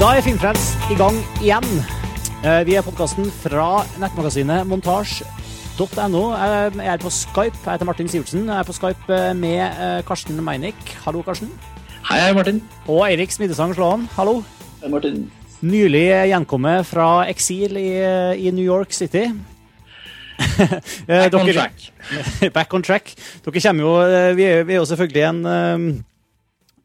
Da er Filmfrels i gang igjen. Eh, Vi er podkasten fra nettmagasinet montasj.no. Jeg er på Skype. Jeg heter Martin Sivertsen. Jeg er på Skype eh, med eh, Karsten Meinick. Hallo, Karsten. Hei, hei, Martin. Og Eirik Smidesang Slåen. Hallo. Hei, Martin. Nylig gjenkommet fra eksil i, i New York City. Eh, Back on track. Back on track. Dere kommer jo eh, Vi er, vi jo selvfølgelig en eh, eh,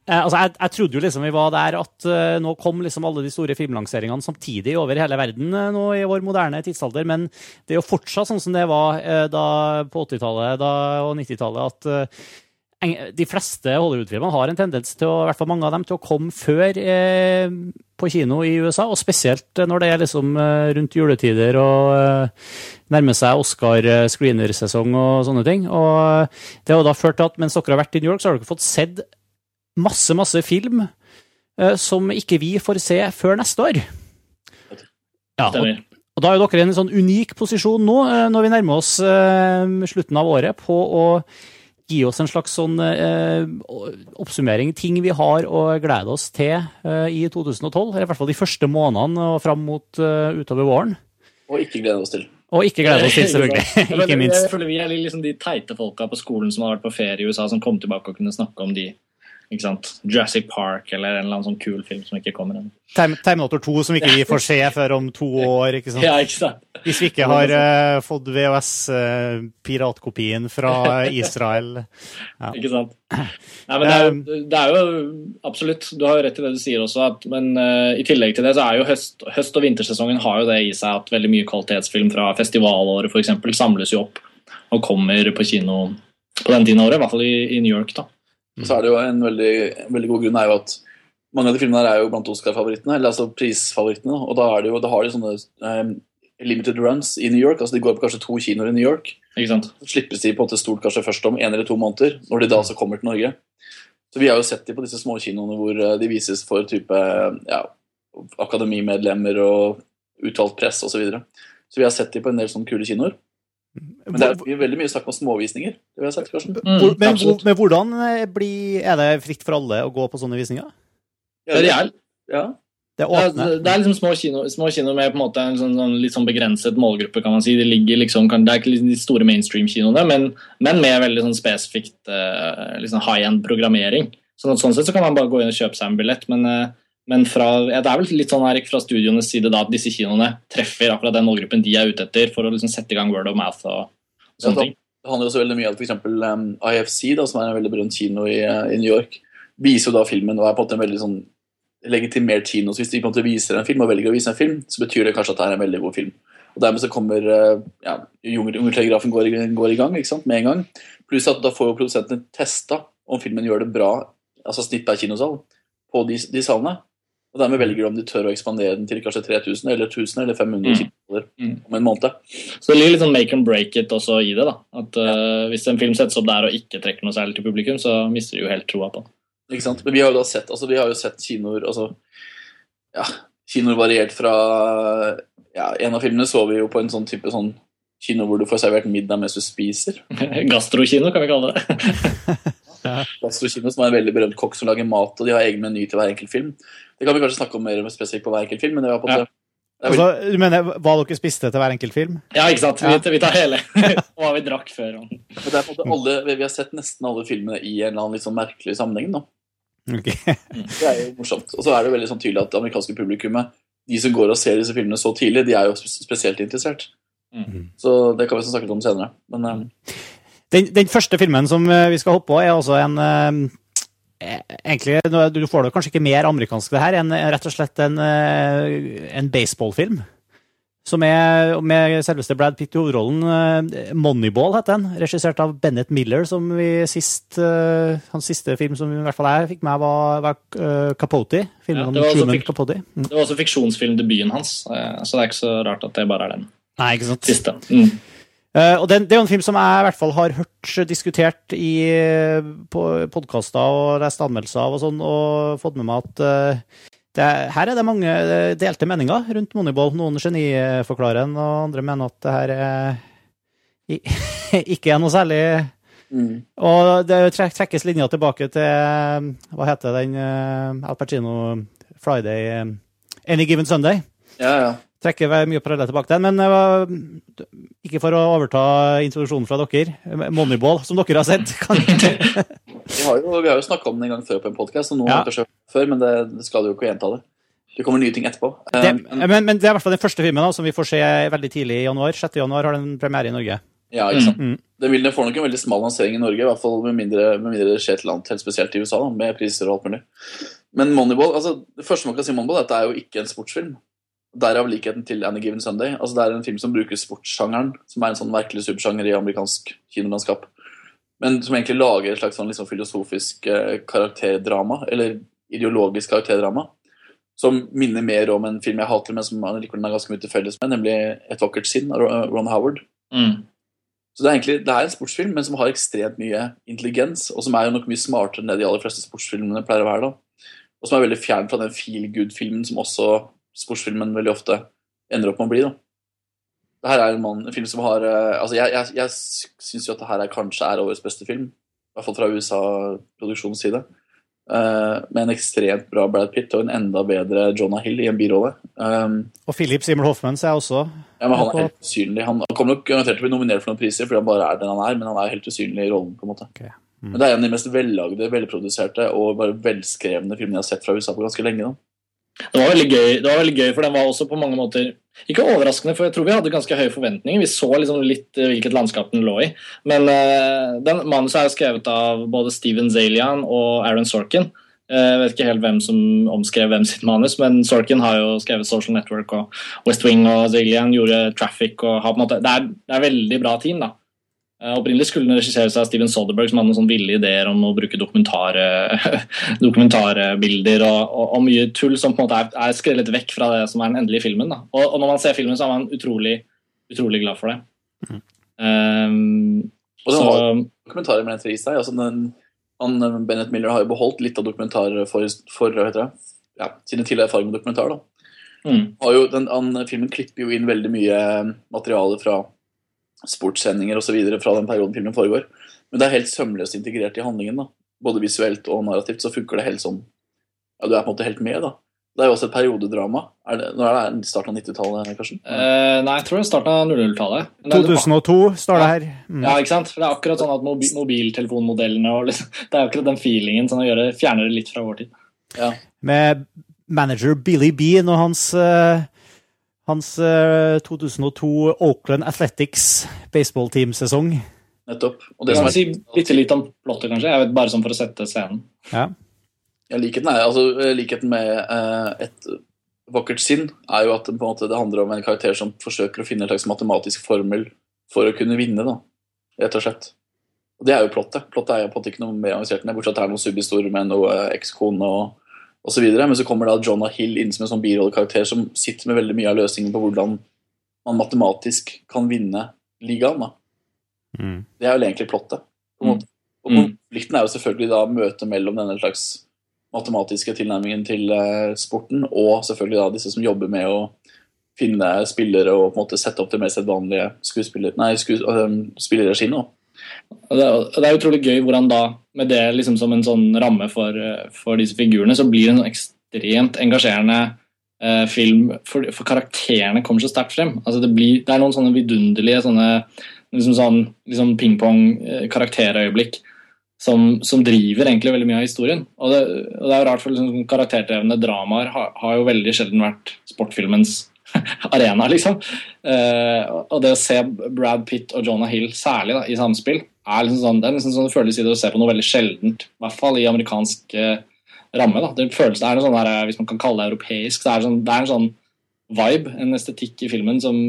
altså jeg, jeg trodde jo liksom vi var der at uh, nå kom liksom alle de store filmlanseringene samtidig over hele verden uh, nå i vår moderne tidsalder, men det er jo fortsatt sånn som det var uh, da på 80-tallet og 90-tallet, at eh, de fleste Hollywood-filmene har en tendens til, å, i hvert fall mange av dem, til å komme før eh, på kino i USA, og spesielt eh, når det er liksom eh, rundt juletider og eh, nærmer seg Oscar-screenersesong og sånne ting. Og eh, det har jo da ført til at mens dere har vært i New York, så har dere fått sett masse, masse film eh, som ikke vi får se før neste år. Ja, og, og da er jo dere i en sånn unik posisjon nå, eh, når vi nærmer oss eh, slutten av året, på å gi oss en slags sånn eh, oppsummering, ting vi har å glede oss til eh, i 2012, eller i hvert fall de første månedene og fram mot utover våren. Og ikke glede oss til. Og ikke glede oss til, selvfølgelig. Ikke minst. Jeg føler vi er liksom de teite folka på skolen som har vært på ferie i USA, som kom tilbake og kunne snakke om de. Ikke sant? Jurassic Park eller en eller annen sånn kul film som ikke kommer ennå. Term- Terminator 2 som ikke vi får se før om to år. ikke sant? Ja, ikke sant? Hvis vi ikke har uh, fått VHS-piratkopien fra Israel. Ikke sant? Nei, men det er, jo, det er jo absolutt Du har jo rett i det du sier også, at, men uh, i tillegg til det så er jo høst, høst- og vintersesongen har jo det i seg at veldig mye kvalitetsfilm fra festivalåret eksempel, samles jo opp og kommer på kino på den tiden av året, i hvert fall i, i New York. da. Og så er det jo en veldig, en veldig god grunn er jo at mange av de filmene her er jo blant Oscar-favorittene, eller altså prisfavorittene. Og da, er det jo, da har de sånne um, limited runs i New York. altså De går på kanskje to kinoer i New York. Ikke sant? Så slippes de på en måte stort kanskje først om en eller to måneder, når de da altså kommer til Norge. Så vi har jo sett de på disse småkinoene hvor eh, de vises for type ja, akademimedlemmer og uttalt press osv. Så, videre. så vi har sett de på en del sånne kule kinoer. Men det er veldig mye snakk om småvisninger. det vil jeg sagt, Karsten. Mm, men, men hvordan eh, blir, er det fritt for alle å gå på sånne visninger? Det er reelt. Ja. Det er åpne? det er liksom små kino, små kino med på en måte en sånn, sånn, litt sånn begrenset målgruppe, kan man si. Det, ligger liksom, kan, det er ikke liksom de store mainstream-kinoene, men, men med veldig sånn spesifikt eh, liksom high-end-programmering. Sånn, sånn sett så kan man bare gå inn og kjøpe seg en billett, men, eh, men fra, ja, det er vel litt sånn Erik, fra studioenes side da, at disse kinoene treffer akkurat den målgruppen de er ute etter, for å liksom sette i gang word of mouth og Ja, sånne ting. Det handler også veldig mye om f.eks. Um, IFC, da, som er en veldig berømt kino i, uh, i New York, viser jo da filmen og er på en måte en veldig sånn legitimert kino. Så hvis de på en måte viser en film og velger å vise en film, så betyr det kanskje at det er en veldig god film. Og Dermed så kommer uh, ja, Jungeltelegrafen går, går i gang ikke sant, med en gang. Pluss at da får jo produsentene testa om filmen gjør det bra, altså snitt per kinosal, på de, de salene. Og dermed velger du om de tør å ekspandere den til kanskje 3000 eller 1000 eller 500 Mm. kinosaler Mm. om en måned. Så det ligger litt sånn make and break it også i det. da. At uh, Hvis en film settes opp der og ikke trekker noe særlig til publikum, så mister du jo helt troa på den. Ikke sant? Men vi har jo da sett, altså vi har jo sett kinoer altså, ja, Kinoer variert fra ja, En av filmene så vi jo på en sånn type sånn kino hvor du får servert middag mens du spiser. Gastrokino, kan vi kalle det. Gastrokino, som er en veldig berømt kokk som lager mat, og de har egen meny til hver enkelt film. Det kan vi kanskje snakke om mer spesifikt på hver enkelt film, men det var på en Ja. Altså, du mener hva dere spiste til hver enkelt film? Ja, ikke sant? Ja. Vi, vi tar hele. Og hva vi drakk før. men det er på en måte alle, Vi har sett nesten alle filmene i en eller annen litt sånn merkelig sammenheng. nå. Okay. Det er jo morsomt. Og så er det veldig sånn tydelig at det amerikanske publikummet, de som går og ser disse filmene så tidlig, de er jo spesielt interessert. Mm. Så det kan vi snakke litt om senere. Men um... Den, den første filmen som eh, vi skal hoppe på, er også en eh, Egentlig, Du får det kanskje ikke mer amerikansk, det her, enn rett og slett en, eh, en baseballfilm. Som er med selveste Brad Pitt i hovedrollen. eh, Moneyball heter den. Regissert av Bennett Miller, som vi sist eh, Hans siste film som i hvert fall jeg fikk med, var, var eh, Capote. Filmen Ja, om det var også Truman fik- Capote. Mm. Det var også fiksjonsfilmdebuten hans, eh, så det er ikke så rart at det bare er den Nei, ikke sant? siste. Mm. Eh, og den, Det er jo en film som jeg i hvert fall har hørt diskutert i, eh, på podkaster og lest anmeldelser av, og sånn, og fått med meg at uh, det, her er det mange delte meninger rundt Moneyball. Noen geniforklarer den, og andre mener at det her er, i- ikke er noe særlig mm. Og det trekkes linja tilbake til Hva heter den uh, Al Pacino Friday Any Given Sunday. Ja, ja. Trekker mye paralleller tilbake til den, men ikke for å overta introduksjonen fra dere. Moneyball, som dere har sett. Kan, Vi har jo, vi har jo snakka om den en gang før på en podkast, og noen Ja. har kanskje før, men det, det skal jo ikke gjenta det. Det kommer nye ting etterpå. det, Eh, men- men, men det er i hvert fall den første filmen da, som vi får se veldig tidlig i januar. 6. januar har den premiere i Norge. Ja, ikke sant? Mm. Den, vil, den får nok en veldig smal lansering i Norge, i hvert fall med mindre, med mindre det skjer et eller annet helt spesielt i USA, da, med priser og alt mulig. Men Moneyball, altså, det første man kan si om Moneyball, er at det er jo ikke en sportsfilm. Derav likheten til Any Given Sunday. Altså, det er en film som bruker sportssjangeren, som er en sånn merkelig supersjanger i amerikansk kinolandskap. Men som egentlig lager et slags sånn liksom filosofisk eh, karakterdrama, eller ideologisk karakterdrama, som minner mer om en film jeg hater, men som likevel har ganske mye til felles med, nemlig Et vakkert sinn av Ron Howard. Mm. Så det er egentlig det er en sportsfilm, men som har ekstremt mye intelligens, og som er jo nok mye smartere enn det de aller fleste sportsfilmene pleier å være. da. Og som er veldig fjern fra den feel good-filmen som også sportsfilmen veldig ofte ender opp med å bli. da. Det her er en, mann, en film som har eh, altså Jeg, jeg, jeg syns jo at det her er, kanskje er årets beste film, i hvert fall fra USA-produksjonens side. Uh, med en ekstremt bra Brad Pitt og en enda bedre Jonah Hill i en birolle. Um, Og Philip Simmel Hoffman så er også ja, men Han er helt usynlig. Han kommer nok garantert til å bli nominert for noen priser, fordi han bare er den han er, men han er helt usynlig i rollen. på en måte. Okay. Mm. Men Det er en av de mest vellagde, velproduserte og bare velskrevne filmene jeg har sett fra USA på ganske lenge. da. Det var gøy, det var veldig gøy, for den var også på mange måter Ikke overraskende, for jeg tror vi hadde ganske høye forventninger. Vi så liksom litt eh, hvilket landskap den lå i. Men uh, den manuset er skrevet av både Steven Zalian og Aaron Sorkin. Eh, Jeg vet ikke helt hvem som omskrev hvem sitt manus, men Sorkin har jo skrevet Social Network og West Wing, og Zalian gjorde Traffic. og har på en måte, Det er, det er veldig bra team, da. Eh, Opprinnelig skulle den regisseres av Steven Soderberg, som hadde noen sånn ville ideer om å bruke dokumentare, dokumentarbilder og, og, og mye tull som på en måte er, er skrellet vekk fra det som er den endelige filmen. Da. Og, og når man ser filmen, så er man utrolig, utrolig glad for det. Um, Og den så, har dokumentarer med den i seg. altså den, han, Bennett Miller har jo beholdt litt av dokumentarer for, for hva heter det, ja, sine tidligere erfaringer med dokumentar. da. mm, Har jo, den, han, filmen klipper jo inn veldig mye materiale fra sportssendinger osv. fra den perioden filmen foregår. Men det er helt sømløst integrert i handlingen. da. Både visuelt og narrativt så funker det helt sånn Ja, du er på en måte helt med, da. Det er jo også et periodedrama. Er det, når er det starten av 90-tallet, Karsten? eh, nei, jeg tror det er starten av 00-tallet. Men det er- 2002 står det her. Mm. Ja, ikke sant? For Det er akkurat sånn at mobi mobiltelefonmodellene og liksom, Det er akkurat den feelingen som sånn det, fjerner det litt fra vår tid. Ja. Med manager Billy Bean og hans, eh, hans eh, 2002 Oakland Athletics baseballteamsesong. Nettopp. Og det som kan sier si bitte litt om plottet, kanskje? Jeg vet Bare sånn for å sette scenen. Ja. Ja, likheten, er, altså, eh, likheten med uh, et vakkert sinn er jo at det, på en måte, det handler om en karakter som forsøker å finne en slags matematisk formel for å kunne vinne, da, rett og slett. Og Det er jo plottet. Plottet er jo på en måte ikke noe mer avansert enn det, bortsett fra at det er noen subhistorier med noe eh, ekskone og, og så videre. Men så kommer da Jonah Hill inn som en sånn birollekarakter som sitter med veldig mye av løsningen på hvordan man matematisk kan vinne ligaen. da. Mm. Det er vel egentlig plottet. på Mm. Og Mm. konflikten er jo selvfølgelig da møtet mellom denne slags matematiske tilnærmingen til eh, sporten, og selvfølgelig da disse som jobber med å finne spillere og på en måte sette opp det mer sedvanlige skuespiller, nei, det, er utrolig gøy hvordan da, med det liksom som en sånn ramme for, eh, for disse figurene, så blir det en ekstremt engasjerende eh, film, for, for karakterene kommer så sterkt frem. Altså det, blir, det er noen sånne vidunderlige sånne liksom sånn liksom ping-pong-karakterøyeblikk som, som driver egentlig veldig mye av historien. Og det, og det er jo rart, for liksom, karakterdrevne dramaer har, har jo veldig sjelden vært sportfilmens arena, liksom. Eh, og det å se Brad Pitt og Jonah Hill særlig da, i samspill, er liksom sånn, det er liksom sånn føles i å se på noe veldig sjeldent, i hvert fall i amerikansk eh, ramme. da. Det føles, det er noe sånn der, Hvis man kan kalle det europeisk, så er det, sånn, det er en sånn vibe, en estetikk i filmen som,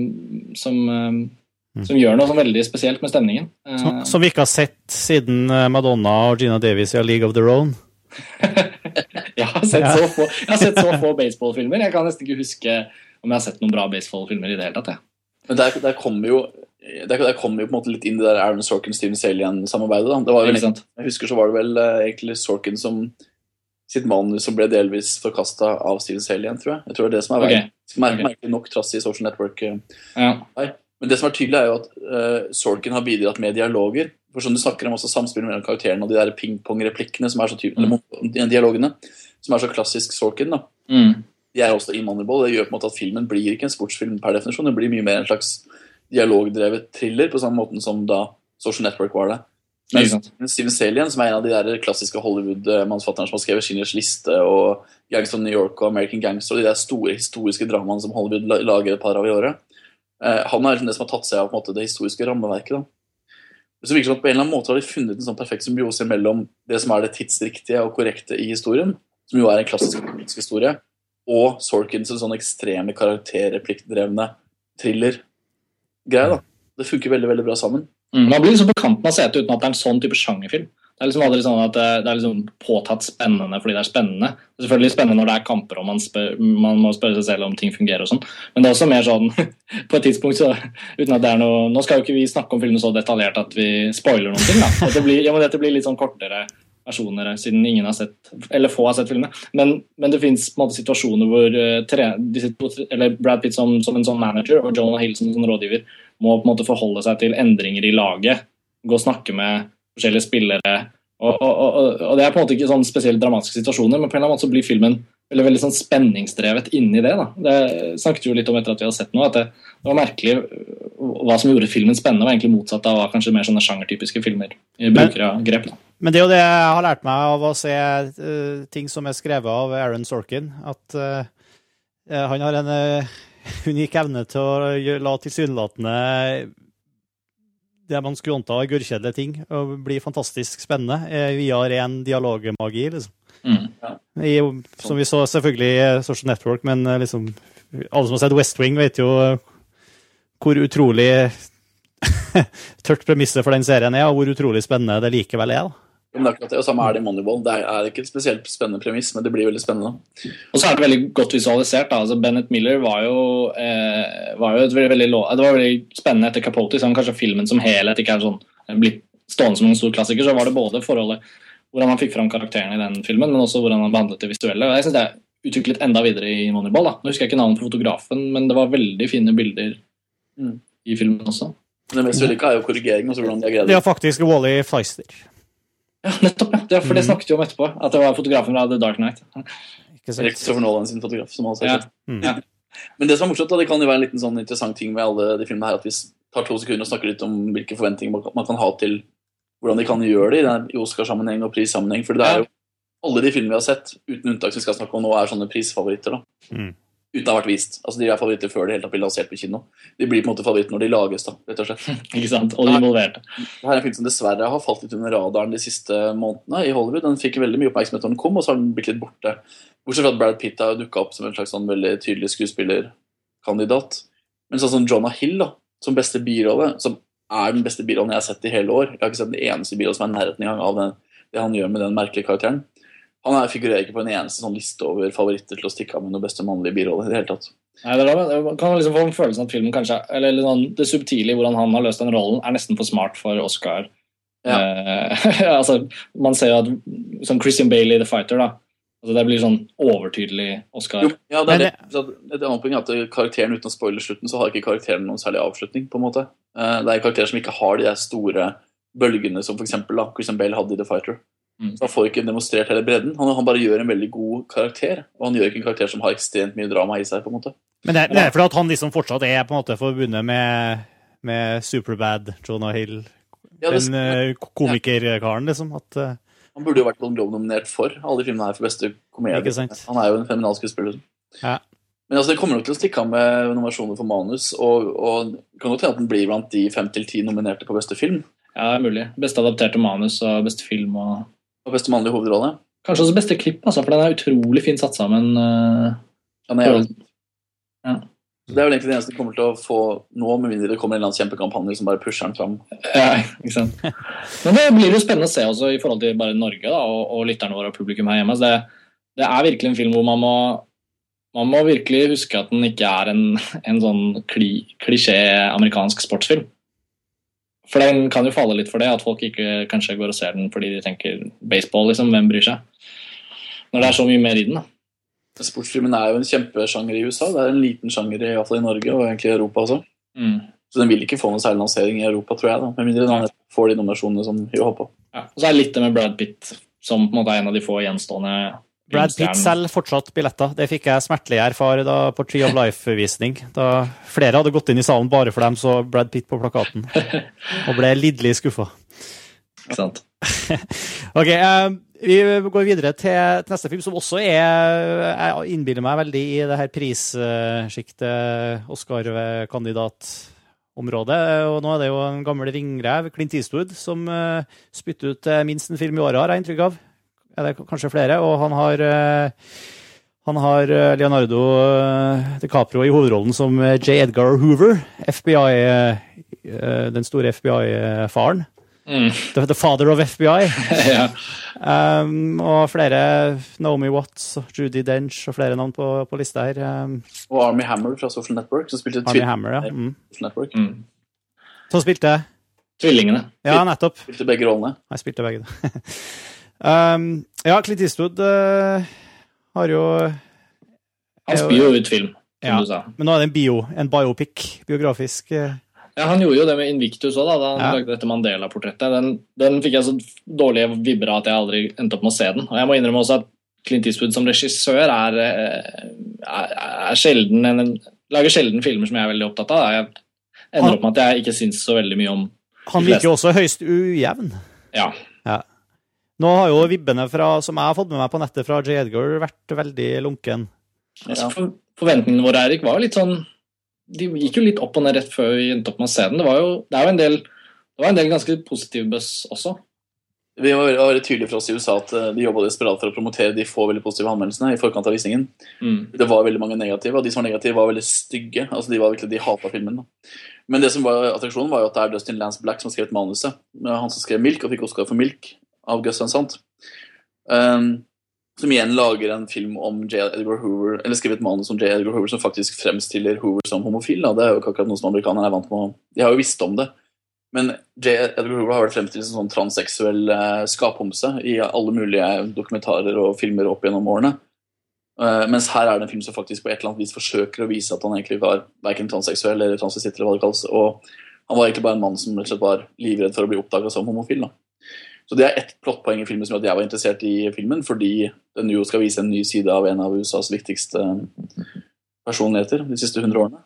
som, eh, som gjør noe sånn veldig spesielt med stemningen. Eh, Som, som vi ikke har sett siden eh, Madonna og Gina Davis i A League of Their Own. jeg, har sett Ja. så få, jeg har sett så få baseballfilmer. Jeg kan nesten ikke huske om jeg har sett noen bra baseballfilmer i det hele tatt. jeg. Men der, der kommer jo der, der kommer jo på en måte litt inn det der Aaron Sorkin Steven Salian-samarbeidet. da. Sant? Jeg husker så var det vel uh, egentlig Sorkin som sitt manus som ble delvis forkasta av Steven Salian, tror jeg. Jeg tror det er det som er veien. Mer, okay. Merkelig nok trass i Social Network. Uh, Ja. Men det som er tydelig, er jo at uh, Sorkin har bidratt med dialoger. For sånn du snakker om også samspillet mellom karakterene og de der ping-pong-replikkene som er så tydelige, eller dialogene, som er så klassisk Sorkin. da. Mm. De er også i Moneyball. Det gjør på en måte at filmen blir ikke en sportsfilm per definisjon. Det blir mye mer en slags dialogdrevet thriller, på samme måten som da Social Network var det. Men Steven Salien, som er en av de der klassiske Hollywood-mannsfatterne som har skrevet Schindlers liste og Gangs of New York og American Gangster, og de der store historiske dramaene som Hollywood lager et par av i året, eh, han er liksom det som har tatt seg av måte, det historiske rammeverket. da. Så virker det som at På en eller annen måte har de funnet en sånn perfekt symbiose mellom det som er det tidsriktige og korrekte i historien, som jo er en klassisk politisk historie, og Sorkins sånn ekstreme karakterreplikkdrevne thriller-greie. da. Det funker veldig veldig bra sammen. Mm. Man blir liksom på kanten av setet uten at det er en sånn type sjangerfilm. Det er liksom aldri sånn at det, det er liksom påtatt spennende fordi det er spennende. Det er selvfølgelig spennende når det er kamper og man, spør, man må spørre seg selv om ting fungerer og sånn, men det er også mer sånn på et tidspunkt så uten at det er noe Nå skal jo ikke vi snakke om filmen så detaljert at vi spoiler noen ting, da. Dette blir, ja, men dette blir litt sånn kortere versjoner siden ingen har sett, eller få har sett filmene. Men, men det fins situasjoner hvor uh, tre, Brad Pitt som, som, en sånn manager og Jonah Hill som, sånn rådgiver må på en måte forholde seg til endringer i laget. Gå og snakke med forskjellige spillere. Og, og, og, og, Det er på en måte ikke sånn spesielt dramatiske situasjoner, men på en eller annen måte så blir filmen veldig, veldig sånn spenningsdrevet inni det. da. Det snakket vi jo litt om etter at vi hadde sett noe, at det, det var merkelig hva som gjorde filmen spennende, var egentlig motsatt av hva kanskje mer sånne sjangertypiske filmer bruker av grep. da. Men det er jo det jeg har lært meg av å se uh, ting som er skrevet av Aaron Sorkin, at uh, han har en uh, unik evne til å la tilsynelatende det man skulle anta er gørrkjedelige ting, og bli fantastisk spennende via ren dialogmagi. liksom. Mm. I, som vi så selvfølgelig i Social Network, men liksom, alle som har sett West Wing, vet jo hvor utrolig tørt premisset for den serien er, og hvor utrolig spennende det likevel er. da. Men akkurat det, og Samme er det i Moneyball. Det er ikke et spesielt spennende premiss, men det blir veldig spennende. Og så er det veldig godt visualisert. da, altså Bennett Miller var jo, eh, var jo et veldig, veldig, det var veldig spennende etter Capote. Selv om kanskje filmen som helhet ikke er sånn, blitt stående som en stor klassiker, så var det både forholdet hvordan han fikk fram karakterene i den filmen, men også hvordan han behandlet det visuelle. og jeg synes det er utviklet enda videre i Moneyball. da. Nå husker jeg ikke navnet på fotografen, men det var veldig fine bilder mm. i filmen også. Det mest vellykka er jo korrigering. Hvordan de har greid det. Det er faktisk Wally Feister. Ja, nettopp. ja. For det mm. snakket vi om etterpå. At det var fotografen fra The Dark Knight. Christopher Nolan sin fotograf. som også har mm. ja. Men det som er morsomt, da, det kan jo være en liten sånn interessant ting med alle de filmene her, at vi tar to sekunder og snakker litt om hvilke forventninger man kan ha til hvordan de kan gjøre det i Oscar-sammenheng og prissammenheng. For det er jo alle de filmene vi har sett, uten unntak som vi skal snakke om nå, er sånne prisfavoritter. da. Mm uten å ha vært vist. Altså, De er favoritter før det helt tatt blir lansert på kino. De blir på en måte favoritter når de lages, da, rett og slett. Ikke sant, Og de involverte. Det her er en film som dessverre har falt litt under radaren de siste månedene i Hollywood. Den fikk veldig mye oppmerksomhet da den kom, og så har den blitt litt borte. Bortsett fra at Brad Pitt har dukka opp som en slags sånn veldig tydelig skuespillerkandidat. Men sånn som Jonah Hill, da, som beste birolle, som er den beste birollen jeg har sett i hele år Jeg har ikke sett den eneste birollen som er nærheten engang av den, det han gjør med den merkelige karakteren. Han figurerer ikke på en eneste sånn liste over favoritter til å stikke av med noen beste mannlige birolle. i det hele tatt. Nei, det er, Man kan liksom få en følelse av at filmen kanskje, eller sånn, Det subtile i hvordan han har løst den rollen, er nesten for smart for Oscar. Ja. Eh, altså, man ser jo at som Christian Bailey, The Fighter, da, altså det blir sånn overtydelig Oscar. Jo, ja, det er det. Et annet poeng er at karakteren uten å spoile slutten, så har ikke karakteren noen særlig avslutning. på en måte. Eh, det er karakterer som ikke har de der store bølgene som for eksempel, da, Christian Bale hadde i The Fighter. Mm. Så Han får ikke demonstrert hele bredden. Han, han, bare gjør en veldig god karakter. Og han gjør ikke en karakter som har ekstremt mye drama i seg. på en måte. Men det, det er fordi at han liksom fortsatt er på en måte forbundet med, med Superbad, Jonah Hill, ja, det, den uh, komikerkaren, liksom. At, uh, han burde jo vært Globe-nominert for alle de filmene her for beste komedie. Han er jo en fenomenal skuespiller. Ja. Men altså, det kommer nok til å stikke av med nominasjoner for manus, og, og kan godt hende at den blir blant de fem til ti nominerte på beste film. Ja, det er mulig. Beste adapterte manus og beste film og og beste mannlige hovedrolle. Kanskje også beste klipp, altså, for den er utrolig fint satt sammen. Uh, ja, ja. Det er vel egentlig det eneste du kommer til å få nå, med mindre det kommer en eller annen kjempekampanje som bare pusher den fram. Ja, ikke sant. Men det blir jo spennende å se også i forhold til bare Norge da, og, og lytterne våre og publikum her hjemme. Det, det, er virkelig en film hvor man må, man må virkelig huske at den ikke er en, en sånn kli, klisjé amerikansk sportsfilm. For den kan jo falle litt for det, at folk ikke kanskje går og ser den fordi de tenker baseball, liksom. Hvem bryr seg? Når det er så mye mer i den, da. Sportsfilmen er jo en kjempesjanger i USA. Det er en liten sjanger i, i Norge, og egentlig i Europa også. Mm. Så den vil ikke få noen særlig lansering i Europa, tror jeg. da, Med mindre den får de nominasjonene som vi håper på. Ja. Og så er det litt det med Brad Pitt, som på en måte er en av de få gjenstående Brad Pitt selger fortsatt billetter. Det fikk jeg smertelig erfare da på Tree of Life-visning. Da flere hadde gått inn i salen bare for dem så Brad Pitt på plakaten, og ble lidderlig skuffa. Ikke sant. ok, eh, vi går videre til, til neste film, som også er Jeg innbiller meg veldig i det her prissjiktet, Oscar-kandidatområdet. Og nå er det jo en gammel ringrev, Clint Eastwood, som uh, spytter ut eh, minst en film i året, har jeg inntrykk av. Er det kanskje flere? Og han har uh, han har eh, Leonardo DiCaprio i hovedrollen som J. Edgar Hoover, FBI, den store FBI-faren. Mm. The, the, father of FBI. ja. um, og flere Naomi Watts, og Judy Dench og flere navn på, på lista her. Um, og Army Hammer fra Social Network, som spilte Army Hammer, ja. Mm. Network. Mm. Som spilte Tvillingene. Ja, nettopp. Spilte begge rollene. Jeg spilte begge, um, ja, Clint Eastwood uh, har jo Han spyr jo ut film, som ja, du sa. Men nå er det en bio, en biopic, biografisk. Uh, ja, Han gjorde jo det med Invictus òg, da, da han Ja. lagde dette Mandela-portrettet. Den, den fikk jeg så dårlige vibber av at jeg aldri endte opp med å se den. Og jeg må innrømme også at Clint Eastwood som regissør er, eh, er, er sjelden en, lager sjelden filmer som jeg er veldig opptatt av. Jeg ender Han- opp med at jeg ikke syns så veldig mye om han virker også høyst ujevn. Ja. Ja. Nå har jo vibbene fra, som jeg har fått med meg på nettet fra J. Edgar, vært veldig lunken. Altså, for, forventningene våre Erik, var jo litt sånn De gikk jo litt opp og ned rett før vi endte opp med å se den. Det var jo, det er jo en del det var en del ganske positive buzz også. Vi var veldig tydelige for oss i USA at eh, de jobba desperat for å promotere de få veldig positive anmeldelsene i forkant av visningen. Mm. Det var veldig mange negative, og de som var negative, var veldig stygge. Altså, De var virkelig, de hata filmen. da. Men det som var attraksjonen, var jo at det er Dustin Lance Black som har skrevet manuset. Han som skrev Milk, og fikk Oscar for Milk av Gus Van Sant. Um, som igjen lager en film om J. Edgar Hoover, eller skriver et manus om J. Edgar Hoover som faktisk fremstiller Hoover som homofil. Da. Det er jo ikke akkurat noe som amerikanerne er vant med. De har jo visst om det. Men J. Edgar Hoover har vært fremstilt som sånn transseksuell eh, skaphomse i alle mulige dokumentarer og filmer opp gjennom årene. Eh, mens her er det en film som faktisk på et eller annet vis forsøker å vise at han egentlig var verken transseksuell eller transvestitt, eller hva det kalles. Og han var egentlig bare en mann som rett og slett var livredd for å bli oppdaga som homofil. Da. Så det er ett plottpoeng i filmen som gjør at jeg var interessert i filmen, fordi den jo skal vise en ny side av en av USAs viktigste personligheter de siste 100 årene.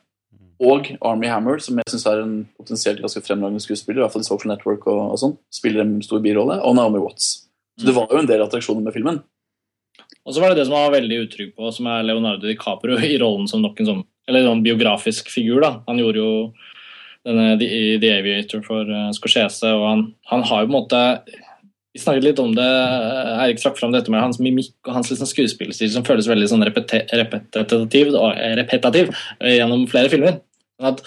Og Army Hammer, som jeg syns er en potensielt ganske fremragende skuespiller, i hvert fall i Social Network og, og sånn, spiller en stor birolle, og Naomi Watts. Så det var jo en del attraksjoner med filmen. Og så var det det som han var veldig utrygg på, som er Leonardo DiCaprio i rollen som nok en sånn, eller sånn biografisk figur. da. Han gjorde jo denne The, The Aviator for uh, Scorsese, og han, han har jo på en måte Vi snakket litt om det, Eirik trakk fram dette med hans mimikk og hans liksom skuespillerstil som føles veldig sånn repetitiv, og, eh, eh, gjennom flere filmer. Sånn at,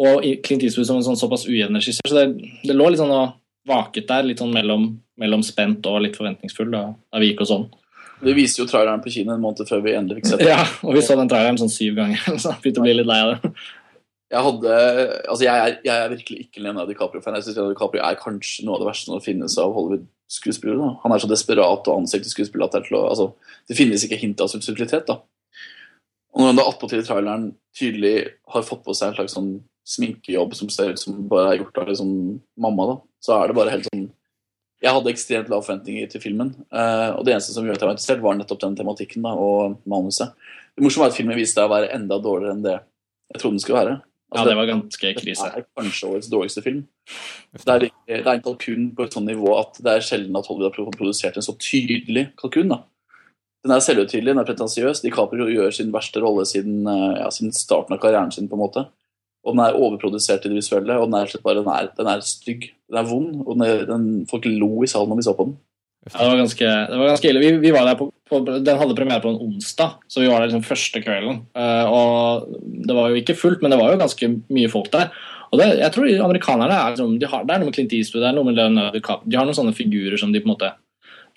og Clint Eastwood som en sånn såpass ujevn regissør, så det, det lå litt sånn og vaket der, litt sånn mellom, mellom spent og litt forventningsfull da, da vi gikk og sånn. Vi viste jo traileren på kino en måned før vi endelig fikk sett den. Ja, og vi så den traileren sånn syv ganger, så begynte å bli litt lei av det. Jeg, hadde, altså jeg, er, jeg er virkelig ikke Leonardo DiCaprio-fan. Jeg synes Leonardo DiCaprio er kanskje noe av det verste som finnes av Hollywood-skuespillere. Han er så desperat og ansikt til skuespiller at å, altså, det finnes ikke hint av subtilitet. Og når han da attpåtil i traileren tydelig har fått på seg en slags sånn sminkejobb som ser ut som bare er gjort av liksom mamma, da, så er det bare helt sånn Jeg hadde ekstremt lave forventninger til filmen, eh, og det eneste som gjorde at jeg var interessert, var nettopp den tematikken da, og manuset. Det morsomme var at filmen viste seg å være enda dårligere enn det jeg trodde den skulle være. Ja, det var ganske krise. Det er kanskje årets dårligste film. Det er, det er en kalkun på et sånt nivå at det er sjelden at Hollywood har produsert en så tydelig kalkun. da. Den er selvhøytidelig, den er pretensiøs. DiCaprio gjør sin verste rolle siden, eh, ja, siden starten av karrieren sin. på en måte. Og den er overprodusert i det visuelle, og den er, slett bare, den er, den er stygg. Den er vond, og den den, folk lo i salen når vi så på den. Ja, det var ganske, det var ganske ille. Vi, vi var der på, på, Den hadde premiere på en onsdag, så vi var der liksom første kvelden. Uh, og Det var jo ikke fullt, men det var jo ganske mye folk der. Og det, jeg tror amerikanerne er liksom, de har, Det er noe med Clint Eastwood, det er noe med Leonardo DiCaprio. De har noen sånne figurer som de på en måte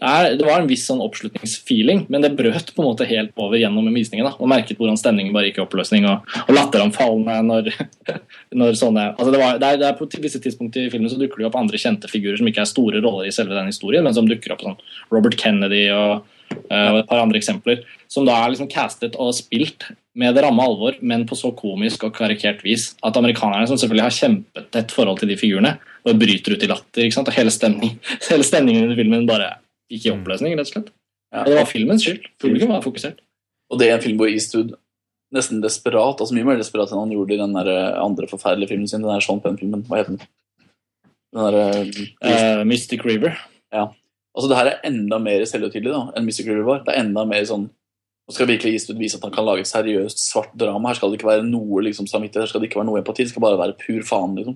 er, det var en viss sånn oppslutningsfeeling, men det brøt på en måte helt over gjennom visningen. da, Og merket hvordan stemningen bare gikk i oppløsning, og, og latteranfallene når, når sånne altså det, var, det, er, det er På visse tidspunkter i filmen så dukker det opp andre kjente figurer som ikke er store roller i selve den historien, men som dukker opp sånn Robert Kennedy og, eh, og et par andre eksempler. Som da er liksom castet og spilt med det ramme alvor, men på så komisk og karikert vis at amerikanerne, som selvfølgelig har kjempetett forhold til de figurene, og bryter ut i latter. ikke sant, og hele, stemning, hele stemningen i filmen bare gikk i oppløsning, rett og slett. Ja, det var filmens skyld. Publikum var fokusert. Og det er en film hvor Eastwood nesten desperat, altså mye mer desperat enn han gjorde i den der eh, andre forferdelige filmen sin, den der Sean Penn-filmen. Hva heter den? Den der, Uh, Mystic River. Ja. Altså, det her er enda mer selvhøytidelig da, enn Mystic River var. Det er enda mer sånn Nå skal virkelig Eastwood vise at han kan lage et seriøst svart drama. Her skal det ikke være noe liksom, samvittighet, her skal det ikke være noe empati. Det skal bare være pur faen, liksom.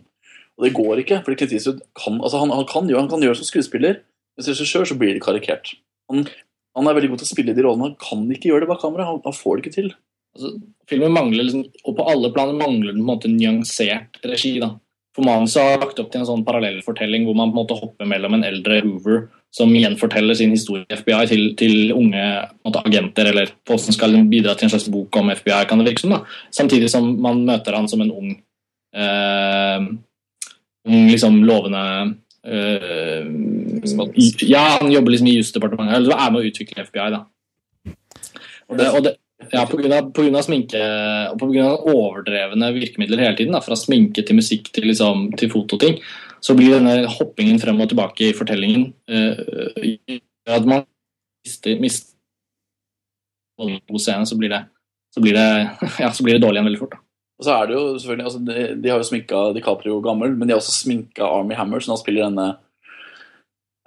Og det går ikke, fordi Clint Eastwood kan, altså, han, han kan, gjøre, han kan gjøre det som skuespiller, men det regissør så blir det karikert. Han, han er veldig god til å spille de rollene, han kan ikke gjøre det bak kamera. Han, han får det ikke til. Altså, filmen mangler liksom, og på alle planer mangler den på en måte nyansert regi. da. For manuset har lagt opp til en sånn parallellfortelling hvor man på en måte hopper mellom en eldre Hoover som gjenforteller sin historie i FBI til, til unge måte, agenter eller folk som skal bidra til en slags bok om FBI, kan det virke som. da. Samtidig som man møter han som en ung, eh, ung liksom lovende Ja, han jobber liksom i Jusdepartementet, eller er med å utvikle FBI, da. Og det, og det, ja, av, sminke og på grunn av overdrevne virkemidler hele tiden, da, fra sminke til musikk til, liksom, til fototing, så blir denne hoppingen frem og tilbake i fortellingen uh, at man mister, mister scenen, scene, så blir det så blir det, ja, så blir det dårlig igjen veldig fort. da. Og så er det jo selvfølgelig, altså de, de har jo sminka DiCaprio gammel, men de har også sminka Army Hammer, så han spiller denne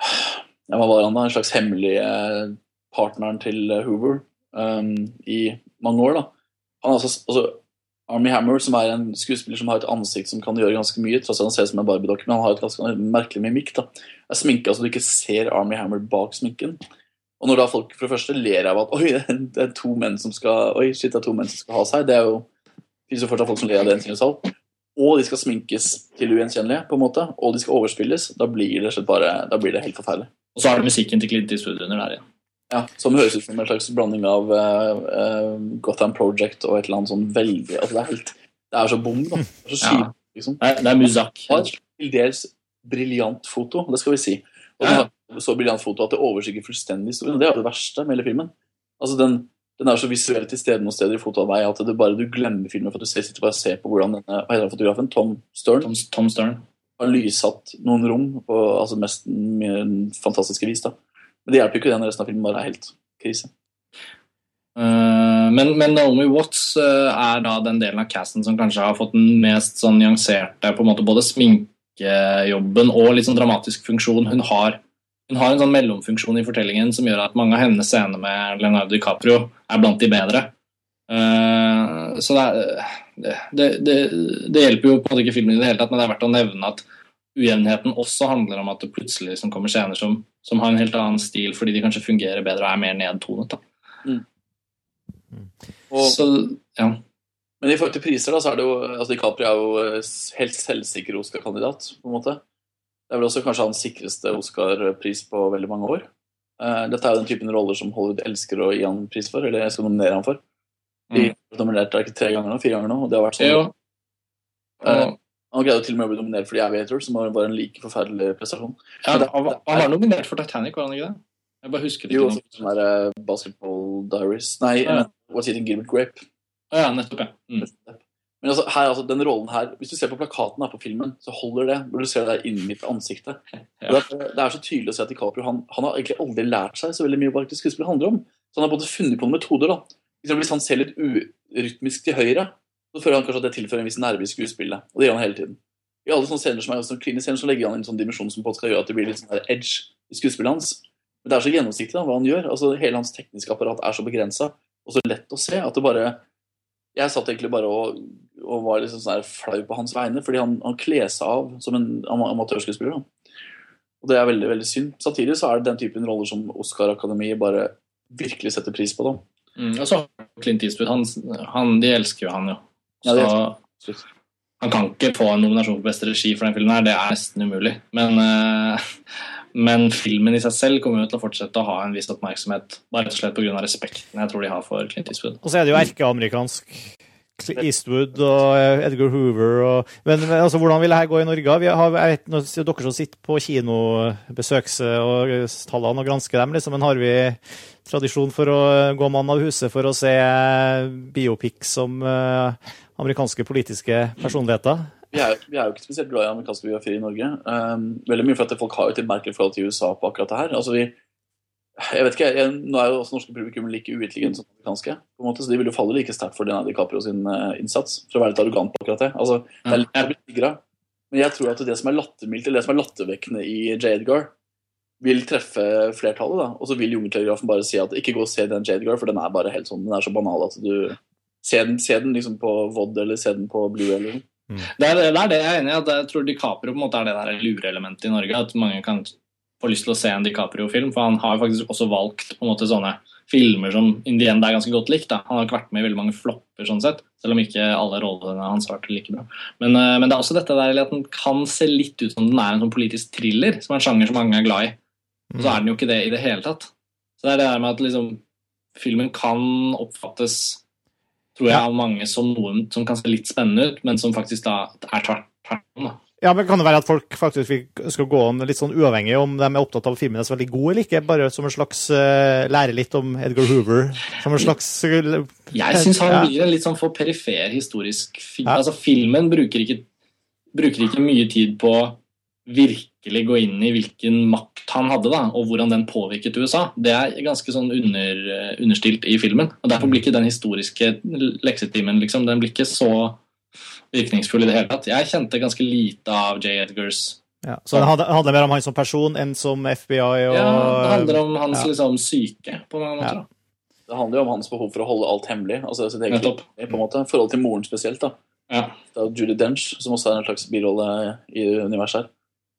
ja, Hva var han da? En slags hemmelig eh, partneren til eh, Hoover um, i mange år. da. Han er altså, altså Army Hammer, som er en skuespiller som har et ansikt som kan gjøre ganske mye, tross at han ser ut som en barbiedokke, men han har et ganske merkelig mimikk. da. Er sminka så du ikke ser Army Hammer bak sminken. Og når da folk for det første ler av at oi, det er to menn som skal oi, shit, det er to menn som skal ha seg, det er jo finnes jo fortsatt folk som ler av det en kinosal. Og de skal sminkes til ugjenkjennelige, på en måte, og de skal overspilles. Da blir det, bare, da blir det helt forferdelig. Og så er det musikken til Clint Eastwood under der igjen. Ja, Som høres ut som en slags blanding av uh, uh, Gotham Project og et eller annet sånn veldig altså Det er helt, det er så bom, da. Det er så kjipt, Ja. liksom. Det er, det er musak. Til dels briljant foto, det skal vi si. Og Ja. så briljant foto at det overskygger fullstendig historien. Det er det verste med hele filmen. Altså den, den er så visuelt til stede noen steder i fotoarbeid at det bare du glemmer filmen for at du ser, sitter bare og ser på hvordan denne hva heter den fotografen, Tom Stern Tom, Tom Stern. har lyssatt noen rom på altså mest fantastiske vis. da. Men det hjelper jo ikke det når resten av filmen bare er helt krise. Eh, men, men Naomi Watts eh, er da den delen av casten som kanskje har fått den mest sånn nyanserte på en måte både sminkejobben og litt sånn dramatisk funksjon. Hun har, hun har en sånn mellomfunksjon i fortellingen som gjør at mange av hennes scener med Leonardo DiCaprio er blant de bedre. Uh, så det, er, det, det, det hjelper jo på en måte ikke filmen i det hele tatt, men det er verdt å nevne at ujevnheten også handler om at det plutselig liksom kommer scener som, som har en helt annen stil fordi de kanskje fungerer bedre og er mer nedtonet. da. Og, Så, ja. men i forhold til priser, da, så er det jo altså DiCaprio er jo eh, helt selvsikker Oscar-kandidat. på en måte. Det er vel også kanskje hans sikreste Oscar-pris på veldig mange år. Eh, dette er jo den typen roller som Hollywood elsker å gi han pris for, eller skal nominere han for. De Mm. har nominert er det ikke tre ganger nå, fire ganger nå, og det har vært sånn. Jo. Eh, Og, Han greide til og med å bli nominert for The Aviator, som var en like forferdelig prestasjon. ja, han, var- han var nominert for Titanic, var han ikke det? Jeg bare husker Jo, ikke Jo, sånn der eh, Basketball Diaries Nei, Ja. men What's Eating Gilbert Grape. Ja, nettopp, ja. Mm. Men altså, her, altså, den rollen her Hvis du ser på plakaten her på filmen, så holder det. Når du ser det der inni mitt ansikte. Ja. Det, er, det er så tydelig å se at DiCaprio han, han har egentlig aldri lært seg så veldig mye hva skuespill handler om. Så han har både funnet på noen metoder. da. Liksom, hvis han ser litt urytmisk til høyre, så føler han kanskje at det tilfører en viss nerve i skuespillet. Og det gjør han hele tiden. I alle sånne scener som er sånn kliniske scener, så legger han inn en sånn dimensjon som på skal gjøre at det blir litt sånn der edge i skuespillet hans. Men det er så gjennomsiktig da, hva han gjør. altså Hele hans tekniske apparat er så begrensa og så lett å se at det bare Jeg satt egentlig bare og, og var liksom sånn her flau på hans vegne, fordi han, han kler seg av som en ama- amatørskuespiller. Og det er veldig veldig synd. Samtidig så er det den typen roller som Oscar-akademiet bare virkelig setter pris på. da. Mm. Og så Clint Eastwood, han, han, de elsker jo han jo. Ja, Så han kan ikke få en nominasjon for beste regi for den filmen her, det er nesten umulig. Men, uh, men filmen i seg selv kommer jo til å fortsette å ha en viss oppmerksomhet, bare rett og slett pga. respekten jeg tror de har for Clint Eastwood. Og så er det jo erkeamerikansk. Eastwood og eh, Edgar Hoover og Men men, altså, hvordan vil det her gå i Norge? Vi har, jeg vet, dere som sitter på kinobesøkstallene og gransker dem, liksom, men har vi tradisjon for å gå mann av huset for å se biopics som uh, amerikanske politiske personligheter? Vi er, vi er jo ikke spesielt glad i amerikanske biografier i Norge. Um, veldig mye for at folk har jo et merkelig forhold til USA på akkurat det her. Altså vi, Jeg vet ikke, jeg, Nå er jo også norske publikum like uintelligente som amerikanske, på en måte, så de vil jo falle like sterkt for Leonardo DiCaprio sin uh, innsats, for å være litt arrogant på akkurat det. Altså, det er litt sigra, men jeg tror at det som er lattermildt, eller det som er lattervekkende i J. Edgar, vil treffe flertallet, da. Og så vil Jungeltelegrafen bare si at ikke gå og se den J. Edgar, for den er bare helt sånn, den er så banal at du Se den, se den liksom på VOD eller se den på Blue eller noe. Det er, det er det jeg er enig i. at Jeg tror DiCaprio på en måte er det der lureelementet i Norge. At mange kan få lyst til å se en DiCaprio-film. For han har faktisk også valgt på en måte sånne filmer som Indienda er ganske godt likt. Da. Han har ikke vært med i veldig mange flopper, sånn sett, selv om ikke alle rollene hans har vært like bra. Men, uh, men, det er også dette der at den kan se litt ut som den er en sånn politisk thriller, som er en sjanger som mange er glad i. Og så er den jo ikke det i det hele tatt. Så det er det der med at liksom, filmen kan oppfattes tror jeg av mange som noen som kan se litt spennende ut, men som faktisk da er tvert om. Ja, men Kan det være at folk faktisk skal gå an litt sånn uavhengig om de er opptatt av filmen er så veldig god eller ikke? Bare som en slags uh, lære litt om Edgar Hoover? Som en slags uh, Jeg syns han blir en litt sånn for perifer historisk film. Ja. Altså, filmen bruker ikke, bruker ikke mye tid på virkelig gå inn i hvilken makt han hadde, da, og hvordan den påvirket USA. Det er ganske sånn under, understilt i filmen. og Derfor blir ikke den historiske leksetimen liksom, den blir ikke så virkningsfull i det hele tatt. Jeg kjente ganske lite av J. Edgars ja, så det handler mer om han som person enn som FBI? Og... Ja, det handler om hans ja. liksom, syke, på mange måter. Ja. Det handler jo om hans behov for å holde alt hemmelig. altså sitt eget liv, på en måte. Forhold til moren spesielt. da. Ja. Det er Judy Dench, som også er en slags birolle i universet her.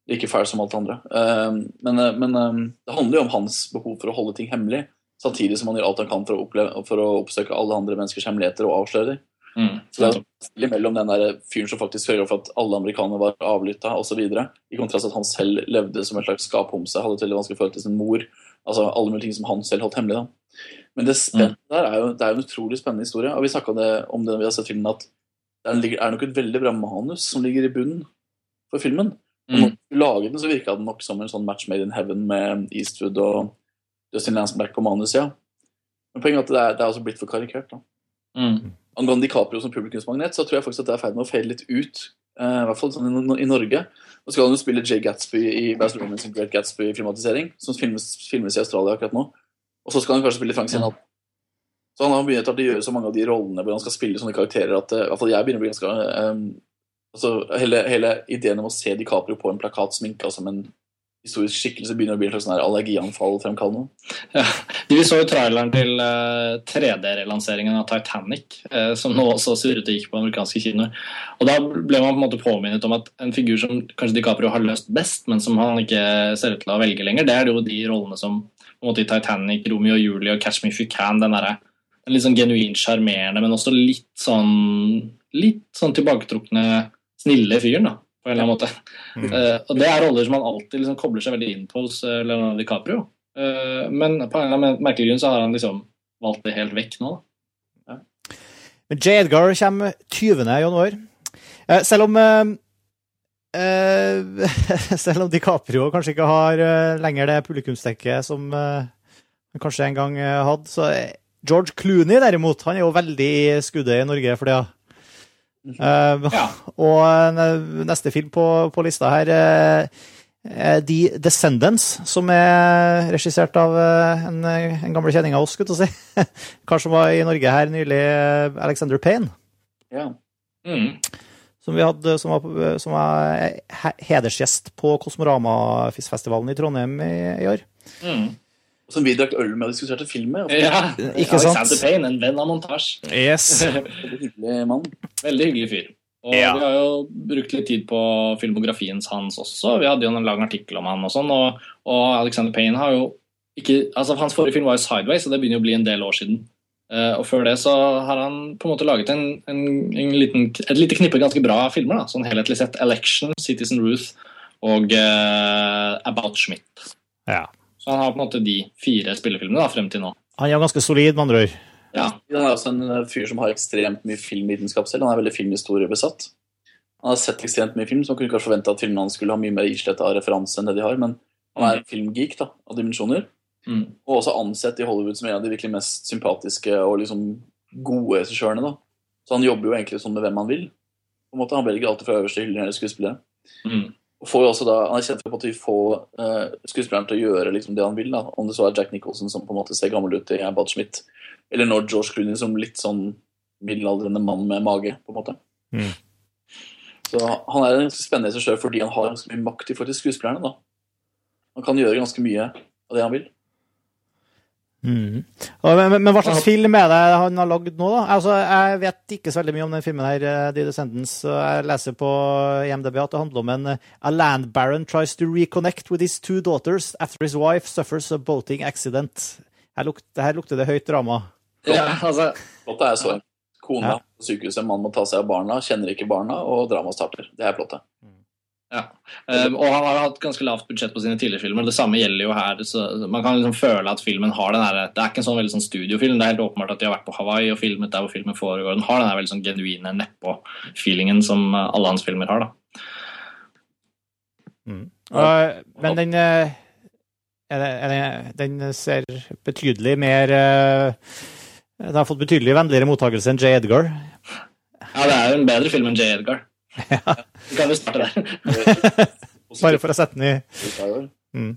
Like fæl som alt andre. Ehm, men, eh, men, ehm, det handler jo om hans behov for å holde ting hemmelig, samtidig som han gjør alt han kan for å, oppleve, for å oppsøke alle andre menneskers hemmeligheter og avsløre dem. Mm. Så det er mellom den der fyren som faktisk sørga for at alle amerikanere var avlytta osv., i kontrast til at han selv levde som en slags skaphomse, hadde et veldig vanskelig forhold til sin mor. altså Alle mulige ting som han selv holdt hemmelig. da. Men det spennende mm. der er jo, det er en utrolig spennende historie. og Vi snakka om det når vi har sett filmen, at det er nok et veldig bra manus som ligger i bunnen for filmen. Mm. Når du laget den, så virka den nok som en sånn match made in heaven med Eastwood og Justin Lansberg på manus, ja. Men poenget er at det er, det er også blitt for karikert. da. Mm. Angående DiCaprio som publikumsmagnet, så tror jeg faktisk at det er i ferd med å fade litt ut. Uh, I hvert fall sånn i, i Norge. Nå skal han jo spille Jay Gatsby i Baz Luhrmann sin Great Gatsby-filmatisering, som filmes, filmes, i Australia akkurat nå. Og så skal han kanskje spille Frank Sinatra. Så han har begynt å gjøre så mange av de rollene hvor han skal spille sånne karakterer at uh, i hvert fall jeg begynner å bli ganske um, altså, hele, hele, ideen om å se DiCaprio på en plakat sminka som en historisk skikkelse begynner å bli en sånn allergianfall fremkallende. Ja, vi så jo traileren til uh, eh, 3D-relanseringen av Titanic, uh, som nå også surret og gikk på amerikanske kinoer. Og Da ble man på en måte påminnet om at en figur som kanskje DiCaprio har løst best, men som han ikke ser ut til å velge lenger, det er jo de rollene som på en måte i Titanic, Romeo og Julie og Catch Me If You Can, den derre litt sånn genuint sjarmerende, men også litt sånn litt sånn tilbaketrukne snille fyren, da, på en eller annen måte. Mm. Uh, og Det er roller som han alltid liksom kobler seg veldig inn på hos uh, Leonardo DiCaprio. Uh, men på en eller annen merkelig grunn så har han liksom valgt det helt vekk nå. Ja. Men J. Edgar kommer 20. januar. selv om selv om DiCaprio kanskje ikke har lenger det publikumsdekket som han kanskje en gang hadde, så George Clooney derimot, han er jo veldig i skuddet i Norge for tida. Uh, ja. Og neste film på, på lista her uh, The Descendants, som er regissert av uh, en, en gammel kjenning av oss, skulle jeg si. Kanskje var i Norge her nylig, Alexander Payne. Ja. Mm. Som, vi hadde, som, var, som var hedersgjest på Kosmorama-festivalen i Trondheim i, i år. Mm som vi drakk øl med og diskuterte filmer. Ja, ikke sant? Alexander Payne, en venn av montasje. Yes. Veldig hyggelig mann. Veldig hyggelig fyr. Og ja. Vi har jo brukt litt tid på filmografien hans også. Vi hadde jo en lang artikkel om han og sånn. Og, og, Alexander Payne har jo ikke altså Hans forrige film var jo 'Sideways', og det begynner jo å bli en del år siden. Uh, og før det så har han på en måte laget en, en, en liten, et lite knippe ganske bra filmer. da, sånn helhetlig sett. 'Election', 'Citizen Ruth' og uh, 'About Schmidt'. Ja. Så han har på en måte de fire spillefilmene da, frem til nå. Han er ganske solid, med andre ord. Ja. Han er også en eh, fyr som har ekstremt mye filmvitenskap selv. Han er veldig filmhistoriebesatt. Han har sett ekstremt mye film, så man kunne kanskje forvente at filmene hans skulle ha mye mer islett av referanse enn det de har, men han er en filmgeek da, av dimensjoner. Mm. Og også ansett i Hollywood som en av de virkelig mest sympatiske og liksom gode regissørene. Så han jobber jo egentlig sånn med hvem han vil. På en måte Han velger alltid fra øverste hylle når det skuespillere. Mm. Får jo også da, Han er kjent for at vi får uh, skuespilleren til å gjøre liksom det han vil. da, Om det så er Jack Nicholson som på en måte ser gammel ut i Bad Schmidt, eller når George Clooney som litt sånn middelaldrende mann med mage. på en måte. Mm. Så han er ganske spennende regissør fordi han har ganske mye makt i forhold til skuespillerne. da. Han kan gjøre ganske mye av det han vil. Mm. Men, men, hva slags film er det han har lagd nå, da? Altså, jeg vet ikke så veldig mye om den filmen her, eh, The Descendants. Jeg leser på IMDb at det handler om en A land baron tries to reconnect with his two daughters after his wife suffers a boating accident. Her lukter, her lukter det høyt drama. Ja, altså... Plottet er sånn. Kona på sykehuset, mann må ta seg av barna, kjenner ikke barna, og dramaet starter. Det er plottet. Ja, um, og han har hatt ganske lavt budsjett på sine tidligere filmer. Det samme gjelder jo her. så Man kan liksom føle at filmen har den der, Det er ikke en sånn veldig sånn studiofilm. Det er helt åpenbart at de har vært på Hawaii og filmet der hvor filmen foregår. Den har den der veldig sånn genuine nedpå-feelingen som alle hans filmer har. da. Mm. Og, men den, det, er det, den ser betydelig mer uh, Den har fått betydelig vennligere mottakelse enn J. Edgar. Ja, det er jo en bedre film enn J. Edgar. Ja. Vi kan jo starte der. Bare for å sette den i mm.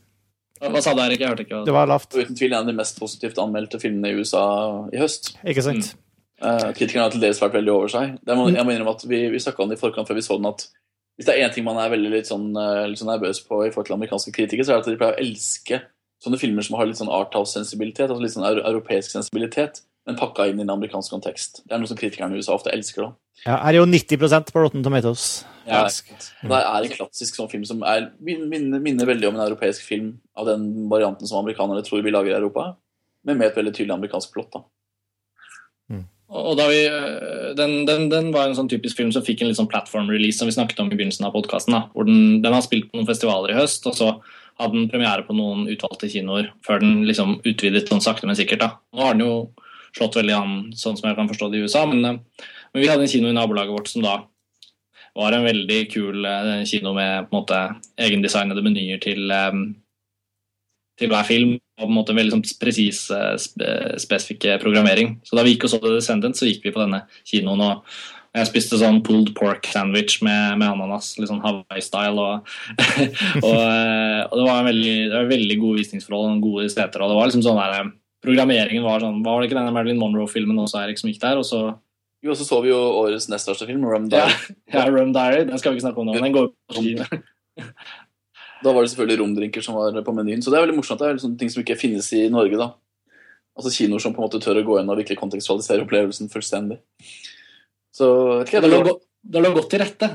Hva sa du, Erik? Jeg hørte ikke. Det var lavt. Uten tvil en av de mest positivt anmeldte filmene i USA i høst. Ikke sant? Mm. Uh, kritikerne har til dels vært veldig over seg. Det må, jeg må innrømme at Vi, vi snakka om det i forkant før vi så den, at hvis det er én ting man er veldig litt sånn, uh, litt sånn nervøs på i forhold til amerikanske kritikere, så er det at de pleier å elske sånne filmer som har litt sånn arthouse-sensibilitet, altså litt sånn europeisk sensibilitet, men pakka inn i en amerikansk kontekst. Det er noe som kritikerne i USA ofte elsker. da. Ja, er jo 90% på Rotten Tomatoes. Ja, det er en klassisk sånn film som er, minner, minner, veldig om en europeisk film av den varianten som amerikanerne tror vi lager i Europa, men med et veldig tydelig amerikansk plott. da. Mm. Og da vi, eh, den, den, den, var en sånn typisk film som fikk en litt sånn platform-release som vi snakket om i begynnelsen av podkasten. Den, den, har spilt på noen festivaler i høst, og så hadde den premiere på noen utvalgte kinoer før den liksom utvidet sånn sakte, men sikkert. da. Nå har den jo slått veldig an, sånn som jeg kan forstå det i USA, men, eh, men vi hadde en kino i nabolaget vårt som da var en veldig kul eh, kino med på en måte egendesignede menyer til, eh, til hver film. Og på en måte en veldig sånn presis, spesifikk programmering. Så da vi gikk og så The Descendant, så gikk vi på denne kinoen. og jeg spiste sånn pulled pork sandwich med, med ananas, litt sånn Hawaii-style. Og, og, og, det var en veldig, det var veldig gode visningsforhold gode seter. og det var liksom sånn der, Programmeringen var sånn Var det ikke denne Marilyn Monroe-filmen også, Erik, som gikk der? og så jo, og så så vi jo årets nest største film, Rum Diary. Ja, ja, Rum Diary. Den skal vi ikke snakke om nå. Den går på Da var det selvfølgelig romdrinker som var på menyen. Så det er veldig morsomt. Det er sånne ting som ikke finnes i Norge, da. Altså kinoer som på en måte tør å gå inn og virkelig kontekstualisere opplevelsen fullstendig. Så ikke, det, lå, det lå godt til rette.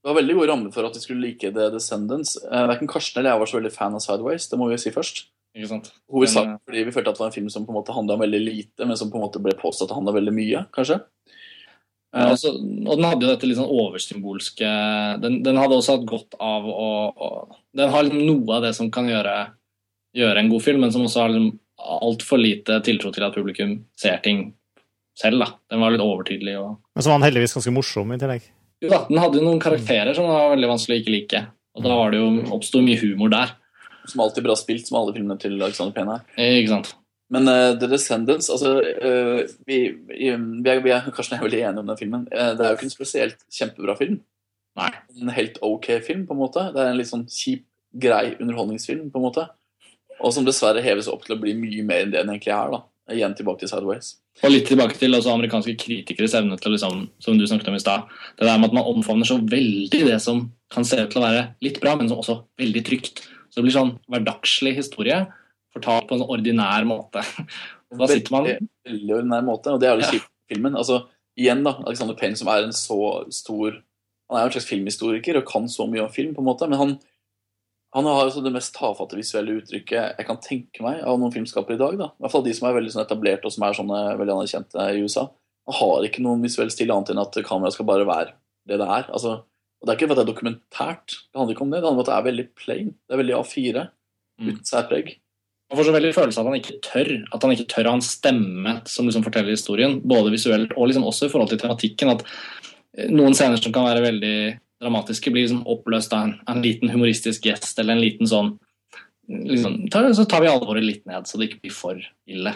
Det var veldig gode rammer for at de skulle like The Descendants. Eh, Verken Karsten eller jeg var så veldig fan av Sideways, det må vi si først. Ikke sant? Hovedsakelig fordi vi følte at det var en film som på en måte handla om veldig lite, men som på en måte ble påstått at handle veldig mye, kanskje. Ja, altså, og den hadde jo dette litt sånn oversymbolske den, den, hadde også hatt godt av å, å Den har liksom noe av det som kan gjøre, gjøre en god film, men som også har liksom altfor lite tiltro til at publikum ser ting selv. da. Den var litt overtydelig. Og... Men så var den heldigvis ganske morsom i tillegg. Jo da, den hadde jo noen karakterer som var veldig vanskelig å ikke like. Og da var det jo, oppsto mye humor der. Som alltid bra spilt, som alle filmene til Alexander Payne er. Eh, ikke sant. Men uh, The Descendants altså, uh, vi, vi, vi, er, vi er veldig enige om den filmen. Uh, det er jo ikke en spesielt kjempebra film. Nei. En helt ok film, på en måte. Det er en litt sånn kjip, grei underholdningsfilm, på en måte. Og som dessverre heves opp til å bli mye mer enn det den egentlig er. da. Igjen tilbake til Sideways. Og litt tilbake til altså, amerikanske kritikeres evne til liksom, som du snakket om i sted, Det der med at man omfavner så veldig det som kan se ut til å være litt bra, men som også veldig trygt. Så det blir sånn hverdagslig historie fortalt på en sånn ordinær måte. Og da sitter man Veldig ordinær måte, og det er jo kjipt ja. filmen. Altså, igjen, da, Alexander Payne som er en så stor Han er jo en slags filmhistoriker og kan så mye om film, på en måte, men han, han har jo det mest tafatte visuelle uttrykket jeg kan tenke meg av noen filmskapere i dag. da. I hvert fall de som er veldig sånn etablert og som er sånne veldig anerkjente i USA. Han har ikke noen visuell stil annet enn at kameraet skal bare være det det er. altså og Det er ikke fordi at det er dokumentært, det handler ikke om det. Det handler om at det er veldig plain. Det er veldig A4 mm. uten særpreg. Man får så veldig følelse av at han ikke tør at han ikke tør å ha en stemme som liksom forteller historien, både visuelt og liksom også i forhold til tematikken. At eh, noen scener som kan være veldig dramatiske, blir liksom oppløst av en, en liten humoristisk gjest eller en liten sånn liksom, Så tar vi alvoret litt ned, så det ikke blir for ille.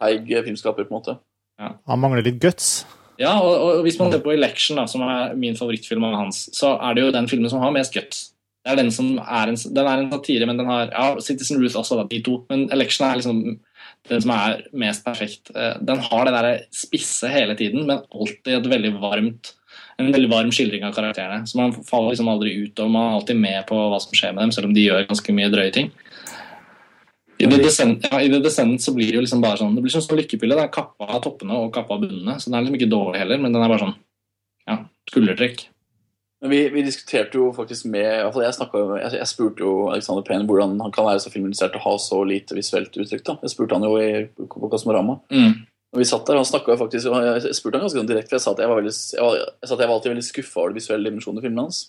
Feig filmskaper, på en måte. Ja. Han mangler litt guts. Ja, og, og hvis man ser på Election, da, som er min favorittfilm av hans, så er det jo den filmen som har mest guts. Det er den som er en, den er en satire, men den har ja, Citizen Ruth også, da, de to. Men Election er liksom den som er mest perfekt. Eh, den har det der spisse hele tiden, men alltid et veldig varmt en veldig varm skildring av karakterene. Så man faller liksom aldri ut, og man er alltid med på hva som skjer med dem, selv om de gjør ganske mye drøye ting. I The Descent, ja, i The Descent så blir det jo liksom bare sånn Det blir som sånn lykkepille. Det er kappa av toppene og kappa av bunnene. Så den er liksom ikke dårlig heller, men den er bare sånn ja, skuldertrekk. Men vi, vi, diskuterte jo faktisk med jeg, snakket, jeg, jeg, spurte jo Alexander Payne hvordan han kan være så filminteressert og ha så lite visuelt uttrykk. da. Jeg spurte han jo i, på Kosmorama. Mm. Og vi satt der, han jo faktisk, Jeg spurte han ganske sånn direkte, for jeg sa at jeg var, veldig, jeg var, jeg var alltid veldig skuffa over den visuelle dimensjonen i filmene hans.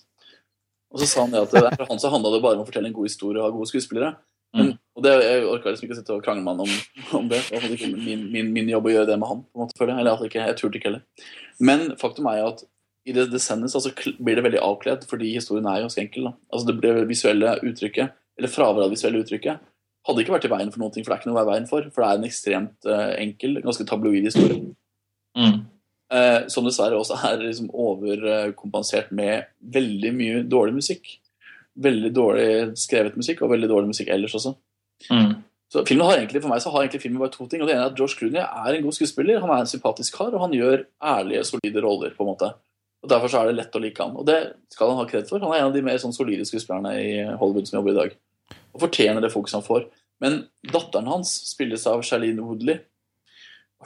Og så sa han det at for han så handla det bare om å fortelle en god historie og ha gode skuespillere. Men, mm. Og det, Jeg orka liksom ikke å sitte og krangle med han om, om det. Det var ikke min, min, min, jobb å gjøre det med han. på en måte, føler jeg. Eller at ikke, jeg turte ikke heller. Men faktum er jo at i det sendes, altså, blir det veldig avkledd, fordi historien er ganske enkel. Da. Altså Det visuelle uttrykket, eller fraværet av det visuelle uttrykket, hadde ikke vært i veien for noe, for det er ikke noe å være veien for. For det er en ekstremt uh, enkel, ganske tabloid historie. Mm. Uh, som dessverre også er liksom overkompensert med veldig mye dårlig musikk. Veldig dårlig skrevet musikk, og veldig dårlig musikk ellers også. Mm. Så filmen har egentlig, For meg så har egentlig filmen bare to ting. og Det ene er at George Clooney er en god skuespiller, han er en sympatisk kar, og han gjør ærlige, solide roller. på en måte. Og Derfor så er det lett å like han. Og det skal han ha kred for. Han er en av de mer sånn solide skuespillerne i Hollywood som jobber i dag. Og fortjener det fokuset han får. Men datteren hans spilles av Charlene Woodley.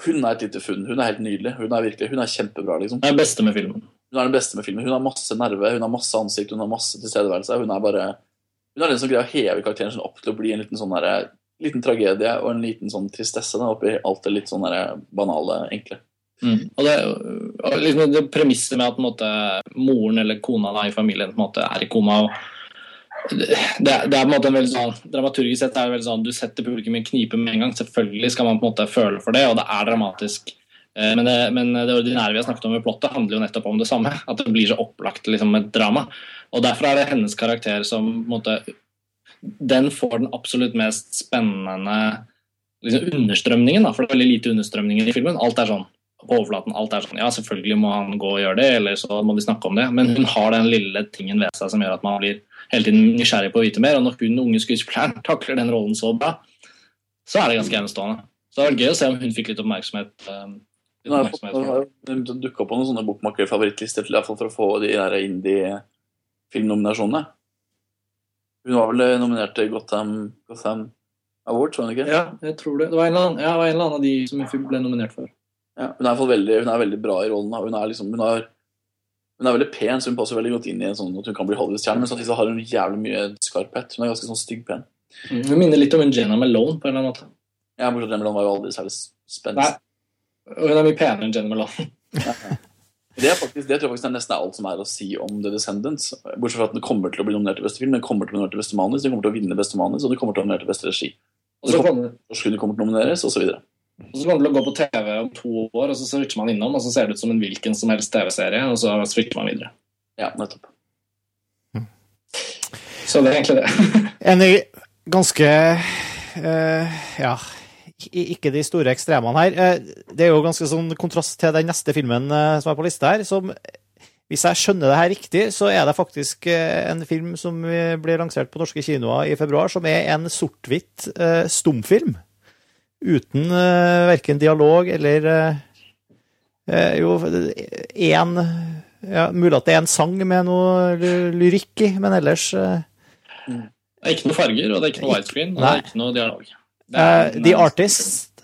Hun er et lite funn. Hun er helt nydelig. Hun er virkelig, hun er kjempebra. liksom. Hun er beste med filmen. Hun er den beste med filmen. Hun har masse nerve, hun har masse ansikt, hun har masse tilstedeværelse. Hun er bare, hun er den som greier å heve karakteren sin opp til å bli en liten sånn der, liten tragedie og en liten sånn tristesse da, oppi alt det litt sånn der, banale, enkle. Mm. Og det, liksom det premisset med at måte, moren eller kona da, i familien måte, er i koma og det, det, er på en måte en veldig sånn, Dramaturgisk sett er det veldig sånn du setter publikum i knipe med en gang. Selvfølgelig skal man på en måte føle for det, og det er dramatisk. Eh, men det, men det ordinære vi har snakket om i plottet, handler jo nettopp om det samme. At det blir så opplagt liksom, et drama. Og Derfor er det hennes karakter som måte, Den får den absolutt mest spennende liksom, understrømningen. Da, for det er veldig lite understrømninger i filmen. Alt er sånn på overflaten alt er sånn Ja, selvfølgelig må han gå og gjøre det, eller så må de snakke om det. Men hun har den lille tingen ved seg som gjør at man blir hele tiden nysgjerrig på å vite mer. Og når hun unge skuespilleren takler den rollen så bra, så er det ganske enestående. Så det var gøy å se om hun fikk litt oppmerksomhet. Hun har, jo dukka på noen sånne bokmakerfavorittlister for å få de der indie-filmnominasjonene. Hun var vel nominert til Gotham, Gotham Awards, var hun ikke? Ja, jeg tror det. Det var en eller annen, ja, en eller annen av de som hun ble nominert for. Ja, hun, er veldig, hun, er veldig, bra i rollen. Hun er, liksom, hun, er, hun er veldig pen, så hun passer veldig godt inn i en sånn at hun kan bli Hollywood-stjerne. Men samtidig har hun jævlig mye skarphet. Hun er ganske sånn stygg pen. Mm, hun minner litt om en Jenna Malone på en eller annen måte. Ja, bortsett fra Malone var jo aldri særlig spent. Nei, hun er mye penere enn Jenny Malone. ja. Det, faktisk, det, tror jeg faktisk er nesten alt som er å si om The Descendants. Bortsett fra at den kommer til å bli nominert til beste film, den kommer til å bli nominert til beste manus, den kommer til å vinne beste manus, og den kommer til å nominere til beste regi. Og så kommer, kommer til å nomineres, osv. Og så kommer det til å gå på TV om to år, og så switcher man innom, og så ser det ut som en hvilken som helst TV-serie, og så switcher man videre. Ja, nettopp. Så det er egentlig det. en ganske uh, Ja, ikke de store ekstremene her. Uh, det er jo ganske sånn kontrast til den neste filmen uh, som er på lista her, som hvis jeg skjønner det her riktig, så er det faktisk en film som blir lansert på norske kinoer i februar, som er en sort-hvitt stumfilm uten uh, verken dialog eller Jo, én ja, Mulig at det er en sang med noe lyrikk i, men ellers Det er ikke noe farger, og det er ikke noe widescreen, og det er ikke noe dialog. En, The Artist.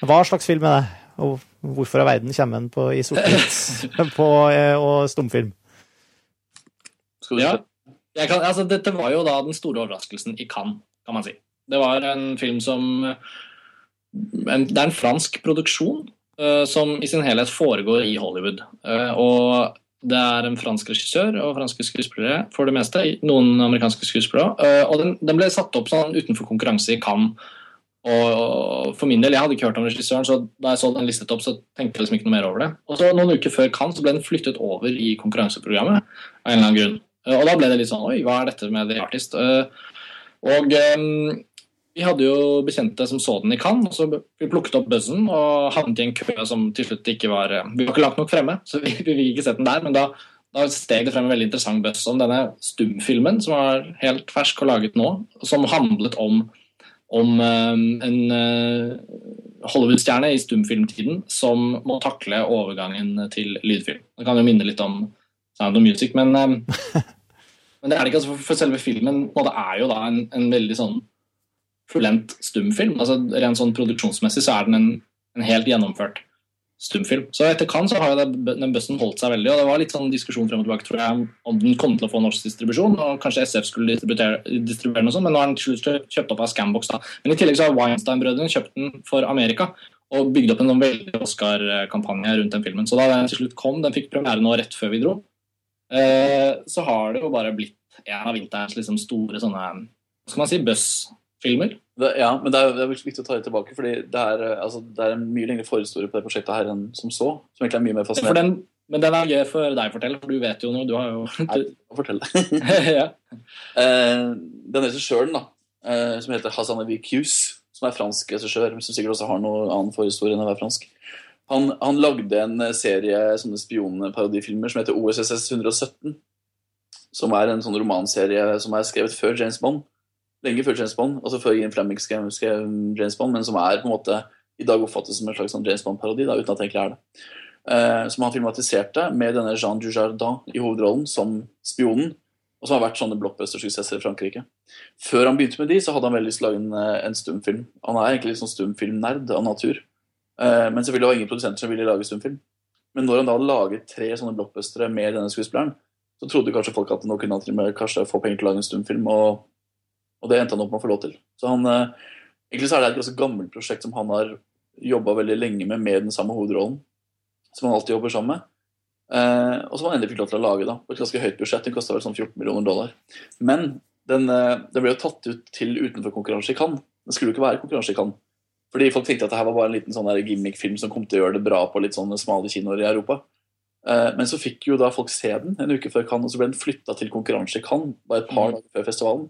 Hva slags film er det? Og hvorfor av verden kommer den på, i sort-hvitt og stumfilm? Ja, kan, altså, dette var jo da den store overraskelsen i Cannes, kan man si. Det var en film som en, det er en fransk produksjon uh, som i sin helhet foregår i Hollywood. Uh, og det er en fransk regissør og franske skuespillere for det meste. Noen amerikanske skuespillere. Uh, og den, den, ble satt opp sånn utenfor konkurranse i Cannes. Og for min del, Jeg hadde ikke hørt om regissøren, så da jeg så den listet opp, så tenkte jeg liksom ikke noe mer over det. Og så Noen uker før Cannes så ble den flyttet over i konkurranseprogrammet. av en eller annen grunn. Og da ble det litt sånn Oi, hva er dette med The Artist? Og um, vi hadde jo bekjente som så den i Cannes, så vi plukket opp buzzen og havnet i en kø som til slutt ikke var eh, Vi var ikke langt nok fremme, så vi, vi fikk ikke sett den der. Men da, da steg det frem en veldig interessant buzz om denne stumfilmen, som var helt fersk og laget nå, som handlet om, om um, en uh, Hollywood-stjerne i stumfilmtiden som må takle overgangen til lydfilm. Det kan jo minne litt om Sound of Music, men, men det er det ikke. Altså, for, selve filmen er jo da en, en veldig sånn fullendt stumfilm. Altså, rent sånn produksjonsmessig så er den en, en helt gjennomført stumfilm. Så etter Cannes så har jo den bussen holdt seg veldig, og det var litt sånn diskusjon frem og tilbake tror jeg, om den kom til å få norsk distribusjon, og kanskje SF skulle distribuere, noe sånt, men nå er den til slutt kjøpt opp av Scambox. da. Men i tillegg så har Weinstein-brødrene kjøpt den for Amerika og bygd opp en sånn veldig Oscar-kampanje rundt den filmen. Så da den til slutt kom, den fikk premiere nå rett før vi dro, eh, så har det jo bare blitt en av vinterens liksom store sånne hva skal man si, buss-filmer. Det, ja, men det er, det er, viktig å ta det tilbake, fordi det er, altså, det er en mye lengre forhistorie på det prosjektet her enn som så. Som egentlig er mye mer fascinerende. men den er gøy for deg å fortelle, for du vet jo noe. Du har jo Nei, fortelle. ja. eh, den regissøren, da, eh, som heter Hassan Avi Kjus, som er fransk regissør, som sikkert også har noe annen forhistorie enn å være fransk, han, han lagde en serie sånne spionparodifilmer som heter OSSS 117. Som er en sånn romanserie som er skrevet før James Bond lenge før James Bond, altså før Ian Flemming skrev, skrev, James Bond, men som er på en måte i dag oppfattes som en slags sånn James Bond-parodi, uten at det egentlig er det. Uh, som han filmatiserte med denne Jean Dujardin i hovedrollen som spionen, og som har vært sånne blockbuster-suksesser i Frankrike. Før han begynte med de, så hadde han veldig lyst til å lage en, eh, en stumfilm. Han er egentlig litt sånn stumfilmnerd av natur. Uh, men selvfølgelig var det ingen produsenter som ville lage stumfilm. Men når han da hadde laget tre sånne blockbustere med denne skuespilleren, så trodde kanskje folk at nå kunne han kanskje få penger til å lage en stumfilm. og og det endte han opp med å få lov til. Så han, eh, Egentlig så er det et ganske gammelt prosjekt som han har jobba veldig lenge med med den samme hovedrollen. Som han alltid jobber sammen med. Eh, og som han endelig fikk lov til å lage da, på et ganske høyt budsjett. Den kosta vel sånn 14 millioner dollar. Men den, eh, den, ble jo tatt ut til utenfor konkurranse i Cannes. Den skulle jo ikke være konkurranse i Cannes. Fordi folk tenkte at det her var bare en liten sånn gimmick-film som kom til å gjøre det bra på litt sånne smale kinoer i Europa. Men så fikk jo da folk se den en uke før Cannes, og så ble den flytta til konkurranse i Cannes bare et par mm. dager før festivalen.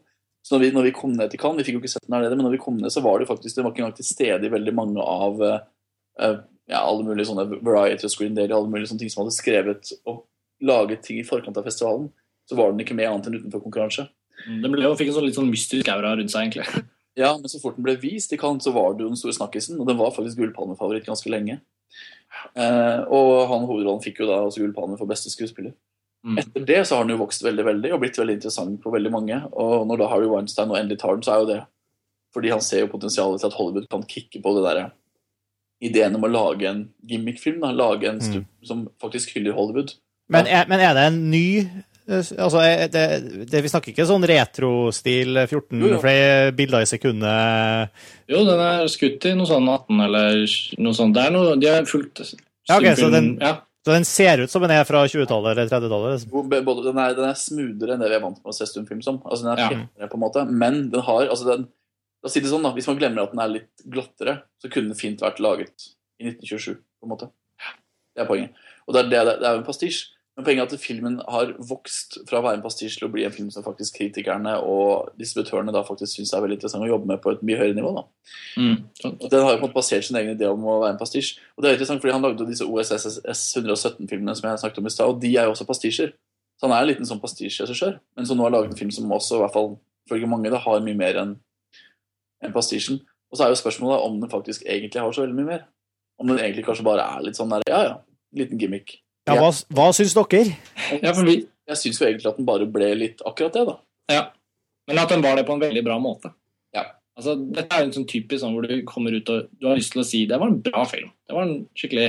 Så når vi, når vi, kom ned til Cannes, vi fikk jo ikke sett den her nede, men når vi kom ned, så var det faktisk det var ikke engang til stede i veldig mange av uh, ja, alle mulige sånne Variety og Screen Daily, alle mulige sånne ting som hadde skrevet og laget ting i forkant av festivalen. Så var den ikke med annet enn utenfor konkurranse. Mm, den ble, jo, fikk en sånn litt sånn mystisk aura rundt seg, egentlig. Ja, men så fort den ble vist i Cannes, så var det jo den store snakkisen, og den var faktisk gullpalmefavoritt ganske lenge. Uh, og han hovedrollen fikk jo da også gullpalme for beste skuespiller. Mm. Etter det så har den jo vokst veldig veldig og blitt veldig interessant for veldig mange. Og når da Harry Weinstein nå endelig tar den, så er jo det fordi han ser jo potensialet til at Hollywood kan kicke på det der ideen om å lage en gimmickfilm. Da, lage en stup mm. som faktisk hyller Hollywood. Men er, men er det en ny Altså, det, det, Vi snakker ikke sånn retrostil 14 jo, jo. flere bilder i sekundet? Jo, den er skutt i noe sånn 18 eller noe sånt. Det er noe, de har fulgt ja, okay, så den, ja. Så den ser ut som den er fra 20-tallet eller 30-tallet? Liksom. Den, den, er smoothere enn det vi er vant med å se stumfilm som. Altså, den er ja. På en måte, men den har altså den, La si det sånn, da. Hvis man glemmer at den er litt glattere, så kunne den fint vært laget i 1927. på en måte. Det er poenget. Og det er, det, det er en pastisj. Men poenget er at filmen har vokst fra å være en pastisj til å bli en film som faktisk kritikerne og distributørene da faktisk syns er veldig interessant å jobbe med på et mye høyere nivå. da. Mm. Den har jo på en måte basert sin egen idé om å være en pastisj. Og det er interessant, fordi Han lagde disse OSSS 117-filmene som jeg snakket om i stad, og de er jo også pastisjer. Så han er en liten sånn pastisjregissør, men som nå har laget en film som også, i hvert fall ifølge mange, da, har mye mer enn en pastisjen. Og så er jo spørsmålet om den faktisk egentlig har så veldig mye mer. Om den egentlig kanskje bare er litt sånn der, ja ja, liten gimmick. Ja, hva, hva syns dere? Ja, vi, jeg syns jo egentlig at den bare ble litt akkurat det, da. Ja, Men at den var det på en veldig bra måte. Ja. Altså, dette er en sånn typisk sånn hvor du kommer ut og du har lyst til å si det var en bra film. Det var en skikkelig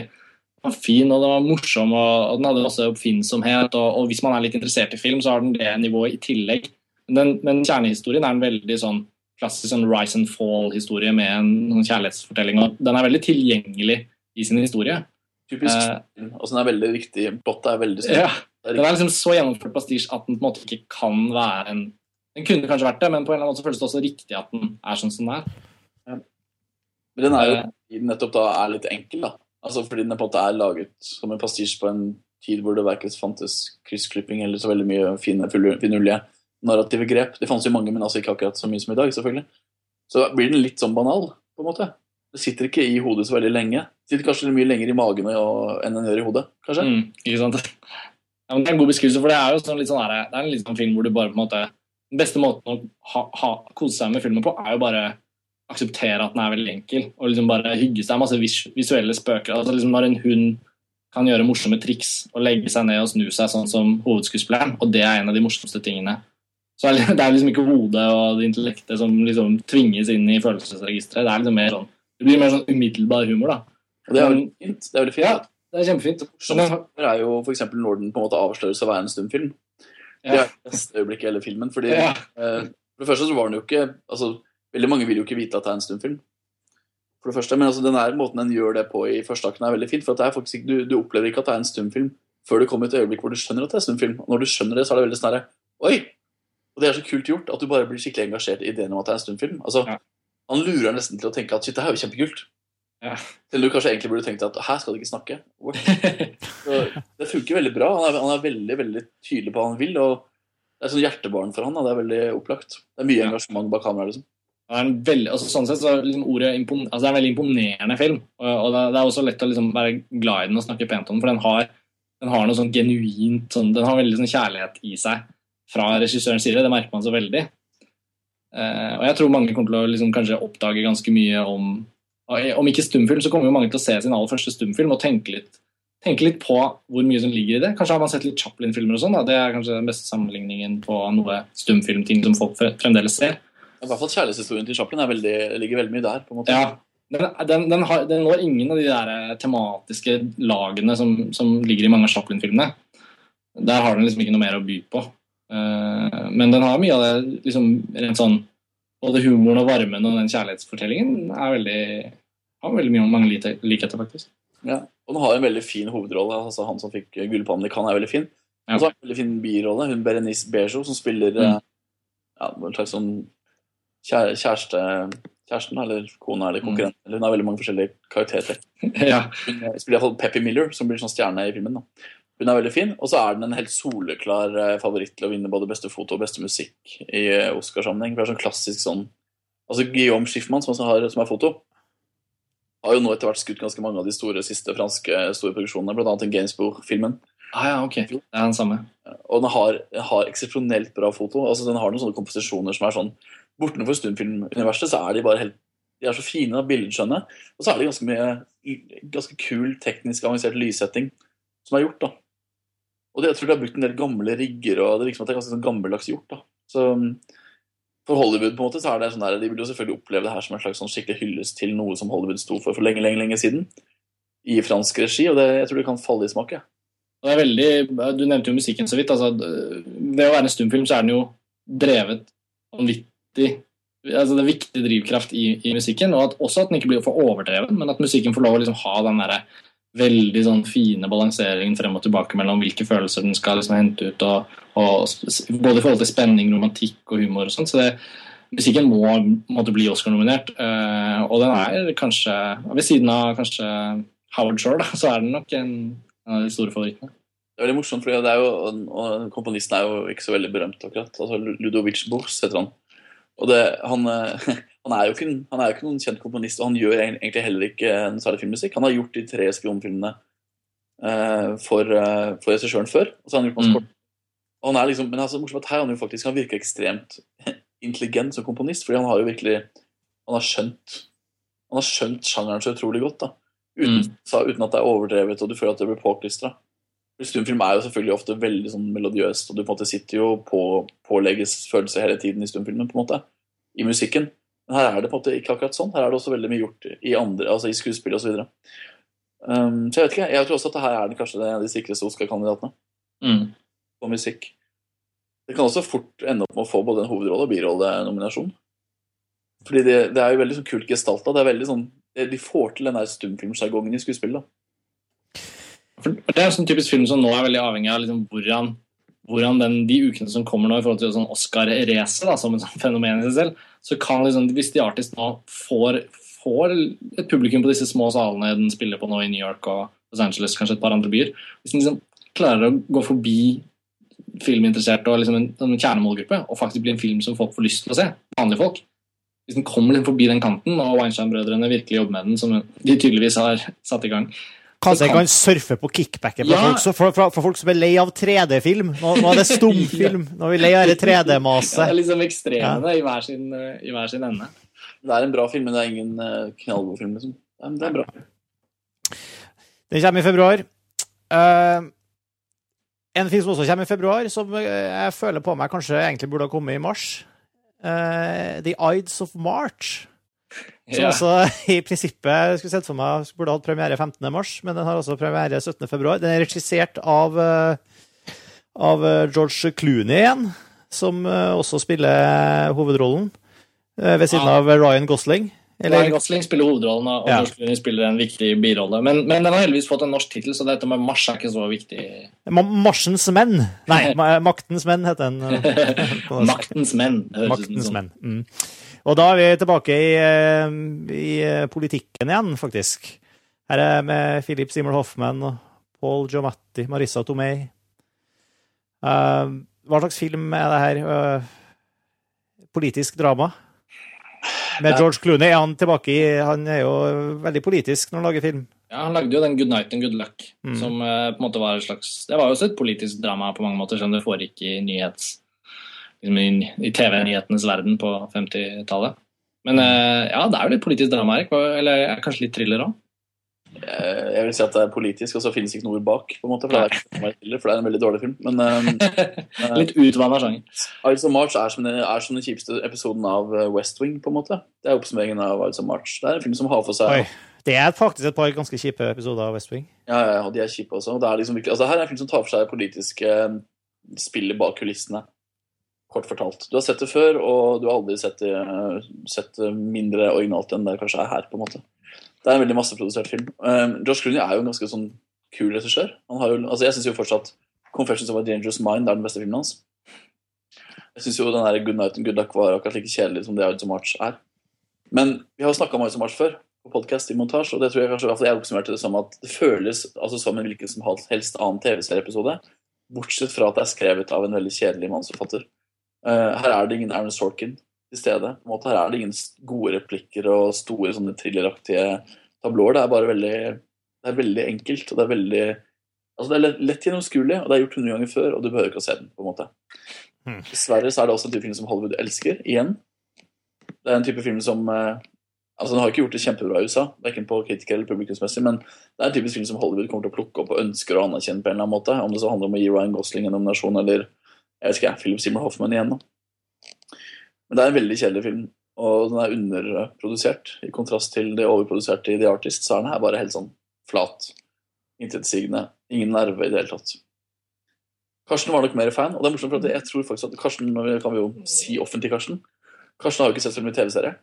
den var fin og den var morsom og, og den hadde masse oppfinnsomhet. Og, og, hvis man er litt interessert i film, så har den det nivået i tillegg. Men, men kjernehistorien er en veldig sånn klassisk sånn rise and fall-historie med en, en kjærlighetsfortelling. og Den er veldig tilgjengelig i sin historie. Typisk. Eh, og så den er veldig viktig. Plottet er veldig stort. Ja, den er liksom så gjennomført pastisj at den på en måte ikke kan være en Den kunne kanskje vært det, men på en eller annen måte føles det også riktig at den er sånn som den er. Ja. Men den er jo eh. nettopp da er litt enkel, da. Altså fordi den på en måte er laget som en pastisj på en tid hvor det verken fantes kryssklipping eller så veldig mye fine, finurlige narrative grep. Det fantes jo mange, men altså ikke akkurat så mye som i dag, selvfølgelig. så blir den litt sånn banal, på en måte. Det sitter ikke i hodet så veldig lenge. Det sitter kanskje mye lenger i magen enn den gjør i hodet, kanskje. Mm, ikke sant? Ja, men det er en god beskrivelse, for det er jo sånn, litt sånn her, det er en litt sånn film hvor du bare på en måte Den beste måten å ha, ha, kose seg med filmen på, er jo bare akseptere at den er veldig enkel, og liksom bare hygge seg. Masse vis visuelle spøker. Altså liksom Når en hund kan gjøre morsomme triks og legge seg ned og snu seg sånn som hovedskuespilleren, og det er en av de morsomste tingene. Så det er liksom ikke hodet og det intellektet som liksom tvinges inn i følelsesregisteret. Det er liksom mer sånn Det blir mer sånn umiddelbar humor, da. Og det er veldig fint. Det er veldig fint. Ja, det er kjempefint. Som det er jo eksempel når den på en måte avsløres å være en stumfilm. Det Ja. er det beste øyeblikket i hele filmen. fordi Ja. eh, For det første så var den jo ikke altså, Veldig mange vil jo ikke vite at det er en stumfilm. For det første, Men altså, den her, måten den gjør det på i første akten, er veldig fint. For at det er faktisk ikke, du, du opplever ikke at det er en stumfilm før det kommer et øyeblikk hvor du skjønner at det er en stumfilm. Og når du skjønner det, så er det veldig sånn Oi! Og det er så kult gjort at du bare blir skikkelig engasjert i ideen om at det er en stumfilm. Altså, Ja. Han lurer nesten til å tenke at shit, det her er jo kjempekult. Ja. Selv du kanskje egentlig burde tenkt at her skal du ikke snakke. Det funker veldig bra. Han er, han er veldig veldig tydelig på hva han vil. og Det er sånn hjertebarn for han. Da. Det er veldig opplagt. Det er mye engasjement bak kameraet. Liksom. Det en veldig, altså sånn sett så er liksom ordet impon, altså det er en veldig imponerende film. Og, og det, det er også lett å liksom være glad i den og snakke pent om den, for den har, den har noe sånn genuint sånn, Den har veldig sånn kjærlighet i seg fra regissørens side. Det merker man så veldig. Eh, og jeg tror mange kommer til å liksom kanskje oppdage ganske mye om Om ikke stumfilm, så kommer jo mange til å se sin aller første stumfilm og tenke litt, tenke litt på hvor mye som ligger i det. Kanskje har man sett litt Chaplin-filmer og sånn. Det er kanskje den beste sammenligningen på noe stumfilmting som folk fremdeles ser. I hvert fall kjærlighetshistorien til Chaplin er veldig, ligger veldig mye der. på en måte. Ja, den, den, den, har, den når ingen av de der eh, tematiske lagene som, som ligger i mange av Chaplin-filmene. Der har den liksom ikke noe mer å by på. Eh, men den har mye av det liksom rent sånn Både humoren og varmen og den kjærlighetsfortellingen er veldig, har veldig mye, mange likheter, faktisk. Ja. Og den har en veldig fin hovedrolle. altså Han som fikk Gullpalmen i Cannes, er veldig fin. Ja. Og så har en veldig fin birolle. Hun Berenice Bejo, som spiller Mm. eh, ja, en slags sånn kjære, kjæreste Kjæresten eller kona eller konkurrent. Eller hun har veldig mange forskjellige karakterer. ja. Hun eh, spiller iallfall Peppy Miller, som blir sånn stjerne i filmen. da. Hun er veldig fin, og så er den en helt soleklar eh, favoritt til å vinne både beste foto og beste musikk i eh, Oscarsammenheng. Det er sånn klassisk sånn Altså Guillaume Schiffmann, som, har, som er foto, har jo nå etter hvert skutt ganske mange av de store siste franske store produksjonene, bl.a. den Gainsbourg-filmen. Ah, ja, ok. Det er den samme. Og den har, har eksepsjonelt bra foto. altså Den har noen sånne komposisjoner som er sånn Bortenfor stumfilmuniverset så er de bare helt De er så fine og billedskjønne. Og så er det ganske mye ganske kul, teknisk avansert lyssetting som er gjort. da. Og det, jeg tror de har brukt en del gamle rigger, og det virker som at det er ganske sånn gammeldags gjort. da. Så um, For Hollywood på en måte så er det sånn der, de vil jo selvfølgelig oppleve det her som en slags sånn skikkelig hyllest til noe som Hollywood sto for for lenge, lenge, lenge siden. I fransk regi, og det, jeg tror det kan falle i smak. Ja. Veldig, Du nevnte jo musikken så vidt. altså Ved å være en stumfilm så er den jo drevet vanvittig altså Det er viktig drivkraft i, i musikken, og at, også at den ikke blir for overdreven, men at musikken får lov å liksom ha den der veldig sånn fine balanseringen frem og tilbake mellom hvilke følelser den skal liksom hente ut, og, og både i forhold til spenning, romantikk og humor og sånn. Så musikken må måtte bli Oscar-nominert, Uh, og den er kanskje Ved siden av kanskje Howard Shore, da, så er den nok en av de store favorittene. Det er veldig morsomt, for det er jo, og komponisten er jo ikke så veldig berømt akkurat. Altså Ludovic Bors heter han. Og det, han, eh, han, er jo ikke, han er jo ikke noen kjent komponist, og han gjør egentlig heller ikke en særlig filmmusikk. Han har gjort de tre spionfilmene uh, for, uh, for regissøren før, og så har han gjort masse Mm. kort. Og han er liksom, men altså, morsomt at her er han jo faktisk han virker ekstremt intelligent som komponist, fordi han har jo virkelig han har skjønt han har skjønt sjangeren så utrolig godt. da. Uten, Mm. sa, uten at det er overdrevet, og du føler at det blir påklistra. Stumfilm er jo selvfølgelig ofte veldig sånn melodiøst, og du på en måte sitter jo på pålegges følelser hele tiden i stumfilmen, på en måte, i musikken. Men her er det på en måte ikke akkurat sånn. Her er det også veldig mye gjort i andre, altså i skuespill osv. Um, så jeg vet ikke, jeg tror også at det her er det kanskje de sikreste Oscar-kandidatene Mm. på musikk. Det kan også fort ende opp med å få både en hovedrolle- og birollenominasjon. Fordi det, det er jo veldig sånn kult gestalta. Det er veldig sånn, De får til den der stumfilmsjargongen i skuespillet. da. For Det er en sånn typisk film som nå er veldig avhengig av liksom hvordan, hvordan den, de ukene som kommer nå i forhold til sånn Oscar-racet som et sånn fenomen i seg selv, så kan liksom, hvis The Artist nå får, får et publikum på disse små salene den spiller på nå i New York og Los Angeles, kanskje et par andre byer Hvis den liksom klarer å gå forbi filminteresserte og liksom en, en kjernemålgruppe og faktisk bli en film som folk får lyst til å se, vanlige folk hvis den kommer liksom forbi den kanten, og Weinstein-brødrene virkelig jobber med den, som de tydeligvis har satt i gang Kanskje jeg kan surfe på kickbacket for, Ja. folk, for, for, for folk som er lei av 3D-film. Nå, nå er det stumfilm. Nå er vi lei av det ja, Det 3D-maset. er liksom ekstremene i, hver sin, eh, i hver sin ende. Det er en bra film, men det er ingen uh, knallgod film. liksom. Men det er bra. Den kommer i februar. Uh, en film som også kommer i februar, som eh, jeg føler på meg kanskje egentlig burde ha kommet i mars. Uh, The Ides of March. Som Ja. også i prinsippet skulle sett for meg burde hatt premiere 15. mars, men den har også premiere 17. februar. Den er regissert av, eh, av eh, George Clooney igjen, som eh, også spiller hovedrollen, ved siden Ja. av Ryan Gosling. Ryan Gosling spiller hovedrollen, og Ja. George Clooney spiller en viktig birolle. Men, men den har heldigvis fått en norsk tittel, så dette med Mars er ikke så viktig. Ma- Marsens menn. Nei, Maktens menn heter den. Maktens menn. Maktens sånn. menn. Mm. Og da er vi tilbake i, eh, i eh, politikken igjen, faktisk. Her er med Philip Simmel Hoffman Paul Giamatti, Marissa Tomei. Uh, hva slags film er det her? Uh, politisk drama? Med George Clooney er han tilbake i Han er jo veldig politisk når han lager film. Ja, Han lagde jo den Good Night and Good Luck, Mm. som uh, på en måte var et slags Det var jo også et politisk drama på mange måter, som det foregikk i nyhets... liksom i, i TV-nyhetenes verden på 50-tallet. Men eh, ja, det er jo litt politisk drama her. Eller kanskje litt thriller òg. Eh, Jeg vil si at det er politisk, og så finnes ikke noe ord bak. på en måte, For det er, for det er en veldig dårlig film. Men men litt utvanna sjanger. Ides of March er som, den, er som den kjipeste episoden av eh, West Wing. på en måte. Det er oppsummeringen av Ides of March. Det er en film som har for seg Oi. Det er faktisk et par ganske kjipe episoder av West Wing. Ja, ja, ja, de er kjipe også. Det er liksom virkelig, altså, det her er en film som tar for seg politiske eh, spillet bak kulissene. Kort fortalt. Du har sett det før, og du har aldri sett det, sett det mindre originalt enn det kanskje er her. på en måte. Det er en veldig masseprodusert film. Um, Josh Clooney er jo en ganske sånn kul regissør. Altså Jeg syns jo fortsatt 'Confessions of a Dangerous Mind' er den beste filmen hans. Jeg syns jo den der 'Good Night and Good Luck' var akkurat like kjedelig som det 'Out of March er. Men vi har jo snakka om 'Out of March før på podcast i montasje, og det tror jeg kanskje jeg oppsummerte det som at det føles altså som en hvilken som helst annen TV-serieepisode, bortsett fra at det er skrevet av en veldig kjedelig manusforfatter. Eh, her er det ingen Aaron Sorkin til stede. På en måte, her er det ingen gode replikker og store sånne thrilleraktige tablåer. Det er bare veldig det er veldig enkelt, og det er veldig altså det er lett, lett gjennomskuelig, og det er gjort hundre ganger før, og du behøver ikke å se den. på en måte. Hmm. Dessverre så er det også en type film som Hollywood elsker, igjen. Det er en type film som eh, altså Den har ikke gjort det kjempebra i USA, verken på kritiker eller publikumsmessig, men det er en typisk film som Hollywood kommer til å plukke opp og ønsker å anerkjenne på en eller annen måte. Om det så handler om å gi Ryan Gosling en nominasjon, eller jeg vet ikke, Philip Seymour Hoffman igjen. da. Men det er en veldig kjedelig film, og den er underprodusert. I kontrast til det overproduserte i The Artist, så er den her bare helt sånn flat. Intetsigende. Ingen nerve i det hele tatt. Karsten var nok mer fan, og det er morsomt, for jeg tror faktisk at Karsten kan vi jo si offentlig Karsten. Karsten har jo ikke sett film i TV-serie.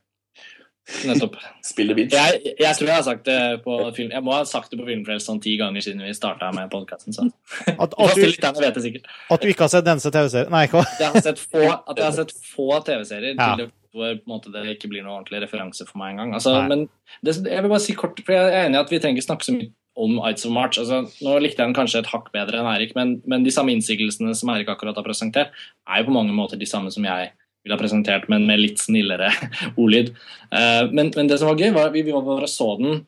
Nettopp. Spiller Beach. Jeg, jeg tror jeg har sagt det på film Jeg må ha sagt det på Filmfrelst sånn ti ganger siden vi starta med podkasten. Så At, at, du, at du ikke har sett denne TV-serien Nei, hva? Jeg har sett få, at jeg har sett få TV-serier Ja. til det hvor på en måte, det ikke blir noen ordentlig referanse for meg engang. Altså, men det, jeg vil bare si kort, for jeg er enig i at vi trenger ikke snakke så mye om Ides of March. Altså, nå likte jeg den kanskje et hakk bedre enn Eirik, men, men de samme innsigelsene som Eirik akkurat har presentert, er jo på mange måter de samme som jeg ville ha presentert, men med litt snillere ordlyd. Eh, men, men det som var gøy, var at vi, vi bare så den,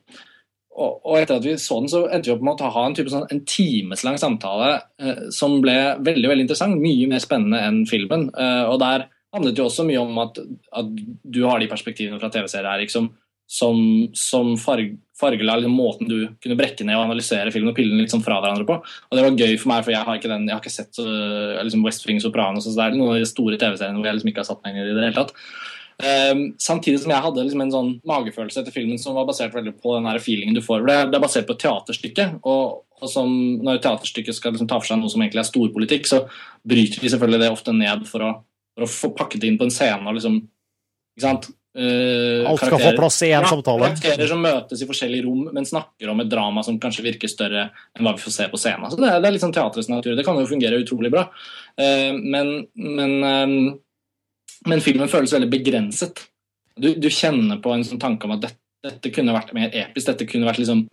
og, etter at vi så den, så endte vi opp med å ha en sånn, en timeslang samtale eh, som ble veldig veldig interessant. Mye mer spennende enn filmen. Eh, og der handlet jo også mye om at, at du har de perspektivene fra TV-serier Erik, som, som, som farg, fargela liksom, måten du kunne brekke ned og analysere filmen og pille den litt sånn fra hverandre på. Og det var gøy for meg, for jeg har ikke, den, jeg har ikke sett så, liksom West Wing Sopranos og så det er noen av de store TV-seriene hvor jeg liksom ikke har satt meg inn i det i det hele tatt. Um, samtidig som jeg hadde liksom en sånn magefølelse etter filmen som var basert veldig på den her feelingen du får. Det, det er basert på et teaterstykke, og, og som, når et teaterstykke skal liksom ta for seg noe som egentlig er storpolitikk, så bryter de selvfølgelig det ofte ned for å, for å få pakket det inn på en scene og liksom Ikke sant? Uh, Alt skal få plass i én ja, samtale. Karakterer som møtes i forskjellige rom, men snakker om et drama som kanskje virker større enn hva vi får se på scenen. Så det, er, det er litt sånn teatrets natur. Det kan jo fungere utrolig bra. Uh, men, men, um, men filmen føles veldig begrenset. Du, du kjenner på en sånn tanke om at dette, dette kunne vært mer episk. Dette kunne vært liksom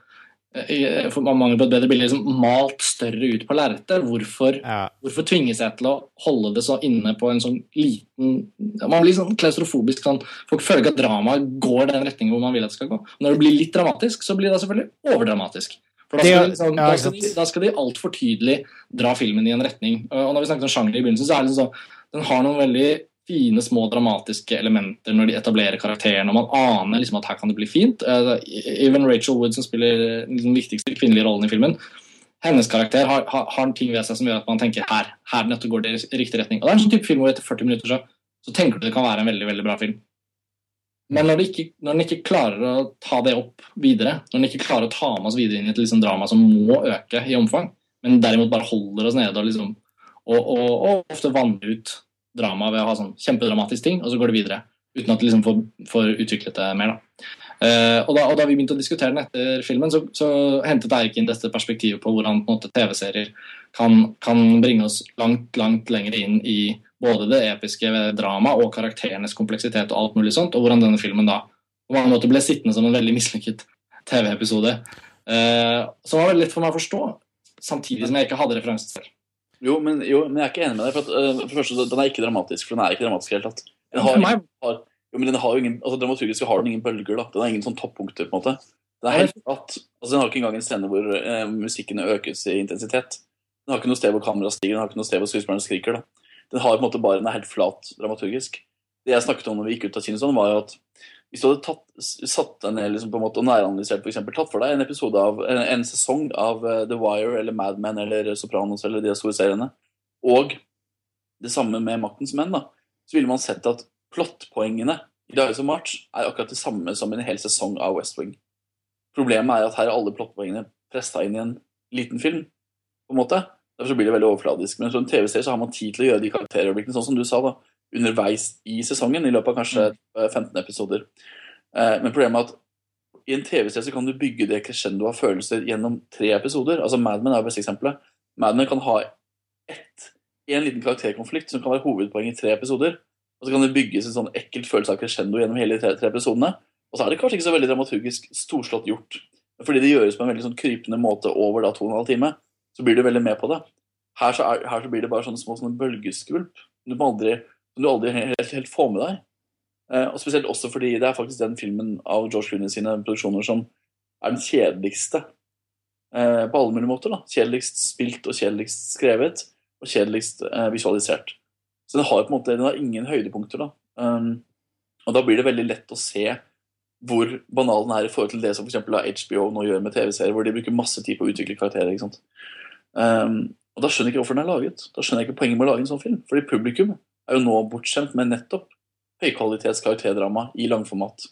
for mange på et bedre bilde, liksom malt større ut på lerretet. Hvorfor, Ja. hvorfor tvinge seg til å holde det så inne på en sånn liten Man blir sånn klaustrofobisk. Sånn, folk føler ikke at dramaet går den retningen hvor man vil at det skal gå. Når det blir litt dramatisk, så blir det selvfølgelig overdramatisk. For da skal, de liksom, da skal, de, da skal de altfor tydelig dra filmen i en retning. Og når vi snakket om sjanger i begynnelsen, så er det sånn den har noen veldig fine, små dramatiske elementer når de etablerer karakteren, og man aner liksom at her kan det bli fint. Uh, even Rachel Wood, som spiller den viktigste kvinnelige rollen i filmen, hennes karakter har, har, har ting ved seg som gjør at man tenker her, her nettopp går det i riktig retning. Og det er en sånn type film hvor etter 40 minutter så, så tenker du det kan være en veldig, veldig bra film. Men når, ikke, når den ikke klarer å ta det opp videre, når den ikke klarer å ta med oss videre inn i et liksom drama som må øke i omfang, men derimot bare holder oss nede og, liksom, og, og, og ofte vanner ut dramaet ved å ha sånn kjempedramatisk ting, og så går det videre. Uten at det liksom får, får utviklet det mer. Da. Eh, og, da, og da vi begynte å diskutere den etter filmen, så, så hentet Eirik inn dette perspektivet på hvordan TV-serier kan, kan bringe oss langt, langt lenger inn i både det episke ved dramaet og karakterenes kompleksitet og alt mulig sånt, og hvordan denne filmen da på mange måter ble sittende som en veldig mislykket TV-episode. Eh, som var veldig lett for meg å forstå, samtidig som jeg ikke hadde referanser selv. Jo men, jo, men jeg er ikke enig med deg. For, at, uh, for det første, Den er ikke dramatisk, for den er ikke dramatisk i det hele tatt. Den har, ingen, har, jo, men den har jo ingen, altså Dramaturgisk har den ingen bølger. da. Den har ingen sånn toppunkter. på en måte. Den er helt flatt. Altså, den har ikke engang en scene hvor uh, musikken økes i intensitet. Den har ikke noe sted hvor kameraet stiger, den har ikke noe sted hvor skuespillerne skriker. da. Den har på en måte bare, den er helt flat dramaturgisk. Det jeg snakket om når vi gikk ut av kinoen, var jo at hvis du hadde tatt, satt deg ned liksom, på en måte, og næranalysert for eksempel, tatt for deg en episode av, en, en sesong av eh, The Wire eller Mad Men eller Sopranos eller de store seriene, og det samme med Maktens menn, da, så ville man sett at plottpoengene i Dials of March er akkurat det samme som en hel sesong av West Wing. Problemet er at her er alle plottpoengene pressa inn i en liten film. på en måte. Derfor så blir det veldig overfladisk. Men som TV-serie så har man tid til å gjøre de karakterøyeblikkene, sånn som du sa, da, underveis i sesongen, i løpet av kanskje eh, 15 episoder. Eh, men problemet er at i en TV-serie så kan du bygge det crescendo av følelser gjennom tre episoder. Altså Mad Men er beste eksempelet. Mad Men kan ha ett, en liten karakterkonflikt som kan være hovedpoeng i tre episoder. Og så kan det bygges en sånn ekkelt følelse av crescendo gjennom hele de tre, tre episodene. Og så er det kanskje ikke så veldig dramaturgisk storslått gjort. Fordi det gjøres på en veldig sånn krypende måte over da to og en halv time, så blir du veldig med på det. Her så, er, her så blir det bare sånne små sånne bølgeskvulp du, må aldri, du aldri helt, helt får med deg. Eh, og spesielt også fordi det er faktisk den filmen av George Clooney sine produksjoner som er den kjedeligste eh, på alle mulige måter. da. Kjedeligst spilt og kjedeligst skrevet, og kjedeligst eh, visualisert. Så den har på en måte, den har ingen høydepunkter. da. Um, og da blir det veldig lett å se hvor banal den er i forhold til det som eksempel, HBO nå gjør med TV-serier, hvor de bruker masse tid på å utvikle karakterer. ikke sant? Um, og Da skjønner jeg ikke hvorfor den er laget. Da skjønner jeg ikke poenget med å lage en sånn film. Fordi publikum er jo nå bortskjemt med nettopp høykvalitets karakterdrama i langformat.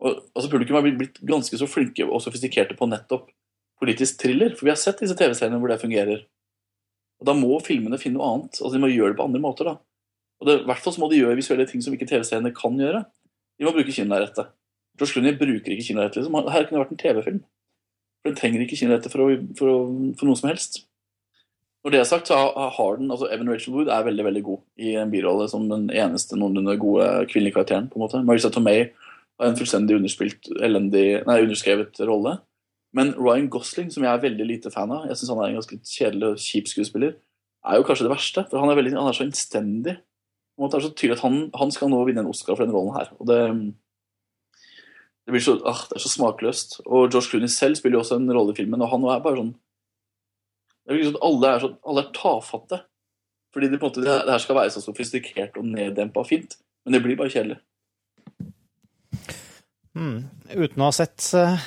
Og, altså Publikum har blitt ganske så flinke og sofistikerte på nettopp politisk thriller. For vi har sett disse TV-seriene hvor det fungerer. Og Da må filmene finne noe annet. altså De må gjøre det på andre måter. da. Og I hvert fall så må de gjøre visuelle ting som ikke TV-seriene kan gjøre. De må bruke kinolerretet. George Clooney bruker ikke kinolerret. Liksom. Her kunne det vært en TV-film. For Den trenger ikke kinolerretet for, for, for noe som helst. Når det er sagt, så har den, altså Evan Rachel Wood er veldig veldig god i en birolle som den eneste noenlunde gode kvinnelige karakteren. på en måte. Marisa Tomei har en fullstendig underspilt, elendig, nei, underskrevet rolle. Men Ryan Gosling, som jeg er veldig lite fan av, jeg synes han er en ganske kjedelig og kjip skuespiller, er jo kanskje det verste. For han er, veldig, han er så innstendig. Måte er det så tydelig at han, han skal nå vinne en Oscar for denne rollen her. Og det, det så, ah, det er så smakløst. Og Josh Clooney selv spiller jo også en rolle i filmen, og han er bare sånn det virker som at alle er, sånn, alle er tafatte. Fordi det, måte, det, her- skal være så sofistikert og neddempa fint. Men det blir bare kjedelig. Mm. Uten å ha sett uh,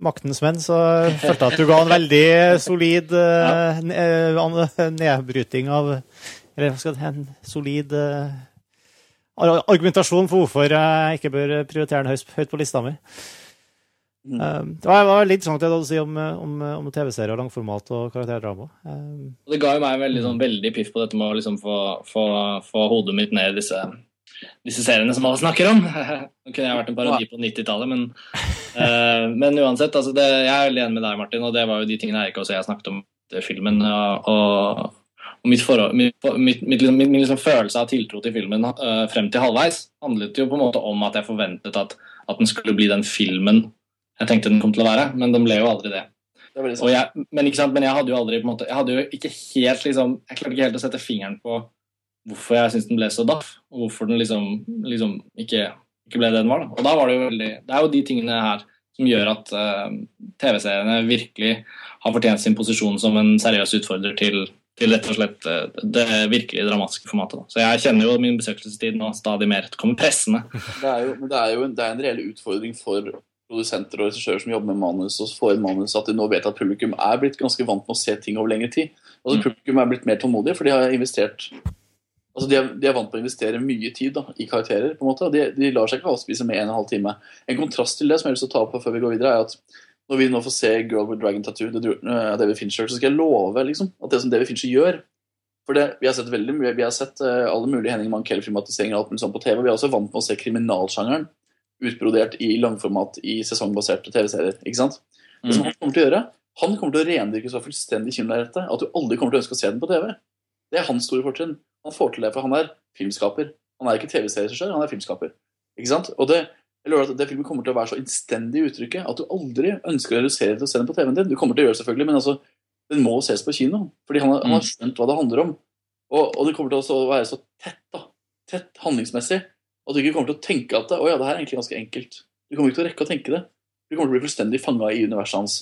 Maktens menn, så følte jeg at du ga en veldig solid eh, nedbryting av Eller hva skal det En solid uh, argumentasjon for hvorfor jeg ikke bør prioritere den høyt på lista mi. Mm. Um, det var, var litt interessant at jeg hadde å si om, om, om TV-serier, langformat og karakterdrama. Um, det ga jo meg veldig, sånn, veldig piff på dette med å liksom få, få, få hodet mitt ned i disse, disse seriene som alle snakker om. Nå kunne jeg vært en parodi på 90-tallet, men, uh, men uansett. Altså det, jeg er veldig enig med deg, Martin, og det var jo de tingene Eirik også jeg snakket om filmen. Og, og, og mitt, forhold, mitt, mitt, mitt, liksom, min liksom følelse av tiltro til filmen uh, frem til halvveis handlet jo på en måte om at jeg forventet at, at den skulle bli den filmen jeg tenkte den kom til å være, men den ble jo aldri det. Det jeg, men, men jeg hadde jo aldri på en måte, Jeg hadde jo ikke helt liksom, jeg klarte ikke helt å sette fingeren på hvorfor jeg syntes den ble så daff, og hvorfor den liksom, liksom ikke, ikke ble det den var. Da. Og da var det jo veldig Det er jo de tingene her som gjør at uh, TV-seriene virkelig har fortjent sin posisjon som en seriøs utfordrer til, til rett og slett uh, det virkelig dramatiske formatet. Da. Så jeg kjenner jo min besøkelsestid nå stadig mer. Kommer pressende. Det er jo, det er jo en, det er en reell utfordring for produsenter og regissører som jobber med manus, og får manus, at de nå vet at publikum er blitt ganske vant med å se ting over lengre tid. Altså Mm. Publikum er blitt mer tålmodige, for de har investert Altså de er, de er vant på å investere mye tid da, i karakterer. på en måte, de, de lar seg ikke avspise med en og en halv time. En kontrast til det som jeg vil ta opp før vi går videre, er at når vi nå får se Girl with Dragon Tattoo av David Fincher, så skal jeg love liksom, at det som David Fincher gjør for det, Vi har sett veldig mye, vi har sett eh, alle mulige Henning Mankell-filmatiseringer og alt mulig sånt på TV. Vi er også vant med å se kriminalsjangeren utbrodert i langformat i sesongbaserte TV-serier. ikke sant? Det som han kommer til å gjøre, han kommer til å rendyrke så fullstendig kinolerretet at du aldri kommer til å ønske å se den på TV. Det er hans store fortrinn. Han får til det, for han er filmskaper. Han er ikke TV-serieregissør, han er filmskaper. Ikke sant? Og det, jeg lover at det filmen kommer til å være så innstendig i uttrykket at du aldri ønsker å redusere til å se den på TV-en din. Du kommer til å gjøre det selvfølgelig, men altså, den må ses på kino. Fordi han, han har skjønt hva det handler om. Og, og det kommer til å være så tett, da. Tett handlingsmessig. At du ikke kommer til å tenke at det, å ja, det her er egentlig ganske enkelt. Du kommer ikke til å rekke å tenke det. Du kommer til å bli fullstendig fanga i universet hans.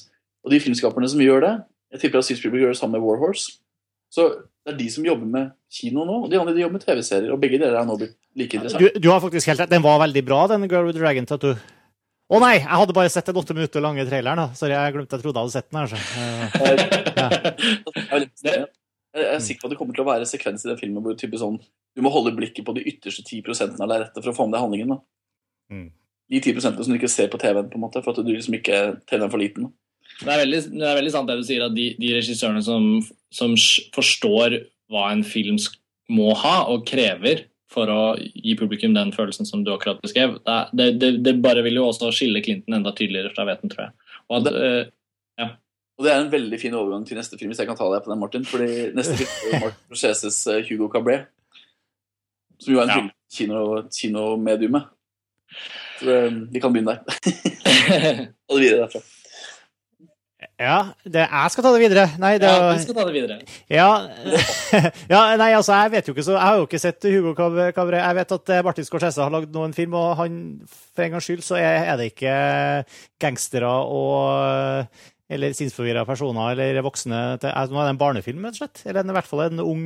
Og de filmskaperne som gjør det, jeg tipper at Steve Spielberg gjør det samme med Warhorse. Så det er de som jobber med kino nå, og de andre de jobber med TV-serier. Og begge deler er nå blitt like interessante. Du, du har faktisk helt rett. Den var veldig bra, den Girl with the Dragon Tattoo. Å nei, jeg hadde bare sett den åtte minutter lange traileren. da. Sorry, jeg glemte jeg trodde jeg hadde sett den. her. så. Uh, ja. Jeg er sikker på at det kommer til å være sekvens i den filmen hvor type sånn, du må holde blikket på de ytterste 10 av lerretet for å få med deg handlingen. da. Mm. De 10% som du ikke ser på TV-en, på en måte, for at du liksom ikke TV-en for liten. Det er, veldig, det er veldig sant det du sier, at de, de regissørene som, som forstår hva en film må ha og krever for å gi publikum den følelsen som du akkurat beskrev, det, det, det, det bare vil jo også skille Clinton enda tydeligere fra veten, tror jeg. Og at, eh, Og det er en veldig fin overgang til neste film, hvis jeg kan ta deg på den, Martin. fordi neste film er Martin Scorseses eh, Hugo Cabret. Som jo er en Ja. film kino, kinomediumet. Så eh, vi kan begynne der. Og det videre derfra. ja, det, jeg skal ta det videre. Nei, det ja, du vi skal ta det videre. Ja, ja, nei, altså, jeg vet jo ikke så Jeg har jo ikke sett Hugo Cabret. Jeg vet at eh, Martin Scorsese har lagd noen film, og han, for en gangs skyld så er, er det ikke gangstere og eller sinnsforvirra personer eller voksne til, altså, Nå er det en barnefilm, rett og slett. Eller i hvert fall en ung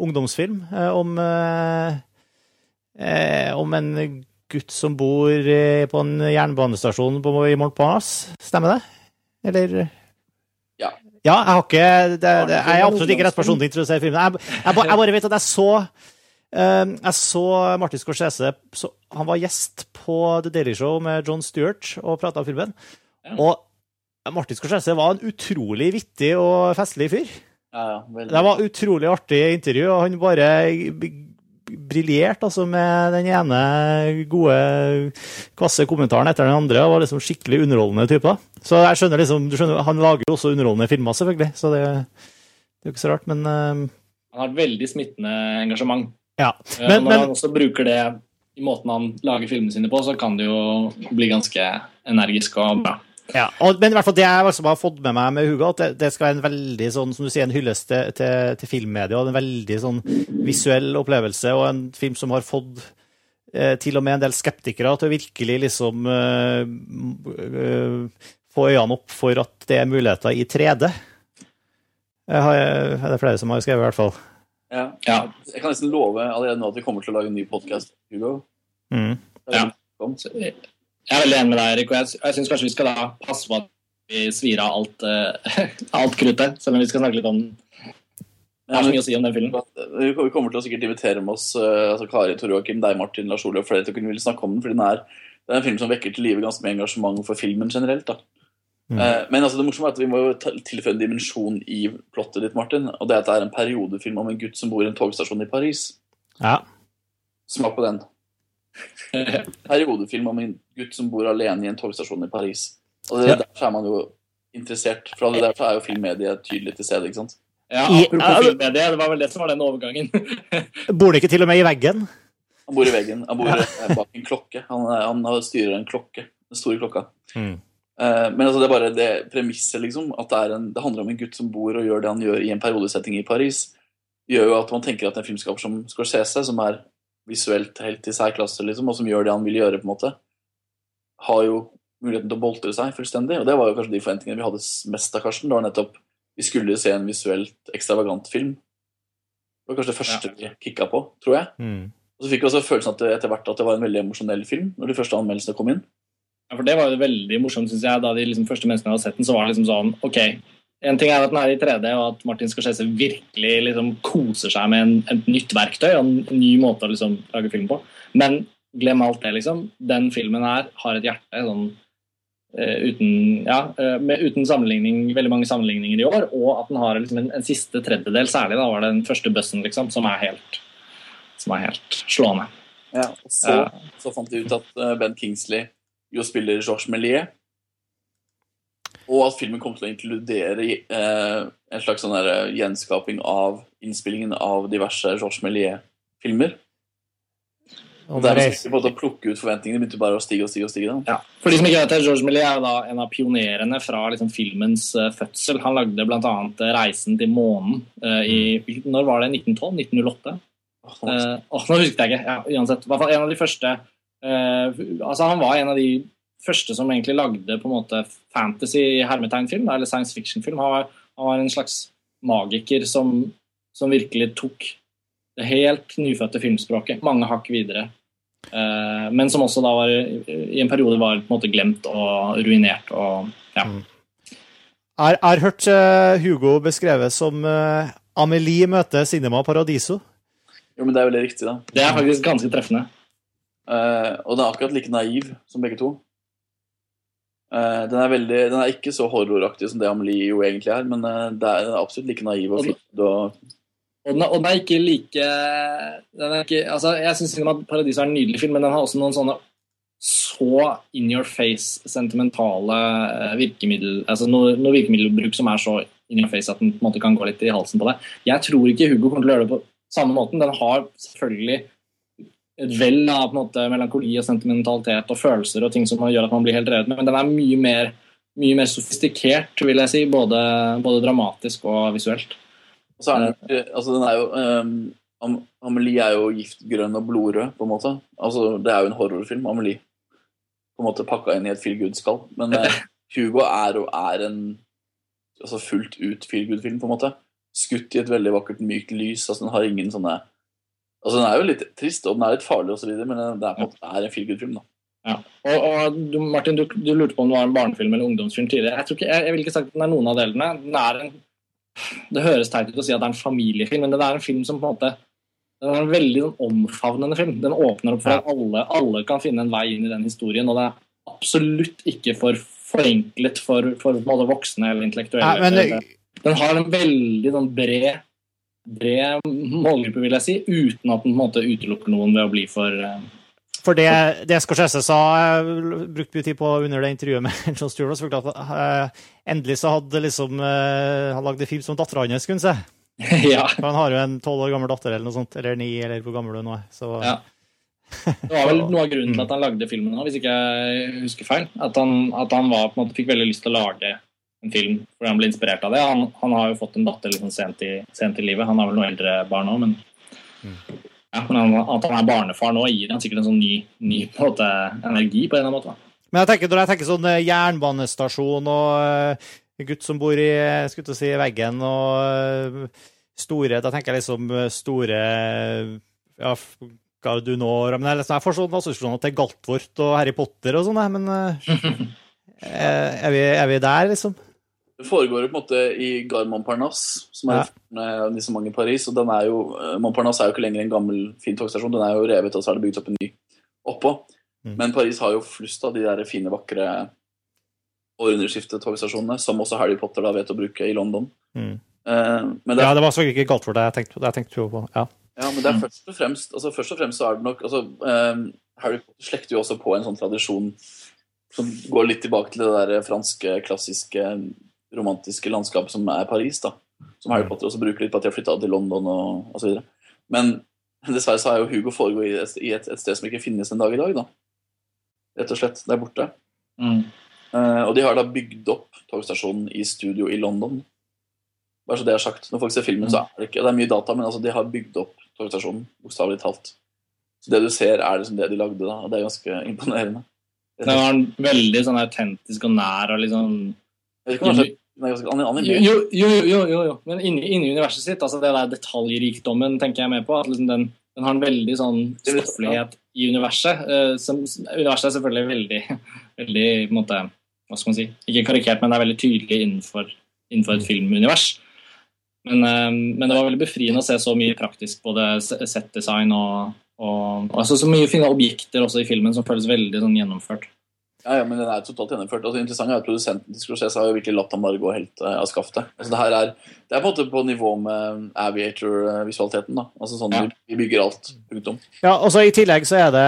ungdomsfilm eh, om eh, eh, om en gutt som bor eh, på en jernbanestasjon på, i Montparnasse. Stemmer det? Eller Ja. Ja, jeg har ikke det, det, Jeg er absolutt ikke rett person til å introdusere filmen. Jeg, jeg, jeg, jeg bare vet at jeg så eh, Jeg så Martin Scorsese så, Han var gjest på The Daily Show med John Stewart og prata om filmen. Ja. Og Martin Scorsese var en utrolig vittig og festlig fyr. Ja, ja. Det var utrolig artig intervju, og han bare briljerte altså, med den ene gode, kvasse kommentaren etter den andre. og var liksom skikkelig underholdende type. Så jeg skjønner liksom, du skjønner, Han lager jo også underholdende filmer, selvfølgelig, så det, det er jo ikke så rart, men uh... Han har et veldig smittende engasjement. ja. Eh, Men, når men han også bruker det i måten han lager filmene sine på, så kan det jo bli ganske energisk og bra. Ja, og, men i hvert fall det jeg liksom har fått med meg med Hugo, at det, det skal være en veldig sånn, som du sier, en hyllest til, til, til filmmedia. og En veldig sånn visuell opplevelse, og en film som har fått eh, til og med en del skeptikere til å virkelig liksom eh, eh, få øynene opp for at det er muligheter i 3D. Jeg har, er det flere som har skrevet, i hvert fall. Ja. Ja. Jeg kan nesten love allerede nå at vi kommer til å lage en ny podkast, Hugo. Mm. Ja. Så Jeg er veldig enig med deg, Erik, og jeg, jeg syns kanskje vi skal da passe på at vi svir av alt, uh, alt kruttet, selv om vi skal snakke litt om det. Det er så mye å si om den filmen. Vi kommer til å sikkert invitere med oss eh, altså Kari, Tor Joakim, deg, Martin, Lars Ole og flere til å kunne ville snakke om den. fordi den er, det er en film som vekker til live ganske mye engasjement for filmen generelt. da. Mm. Eh, Men altså det morsomme er at vi må jo tilføye en dimensjon i plottet ditt, Martin. Og det er at det er en periodefilm om en gutt som bor i en togstasjon i Paris. Ja. Smak på den. Periodefilm om en gutt som bor alene i en togstasjon i Paris. Og det, Ja. Derfor er man jo interessert. For det derfor er jo filmmediet tydelig til stede. ikke sant? Ja, apropos Ja, filmmedie, det var vel det som var den overgangen. Bor det ikke til og med i veggen? Han bor i veggen. Han bor eh, bak en klokke. Han, er- han styrer en klokke. Den store klokka. Mm. Eh, men altså, det er bare det premisset, liksom, at det, er en, det handler om en gutt som bor og gjør det han gjør i en periodesetting i Paris, gjør jo at man tenker at en filmskaper som Scorsese, som er visuelt helt i særklasse, liksom, og som gjør det han vil gjøre, på en måte, har jo muligheten til å boltre seg fullstendig. Og det var jo kanskje de forventningene vi hadde mest av Karsten. Det var nettopp vi skulle se en visuelt ekstravagant film. Det var kanskje det første vi kicka på, tror jeg. Mm. Og så fikk vi også følelsen at det etter hvert at det var en veldig emosjonell film når de første anmeldelsene kom inn. Ja, for Det var jo veldig morsomt, syns jeg. Da de liksom første menneskene hadde sett den, så var det liksom sånn OK. En ting er at den er i 3D, og at Martin Scorsese virkelig liksom koser seg med en, et nytt verktøy og en ny måte å liksom lage film på. Men glem alt det, liksom. Den filmen her har et hjerte sånn uh, uten, ja, uh, med, uten sammenligning, veldig mange sammenligninger i år, og at den har liksom en, en siste tredjedel, særlig da var det den første bussen, liksom, som er helt, som er helt slående. Ja, og så, uh, så fant de ut at uh, Ben Kingsley jo spiller Georges Méliès, og at filmen kom til å inkludere eh, en slags sånn der, eh, gjenskaping av innspillingen av diverse Georges Méliès-filmer. Og der en måte plukke ut forventningene begynte bare å stige og stige. og stige da. Ja. For de som ikke vet det, Georges Méliès er da en av pionerene fra liksom, filmens uh, fødsel. Han lagde bl.a. 'Reisen til månen' uh, i Når var det? 1912? 1908? Åh, nå- Eh, åh, nå husket jeg ikke. Ja, uansett. I hvert fall en av de første eh, altså Han var en av de første som egentlig lagde på en måte fantasy hermetegnfilm, eller science fiction-film. Han, han var en slags magiker som, som virkelig tok det helt nyfødte filmspråket mange hakk videre. Eh, men som også da var i en periode var på en måte glemt og ruinert. og ja. Jeg har hørt eh, Hugo beskrevet som uh, Amelie møter Cinema Paradiso. Jo, men det er veldig riktig, da. Det er faktisk ganske treffende. Uh, og det er akkurat like naiv som begge to. Eh, den, er veldig, den er ikke så horroraktig som det Amelie jo egentlig er, men uh, det er, den er absolutt like naiv og flott. Og, Og den, er, og den er ikke like den ikke, altså Jeg syns Paradiso er en nydelig film, men den har også noen sånne så in your face sentimentale eh, virkemiddel altså noe, noe virkemiddelbruk som er så in your face at den på en måte kan gå litt i halsen på deg. Jeg tror ikke Hugo kommer til å gjøre det på samme måten. Den har selvfølgelig et vell av måte melankoli og sentimentalitet og følelser og ting som gjør at man blir helt revet med, men den er mye mer, mye mer sofistikert, vil jeg si, både, både dramatisk og visuelt. og så er den, altså den er jo um, Amelie er jo giftgrønn og blodrød, på en måte. Altså, det er jo en horrorfilm, Amelie. På en måte pakka inn i et feel good-skall. Men eh, Hugo er er en altså fullt ut feel good-film, på en måte. Skutt i et veldig vakkert, mykt lys. altså Den har ingen sånne Altså Den er jo litt trist, og den er litt farlig, og så videre, men det er på en måte det er en feel good-film. da. Ja. Og, og du, Martin, du, du lurte på om det var en barnefilm eller ungdomsfilm tidligere. Jeg, tror ikke, jeg, jeg vil ikke sagt at den er noen av delene. Den er en, det høres teit ut å si at det er en familiefilm, men det er en film som på en måte den er en veldig sånn, omfavnende film. Den åpner opp for at alle, alle kan finne en vei inn i den historien, og det er absolutt ikke for forenklet for, for både voksne eller intellektuelle. Ja, men, den har en veldig sånn, bred, bred målgruppe, vil jeg si, uten at den på en måte utelukker noen ved å bli for eh, For det, det Scorsese sa, jeg brukte mye tid på under det intervjuet med John Stewart, så forklarte at eh, endelig så hadde liksom eh, han lagd en film som dattera hans kunne se. ja. For han har jo en tolv år gammel datter eller noe sånt, eller ni, eller hvor gammel du nå er. Så Ja. Det var vel noe av grunnen til at han lagde filmen, nå, hvis ikke jeg husker feil. At han, at han var, måte, fikk veldig lyst til å lage en film fordi han ble inspirert av det. Han, han har jo fått en datter liksom sent, i, sent i livet. Han har vel noe eldre barn nå, men, ja, men han, at han er barnefar nå, gir han sikkert en sånn ny, ny på en måte, energi på en eller annen måte. da. Men jeg tenker, når jeg tenker sånn eh, jernbanestasjon og uh, gutt som bor i eh, skulle si, veggen og uh, store Da tenker jeg liksom store ja, Gardunor Men jeg, liksom, jeg får sånn assosiasjoner til Galtvort og Harry Potter og sånn, men eh, er, vi, er vi der, liksom? Det foregår jo på en måte i Gare Montparnasse, som er ja. disse mange i Paris. og den er jo, eh, Montparnasse er jo ikke lenger en gammel, fin togstasjon. Den er jo revet, og så er det bygd opp en ny oppå. Mm. Men Paris har jo flust av de der fine, vakre århundreskiftet-togstasjonene, som også Harry Potter da vet å bruke i London. Mm. Eh, men det er, Ja, det var så ikke Galtvort jeg tenkte, jeg tenkte på. Ja. ja, men det er først og fremst altså først og fremst så er det nok altså, eh, Harry Potter slekter jo også på en sånn tradisjon som går litt tilbake til det der franske, klassiske, romantiske landskapet som er Paris. da. Som Harry Potter også bruker litt på at de har flytta til London og osv. Men dessverre så har jo Hugo foregått i, et, i et, et, sted som ikke finnes en dag i dag. da. Rett og slett. Det er borte. Mm. Uh, og de har da bygd opp togstasjonen i studio i London. Bare så det er sagt. Når folk ser filmen, så er det ikke Det er mye data, men altså, de har bygd opp togstasjonen, bokstavelig talt. Så det du ser, er liksom det de lagde, da, og det er ganske imponerende. Den var veldig sånn autentisk og nær og liksom Jeg vet ikke om det er jo, jo, jo, jo, jo. Men inni, inni universet sitt, altså det der detaljrikdommen tenker jeg med på. at liksom den, den har en veldig sånn stofflighet i universet. Uh, som, universet er selvfølgelig veldig, veldig på en måte, hva skal man si, Ikke karikert, men det er veldig tydelig innenfor, innenfor et filmunivers. Men, uh, men det var veldig befriende å se så mye praktisk, både se- settdesign og, og altså så mye fine objekter også i filmen som føles veldig sånn gjennomført. Ja, ja, men den er totalt gjennomført. Altså, interessant er at Produsenten til Scorsese har jo virkelig latt ham bare gå helt uh, av skaftet. Altså, det her er det er på en måte på nivå med Aviator-visualiteten. da. Altså sånn, Ja. vi, bygger alt. Punktum. Ja, og så I tillegg så er det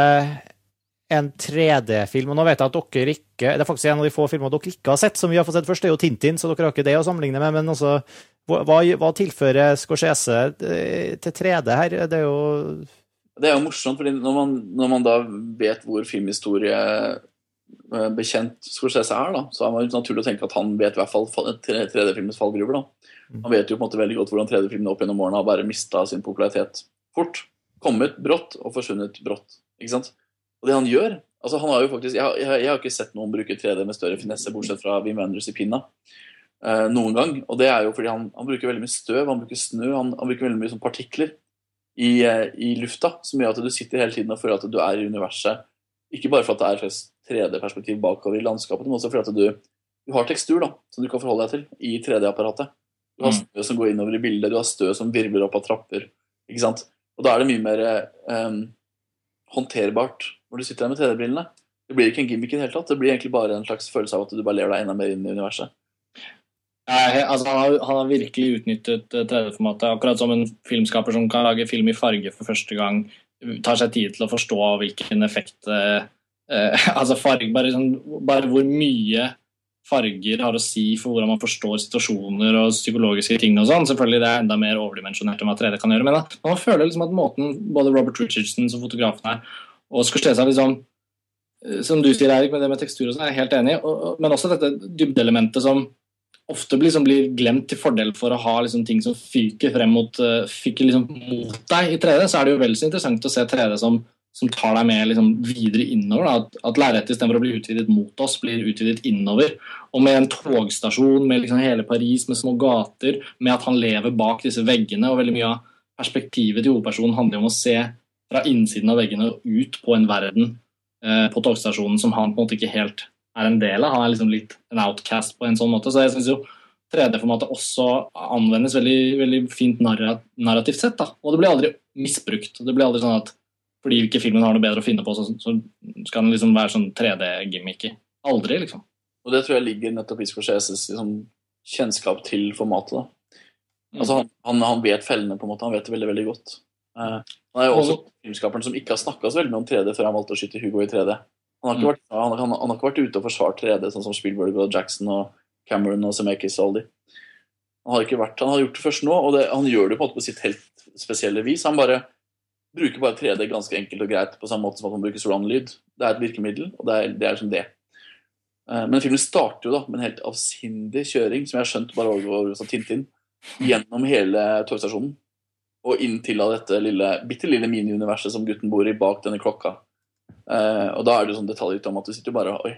en 3D-film. og nå vet jeg at dere ikke, Det er faktisk en av de få filmene dere ikke har sett. som vi har fått sett først, det er jo Tintin, så dere har ikke det å sammenligne med. Men altså, hva, hva tilfører Scorsese eh, til 3D her? Det er jo Det er jo morsomt, fordi når man, når man da vet hvor filmhistorie eh, bekjent Scorsese er, da, så er det naturlig å tenke at han vet i hvert fall fa- 3D-filmens fallgruver. da. Han vet jo på en måte veldig godt hvordan 3D-filmene opp gjennom årene har bare mista sin popularitet fort. Kommet brått og forsvunnet brått. ikke sant? Og det han gjør altså han har jo faktisk, Jeg, jeg, jeg har ikke sett noen bruke 3D med større finesse, bortsett fra Wim Wenders i Pinna. eh, noen gang. Og det er jo fordi han, han bruker veldig mye støv, han bruker snø, han, han bruker veldig mye sånn partikler i, eh, i lufta, som gjør at du sitter hele tiden og føler at du er i universet. Ikke bare for at det er et 3D-perspektiv bakover i landskapet, men også fordi at du, du har tekstur da, som du kan forholde deg til i 3D-apparatet. Du har Mm. støv som går innover i bildet, du har støv som virvler opp av trapper. ikke sant? Og da er det mye mer eh, håndterbart når du sitter der med 3D-brillene. Det blir ikke en gimmick i det hele tatt. Det blir egentlig bare en slags følelse av at du bare lever deg enda mer inn i universet. Nei, altså, han, har, han har virkelig utnyttet eh, 3D-formatet. Akkurat som en filmskaper som kan lage film i farge for første gang, tar seg tid til å forstå hvilken effekt eh, Altså farg, bare, sånn, bare hvor mye farger har å si for hvordan man forstår situasjoner og psykologiske ting. og sånn. Selvfølgelig det er enda mer overdimensjonert enn hva 3D kan gjøre. Men da, man føler liksom at måten både Robert Richardson som fotografen er, og Scorsese liksom eh, Som du sier, Erik, med det med tekstur og sånn, er jeg helt enig og- og- Men også dette dybdeelementet som ofte blir, liksom, blir glemt til fordel for å ha liksom, ting som fyker frem mot, uh, fyker liksom, mot deg i 3D, så er det jo vel så interessant å se 3D som, som tar deg med liksom, videre innover. Da. At, at lerretet istedenfor å bli utvidet mot oss, blir utvidet innover. Og med en togstasjon, med liksom, hele Paris, med små gater, med at han lever bak disse veggene, og veldig mye av perspektivet til hovedpersonen handler om å se fra innsiden av veggene ut på en verden eh, på togstasjonen som han på en måte ikke helt er en del av. Han er liksom litt en outcast på en sånn måte. Så jeg syns jo 3D-formatet også anvendes veldig, veldig fint narrativt sett. da. Og det blir aldri misbrukt. Det blir aldri sånn at fordi ikke filmen har noe bedre å finne på, så, så skal den liksom være sånn 3D-gimmicky. Aldri, liksom. Og det tror jeg ligger nettopp i Scorseses liksom, kjennskap til formatet. da. Mm. Altså, han, han, han vet fellene, på en måte. Han vet det veldig, veldig godt. Eh, han er jo også filmskaperen som ikke har snakka så veldig mye om 3D før han valgte å skyte Hugo i 3D. Han har, ikke Mm. vært, han, han, han har ikke vært ute og forsvart 3D, sånn som Spielberg og Jackson og Cameron og Zemeckis og alle de. Han har ikke vært, han har gjort det først nå, og det, han gjør det på på sitt helt spesielle vis. Han bare bruker bare 3D ganske enkelt og greit, på samme måte som at man bruker surround-lyd. Det er et virkemiddel, og det er, det er som det. Eh, Men filmen starter jo da med en helt avsindig kjøring, som jeg har skjønt bare over som Tintin, gjennom hele togstasjonen. Og inn til av dette lille, bitte lille mini-universet som gutten bor i bak denne klokka. Eh, og da er det jo sånn detaljer om at du sitter jo bare Oi.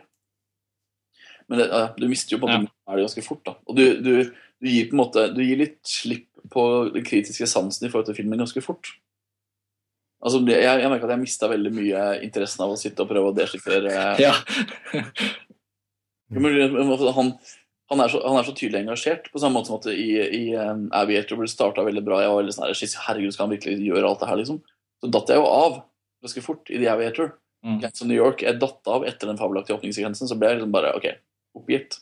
Men det, eh, du mister jo på en måte ja. det ganske fort, da. Og du, du, du gir på en måte Du gir litt slipp på den kritiske sansen i forhold til filmen ganske fort. Altså, det, jeg, jeg merker at jeg mista veldig mye interessen av å sitte og prøve å deschiffrere Ja. Han, han, er så, han er så tydelig engasjert, på samme måte som at i, i um, Aviator det starta veldig bra. Jeg var veldig sånn her, herregud, skal han virkelig gjøre alt det her, liksom? Så datt jeg jo av ganske fort i The Aviator. Mm. Gangs of New York, Jeg datt av etter den fabelaktige åpningssekvensen, så ble jeg liksom bare OK, oppgitt.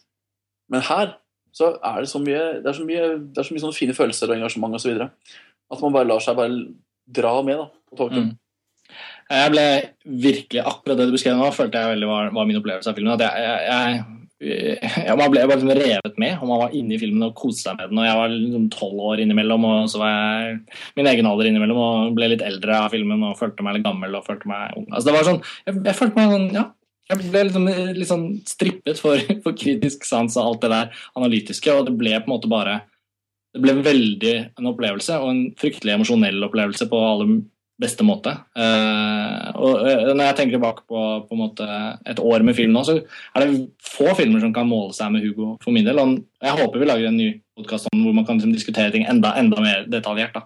Men her så er det så mye det er så mye, det er så mye sånne fine følelser og engasjement osv. At man bare lar seg bare dra med da. Mm. Jeg ble virkelig Akkurat det du beskrev nå, følte jeg veldig var, var min opplevelse av filmen. At jeg, jeg, jeg, Man ble bare liksom revet med, og man var inne i filmen og koste seg med den. Og jeg var liksom tolv år innimellom, og så var jeg min egen alder innimellom og ble litt eldre av filmen og følte meg litt gammel og følte meg ung. Altså det var sånn, Jeg, jeg følte meg sånn, ja, Jeg ble liksom, litt sånn strippet for, for kritisk sans og alt det der analytiske, og det ble på en måte bare Det ble veldig en opplevelse, og en fryktelig emosjonell opplevelse på aller beste måte. Eh, og eh, når jeg tenker tilbake på, på en måte et år med film nå, så er det få filmer som kan måle seg med Hugo for min del. Og jeg håper vi lager en ny podkast hvor man kan liksom, diskutere ting enda, enda mer detaljert. da.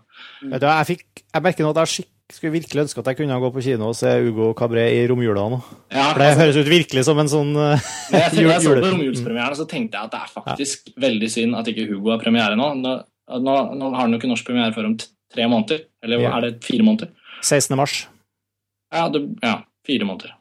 Vet jeg, fikk, jeg merker nå at jeg skulle virkelig ønske at jeg kunne gå på kino og se Ugo Cabré i romjula nå. Ja, For det altså, høres ut virkelig som en sånn uh, når jeg, jeg så på romjulspremieren, så tenkte jeg at det er faktisk veldig synd at ikke Hugo har premiere nå. Nå, nå, nå har han jo ikke norsk premiere før om t- tre måneder. Eller Ja. er det fire måneder? 16. mars. Ja, det, ja fire måneder.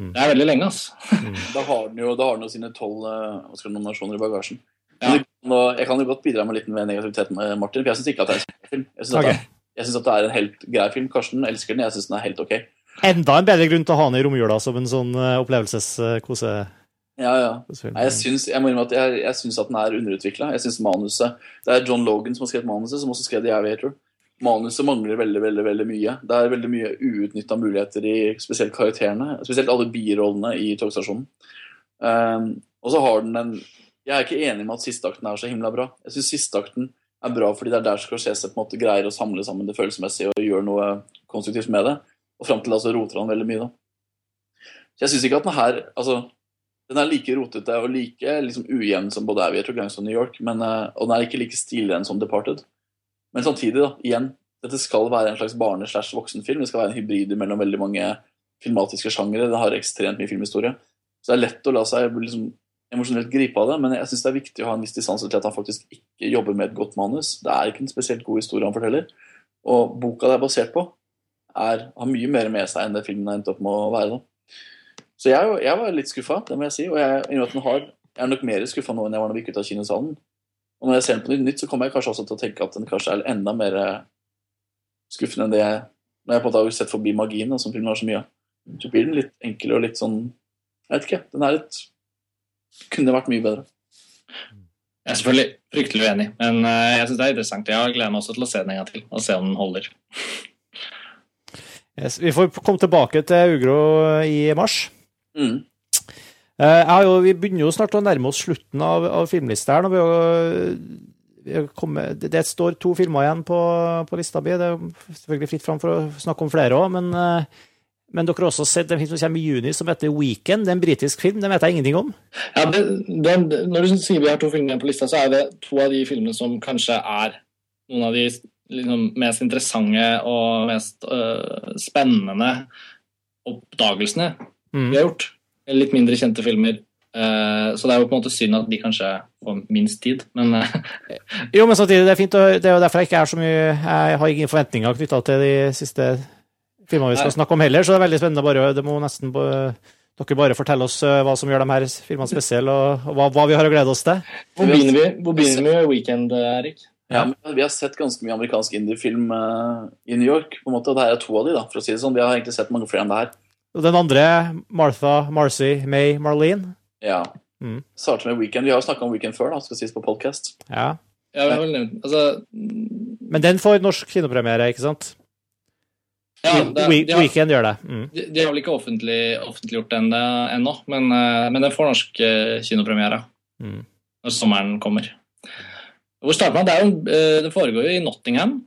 Mm. Det er veldig lenge, altså. Da har den jo, da har den jo sine tolv uh, nominasjoner i bagasjen. Ja. Nå- Jeg kan jo godt bidra med litt med negativitet med Martin, for jeg syns ikke at det er en film. Jeg syns okay. at, at det er en helt grei film. Karsten elsker den, jeg syns den er helt ok. Enda en bedre grunn til å ha den i romjula som en sånn uh, opplevelses-kose... Ja, ja. Nei, jeg syns, jeg må at jeg, jeg syns at den er underutvikla. Jeg synes manuset Det er John Logan som har skrevet manuset, som også skrev The Aviator. Manuset mangler veldig veldig, veldig mye. Det er veldig mye uutnytta muligheter i spesielt karakterene. Spesielt alle birollene i togstasjonen. Um, og så har den en Jeg er ikke enig med at sisteakten er så himla bra. Jeg syns sisteakten er bra fordi det er der Scorsese på en måte greier å samle sammen det følelsesmessige og gjøre noe konstruktivt med det. Og fram til da så roter han veldig mye, da. Så jeg syns ikke at den her Altså, den er like rotete og like liksom, ujevn som både Aviator Gangs og New York, men, eh, og den er ikke like stilren som Departed. Men samtidig, da, igjen, dette skal være en slags barne-slash-voksenfilm. Det skal være en hybrid mellom veldig mange filmatiske sjangere. Den har ekstremt mye filmhistorie. Så det er lett å la seg liksom, emosjonelt gripe av det, men jeg syns det er viktig å ha en viss distanse til at han faktisk ikke jobber med et godt manus. Det er ikke en spesielt god historie han forteller. Og boka det er basert på, er, har mye mer med seg enn det filmen har endt opp med å være. da. Så jeg, jeg var litt skuffa, det må jeg si. Og jeg, jeg er nok mer skuffa nå enn jeg var da vi gikk ut av kinosalen. Og når jeg ser den på nytt, så kommer jeg kanskje også til å tenke at den kanskje er enda mer eh, skuffende enn det jeg Når jeg på en måte har sett forbi magien, som filmen har så mye av. Så blir den litt enkel og litt sånn Jeg vet ikke. Den er litt Kunne vært mye bedre. Jeg er selvfølgelig fryktelig uenig, men eh, jeg syns det er interessant. Jeg gleder meg også til å se den en gang til, og se om den holder. Yes, vi får komme tilbake til Ugro i mars. Mm. Eh, jo, vi begynner jo snart å nærme oss slutten av, av filmlista her. Vi har, vi har kommet, det, det står to filmer igjen på, på lista mi. Det er selvfølgelig fritt fram for å snakke om flere òg, men, eh, men dere har også sett en film som kommer i juni som heter Weekend. Det er en britisk film, den vet jeg ingenting om. Ja, det, den, når du sier vi har to filmer igjen på lista, så er det to av de filmene som kanskje er noen av de liksom, mest interessante og mest øh, spennende oppdagelsene Mm. vi har gjort. Litt mindre kjente filmer. Eh, så det er jo på en måte synd at de kanskje får minst tid, men eh, Jo, men samtidig, det er fint, og det er jo derfor jeg ikke er så mye Jeg har ingen forventninger knytta til de siste filmene vi skal Nei. snakke om heller, så det er veldig spennende. Bare, det må nesten dere bare fortelle oss eh, hva som gjør de her filmene spesielle, og, og hva, hva vi har å glede oss til. hvor begynner vi Hvor begynner vi med Weekend, Erik? Ja, men Vi har sett ganske mye amerikansk indiefilm uh, i New York, på en måte, og det her er to av de da, for å si det sånn. Vi har egentlig sett mange flere enn det her. Og den andre, Martha, Marcy, May, Marlene. Ja. Mm. Starter med Weekend. Vi har jo snakka om Weekend før, da, skal sies på podcast. Ja. Ja, vi har vel nevnt Altså Men den får norsk kinopremiere, ikke sant? ja, det, We de, har, Weekend gjør det. Mm. de, de har vel ikke offentlig, offentliggjort den eh, ennå, men, eh, men den får norsk eh, kinopremiere Mm. når sommeren kommer. Hvor starter man? Det, er jo, det foregår jo i Nottingham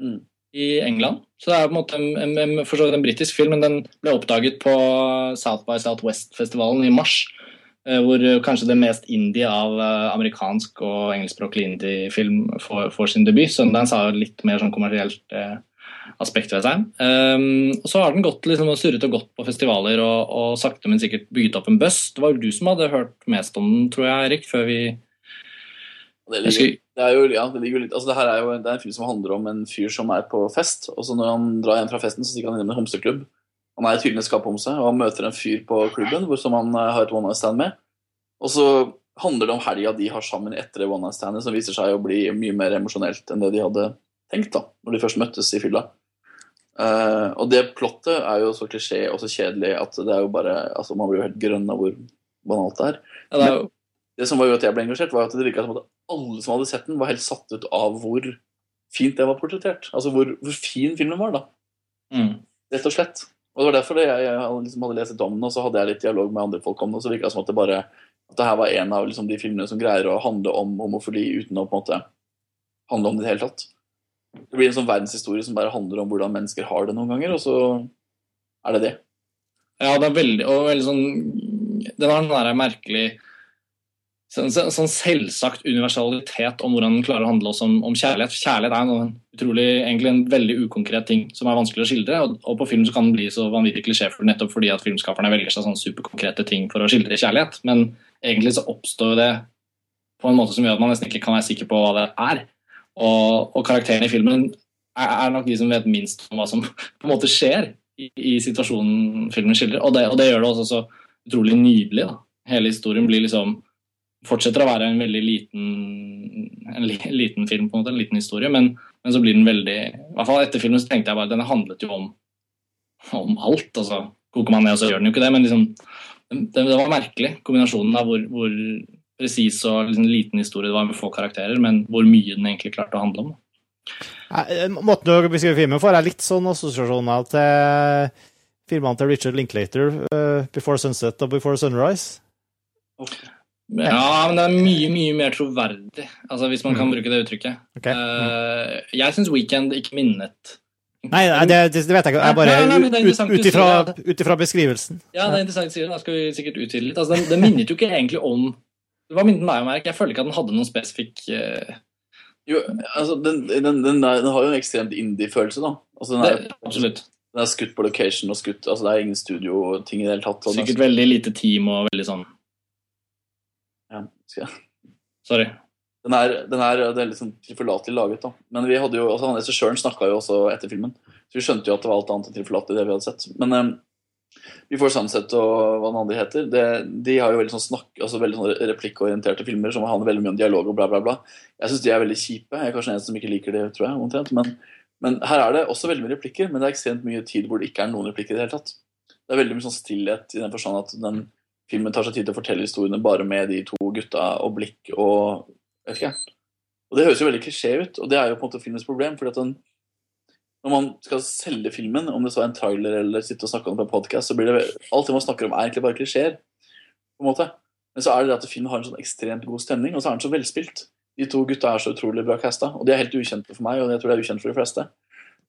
Mm. I England. Så det er på en måte en, en, en, en britisk film, men den ble oppdaget på South by Southwest-festivalen i mars. eh, Hvor kanskje det mest indie av eh, amerikansk og engelskspråklig indie-film får, får sin debut. Sundance har jo litt mer sånn kommersielt eh, aspekt ved seg. Um, og så har den gått liksom, surret og gått på festivaler og, og sakte, men sikkert bygget opp en buss. Det var jo du som hadde hørt mest om den, tror jeg, Erik, før vi Det, ligger, det, er jo, ja, det, ligger jo litt, altså det her er jo det er en film som handler om en fyr som er på fest, og så når han drar hjem fra festen, så stikker han innom en homseklubb. Han er tydeligvis skaphomse, og han møter en fyr på klubben hvor som han eh, har et one night stand med. Og så handler det om helga de har sammen etter det one night standet, som viser seg å bli mye mer emosjonelt enn det de hadde tenkt da, når de først møttes i fylla. Uh, og det plottet er jo så klisjé og så kjedelig at det er jo bare altså Man blir jo helt grønn av hvor banalt det er. ja, det er jo, Det som var gjorde at jeg ble engasjert, var at det virka som at alle som hadde sett den, var helt satt ut av hvor fint det var portrettert. Altså hvor, hvor fin filmen var, da. mm. Rett og slett. Og det var derfor jeg, jeg liksom hadde lest om den, og så hadde jeg litt dialog med andre folk om det, og så virka det som at det bare at det her var en av liksom, de filmene som greier å handle om homofili uten å på en måte handle om det i det hele tatt. Det blir en sånn verdenshistorie som bare handler om hvordan mennesker har det noen ganger, og så er det det. Ja, det er veldig, og veldig sånn Den har en sånn der merkelig sånn, sånn selvsagt universalitet om hvordan den klarer å handle også om, om kjærlighet. Kjærlighet er en utrolig, egentlig en veldig ukonkret ting som er vanskelig å skildre. Og, og på film så kan den bli så vanvittig klisjéfull nettopp fordi at filmskaperne velger seg sånne superkonkrete ting for å skildre kjærlighet. Men egentlig så oppstår det på en måte som gjør at man nesten ikke kan være sikker på hva det er. Og, og karakterene i filmen er, er, nok de som vet minst om hva som på en måte skjer i, i situasjonen filmen skildrer. Og det, og det, gjør det også så utrolig nydelig. Da. Hele historien blir liksom fortsetter å være en veldig liten, en liten film, på en måte, en liten historie, men, men, så blir den veldig I hvert fall etter filmen så tenkte jeg bare at denne handlet jo om, om alt. altså Koker man ned, så gjør den jo ikke det, men liksom, det, det var merkelig, kombinasjonen av hvor, hvor presis og liksom, liten historie det var med få karakterer, men hvor mye den egentlig klarte å handle om. Eh, måten du beskriver filmen får, er litt sånn assosiasjoner til filmene til Richard Linklater, uh, 'Before Sunset' og 'Before Sunrise'. Ja, men det er mye mye mer troverdig, altså hvis man kan mm. bruke det uttrykket. Okay. Uh, jeg syns 'Weekend' ikke minnet Nei, nei det, det, vet jeg ikke. Jeg bare ut ifra beskrivelsen. Ja, det er interessant å si. Da skal vi sikkert utvide litt. Altså, den, den, minnet jo ikke egentlig om Hva minnet meg om, Erik? Jeg føler ikke at den hadde noen spesifikk uh... Jo, altså, den, den, den, har jo en ekstremt indie-følelse, da. Altså, den er, det, absolutt. Den er skutt på location og skutt Altså, det er ingen studioting i det hele tatt. Sikkert veldig lite team og veldig sånn Sorry. Den er, den er, det er litt sånn tilforlatelig laget, da. Men vi hadde jo, altså han regissøren snakka jo også etter filmen, så vi skjønte jo at det var alt annet enn tilforlatelig, det vi hadde sett. Men um, vi får Sunset og hva den andre heter. Det, de har jo veldig sånn snakk, altså veldig sånn replikkorienterte filmer som handler veldig mye om dialog og bla, bla, bla. Jeg syns de er veldig kjipe. Jeg er kanskje den eneste som ikke liker det, tror jeg. omtrent. Men, men, her er det også veldig mye replikker, men det er ekstremt mye tid hvor det ikke er noen replikker i det hele tatt. Det er veldig mye sånn stillhet i den forstand at den filmen tar seg tid til å fortelle historiene bare med de to gutta og blikk og vet ikke. Og det høres jo veldig klisjé ut, og det er jo på en måte filmens problem. fordi at den, når man skal selge filmen, om det så er en trailer eller sitte og snakke om det på en podkast, så blir det alt det man snakker om, er egentlig bare klisjeer. på en måte. Men så er det det at filmen har en sånn ekstremt god stemning, og så er den så velspilt. De to gutta er så utrolig bra casta, og de er helt ukjente for meg, og jeg tror det er ukjent for de fleste.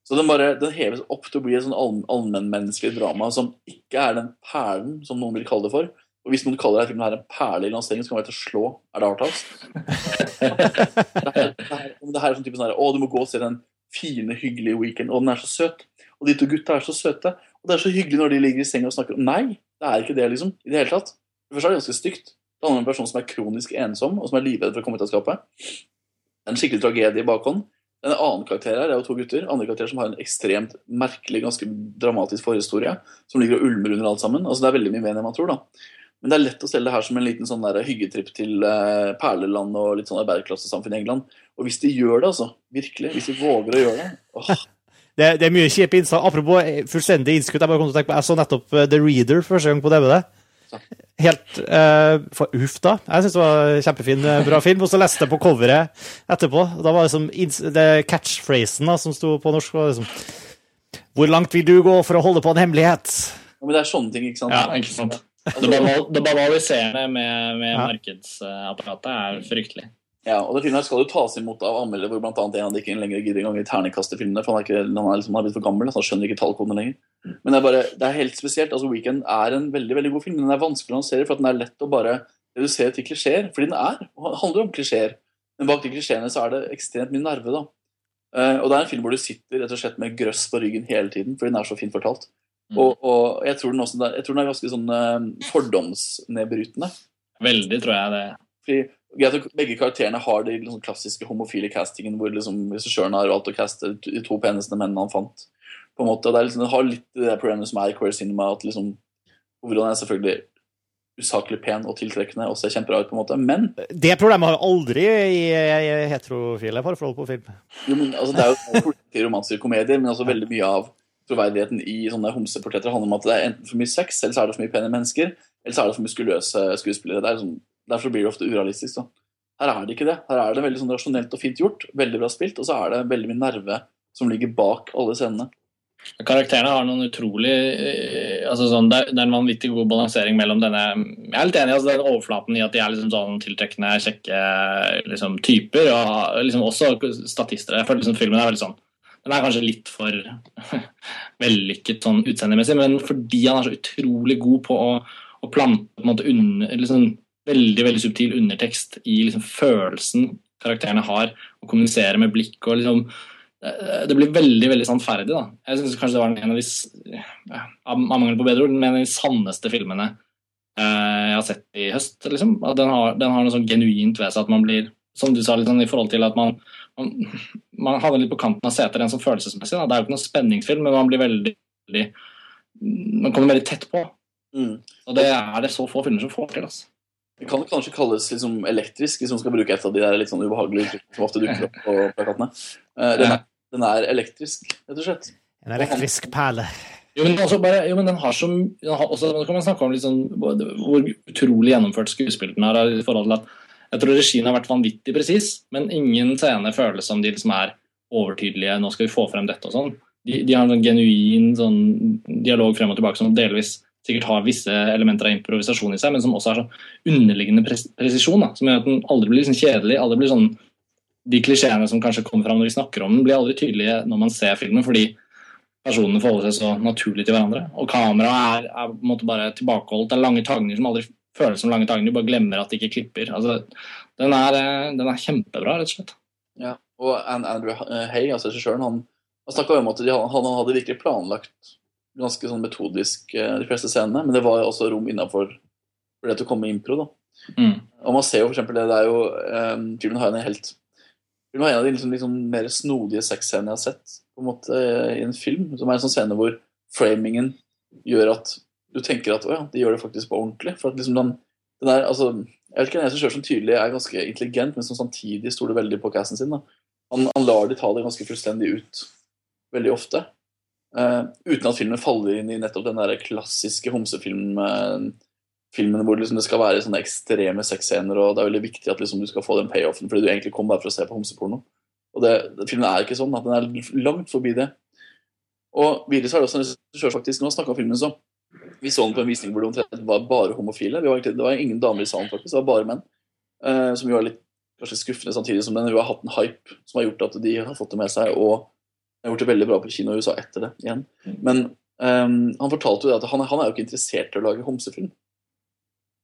Så den, bare, den heves opp til å bli et sånn allmennmenneskelig drama som ikke er den perlen som noen vil kalle det for, og hvis noen kaller denne filmen her en perle i lanseringen, så kan man til å slå. Er det Arthouse? det, her, det, her, er sånn type sånn her, Å, du må gå og se den fine, hyggelige Weekend. Og den er så søt. Og de to gutta er så søte. Og det er så hyggelig når de ligger i senga og snakker. Nei, det er ikke det, liksom. I det hele tatt. Først er det ganske stygt. Det handler om en person som er kronisk ensom, og som er livredd for å komme ut av skapet. Det er en skikkelig tragedie i bakhånd. En annen karakter her er jo to gutter. Andre karakterer som har en ekstremt merkelig, ganske dramatisk forhistorie. Som ligger og ulmer under alt sammen. Altså Det er veldig mye mer enn man tror. da. Men det er lett å selge det her som en liten sånn der hyggetripp til uh, perleland og litt sånn arbeiderklassesamfunn i England. Og hvis de gjør det, altså, virkelig, hvis de våger å gjøre det åh. Det, det er mye kjipe innslag. Apropos eh, fullstendig innskudd. Jeg bare kom til å tenke på, jeg så nettopp uh, The Reader første gang på DVD. Helt uh, for, Uff, da. Jeg syns det var en kjempefin, bra film. Og så leste jeg på coveret etterpå. Da var det som det catchphrasen da, som sto på norsk. var liksom Hvor langt vil du gå for å holde på en hemmelighet? Ja, men det er sånne ting, ikke sant? Ja, ikke sant? Altså, det banaliserende med, med ja. markedsapparatet er fryktelig. Ja, og det filmen her skal jo tas imot av anmeldere hvor annet en av de ikke lenger gidder engang i filmene, for han er, ikke, han er, liksom, han er blitt for gammel, så han skjønner ikke tallkodene lenger. Men det er, bare, det er helt spesielt. altså Weekend er en veldig veldig god film. Den er vanskelig å lansere for at den er lett å bare redusere til klisjeer. Fordi den er. og handler om klisjeer. Men bak de klisjeene så er det ekstremt mye nerve. da. Uh, og det er en film hvor du sitter rett og slett med grøss på ryggen hele tiden fordi den er så fint fortalt. Mm. Og, og, jeg, tror den også, jeg tror den er ganske sånn uh, fordomsnedbrytende. Veldig, tror jeg det. Fordi Begge karakterene har de liksom, klassiske homofile castingen hvor liksom, regissøren har valgt å caste de to peneste mennene han fant. på en måte. Det, liksom, det har litt det problemet som er i Queer Cinema, at liksom, hovedrollen er selvfølgelig usaklig pen og tiltrekkende og ser kjempebra ut, på en måte, men Det problemet har aldri i, heterofile parforhold på film. Jo, men altså, Det er jo romanser komedier, men også veldig mye av troverdigheten i sånne homseportretter handler om at det er enten for mye sex, eller så er det for mye pene mennesker, eller så er det for muskuløse skuespillere. Sånn, derfor blir det ofte urealistisk. Så. Her er det ikke det. Her er det veldig sånn rasjonelt og fint gjort, veldig bra spilt, og så er det veldig mye nerve som ligger bak alle scenene. Karakterene har noen utrolig eh, altså sånn, det, er en vanvittig god balansering mellom denne Jeg er litt enig i altså, den overflaten i at de er liksom sånn tiltrekkende, kjekke liksom, typer. Og liksom også statister. Jeg føler liksom filmen er veldig sånn Den er kanskje litt for vellykket sånn utseendemessig, men fordi han er så utrolig god på å, å plante på en måte under, liksom, veldig veldig subtil undertekst i liksom, følelsen karakterene har, og kommunisere med blikk og liksom det blir veldig veldig sannferdig. da. Jeg synes kanskje det var en av de av mangel på bedre ord, en av de sanneste filmene eh, jeg har sett i høst. liksom. Den har, den har, noe sånn genuint ved seg at man blir som du sa, sånn, i forhold til at man, man, havner litt på kanten av setet rent sånn følelsesmessig. Da. Det er jo ikke noen spenningsfilm, men man blir veldig, veldig Man kommer veldig tett på. Mm. Og det er det så få filmer som får til. altså. Det kan kanskje kalles liksom elektrisk, hvis man skal bruke et av de der litt sånn ubehagelige uttrykkene som ofte dukker opp på plakatene. Uh, den, er, den er elektrisk, rett og slett. En elektrisk perle. Jo, men, også bare, jo, men den har så den har også, Nå kan man snakke om liksom, hvor utrolig gjennomført skuespill den er i forhold til at Jeg tror regien har vært vanvittig presis, men ingen scene føles som de liksom er overtydelige. Nå skal vi få frem dette og sånn. De, de har en genuin sånn, dialog frem og tilbake som delvis sikkert har visse elementer av improvisasjon i seg, men som også har sånn underliggende pres presisjon. Da, som gjør at den aldri blir liksom kjedelig. aldri blir sånn, De klisjeene som kanskje kommer fram når vi snakker om den, blir aldri tydelige når man ser filmen, fordi personene forholder seg så naturlig til hverandre. Og kameraet er, er, bare tilbakeholdt. Det er lange tagninger som aldri føles som lange tagninger. Du bare glemmer at det ikke klipper. Altså, den, er, den er kjempebra, rett og slett. Ja, og Andrew Hay, altså regissøren, han, han snakka om at de, han, han hadde virkelig planlagt ganske sånn metodisk de fleste scenene, men det var også rom innafor for det til å komme med impro. da. Mm. Og man ser jo for eksempel det, det er jo um, Filmen har en helt Filmen har en av de liksom, liksom mer snodige sexscenene jeg har sett på en måte i en film. Som er en sånn scene hvor framingen gjør at du tenker at å ja, de gjør det faktisk på ordentlig. For at liksom den, den der, altså, Jeg vet ikke, regissør som tydelig er ganske intelligent, men som samtidig stoler veldig på casten sin. da. Han, han lar de ta det ganske fullstendig ut veldig ofte. Uh, uten at filmen faller inn i nettopp den der klassiske homsefilmen filmen hvor liksom det skal være sånne ekstreme sexscener, og det er veldig viktig at liksom du skal få den payoffen fordi du egentlig kom bare for å se på homseporno. Og det, Filmen er ikke sånn. at Den er langt forbi det. Og videre så er det også en regissør faktisk nå snakka om filmen så Vi så den på en visning hvor det var bare homofile. Var egentlig, det var ingen damer i salen, faktisk. Det var bare menn. Uh, som jo er litt kanskje skuffende samtidig som den jo har hatt en hype som har gjort at de har fått det med seg. og har gjort det veldig bra på kino i USA etter det igjen. Men um, han fortalte jo at han, han, er jo ikke interessert i å lage homsefilm.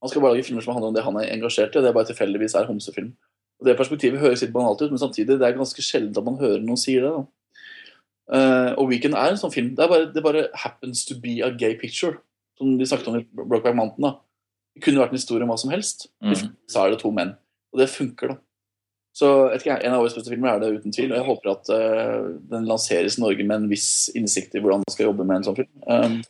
Han skal bare lage filmer som handler om det han er engasjert i, og det er bare tilfeldigvis er homsefilm. Og Det perspektivet høres litt banalt ut, men samtidig det er ganske sjelden at man hører noen si det. Uh, og Weekend er en sånn film. Det, bare, det, bare, happens to be a gay picture. Som de snakket om i Brokeback Mountain. da. Det kunne vært en historie om hva som helst. Mm. Så er det to menn. Og det funker, da. Så ikke, En av årets beste filmer er det uten tvil, og jeg håper at uh, den lanseres i Norge med en viss innsikt i hvordan man skal jobbe med en sånn film. Um,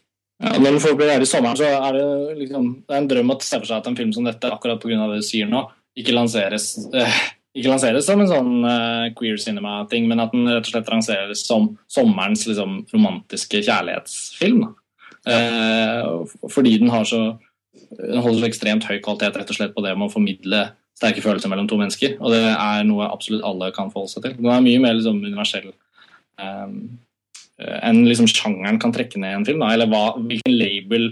ja, når folk blir her i sommeren, så er det, liksom, det er en drøm å se for seg at en film som dette, akkurat pga. det du sier nå, ikke lanseres, uh, ikke lanseres som en sånn uh, queer cinema-ting, men at den rett og slett lanseres som sommerens liksom, romantiske kjærlighetsfilm. Fordi den har så den holder så ekstremt høy kvalitet rett og slett på det med å formidle sterke følelser mellom to mennesker. Og det er noe absolutt alle kan forholde seg til. Den er mye mer liksom, universell um, enn liksom, sjangeren kan trekke ned en film. Da, eller hva, hvilken label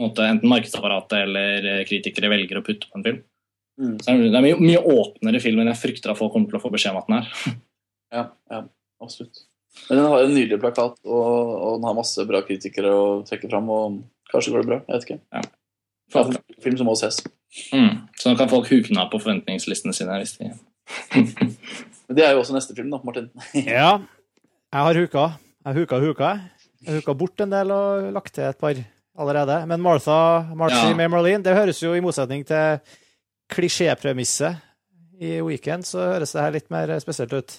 måte, enten markedsapparatet eller eh, kritikere velger å putte på en film. Mm. Så det er mye, mye åpnere film enn jeg frykter at folk kommer til å få beskjed om at den er. ja, ja, absolutt. Men den har en nydelig plakat, og, og den har masse bra kritikere å trekke fram. Og kanskje går det bra. Jeg vet ikke. Ja. Det er en film som må ses. Mm. Så nå kan folk huke den av på forventningslistene sine. hvis de... Men det er jo også neste film, da, Martin. ja. Jeg har huka. Jeg huka huka. Jeg huka bort en del og lagt til et par allerede. Men Martha, Marcy Ja. May Marlene, det høres jo i motsetning til klisjépremisset i Weekend, så høres det her litt mer spesielt ut.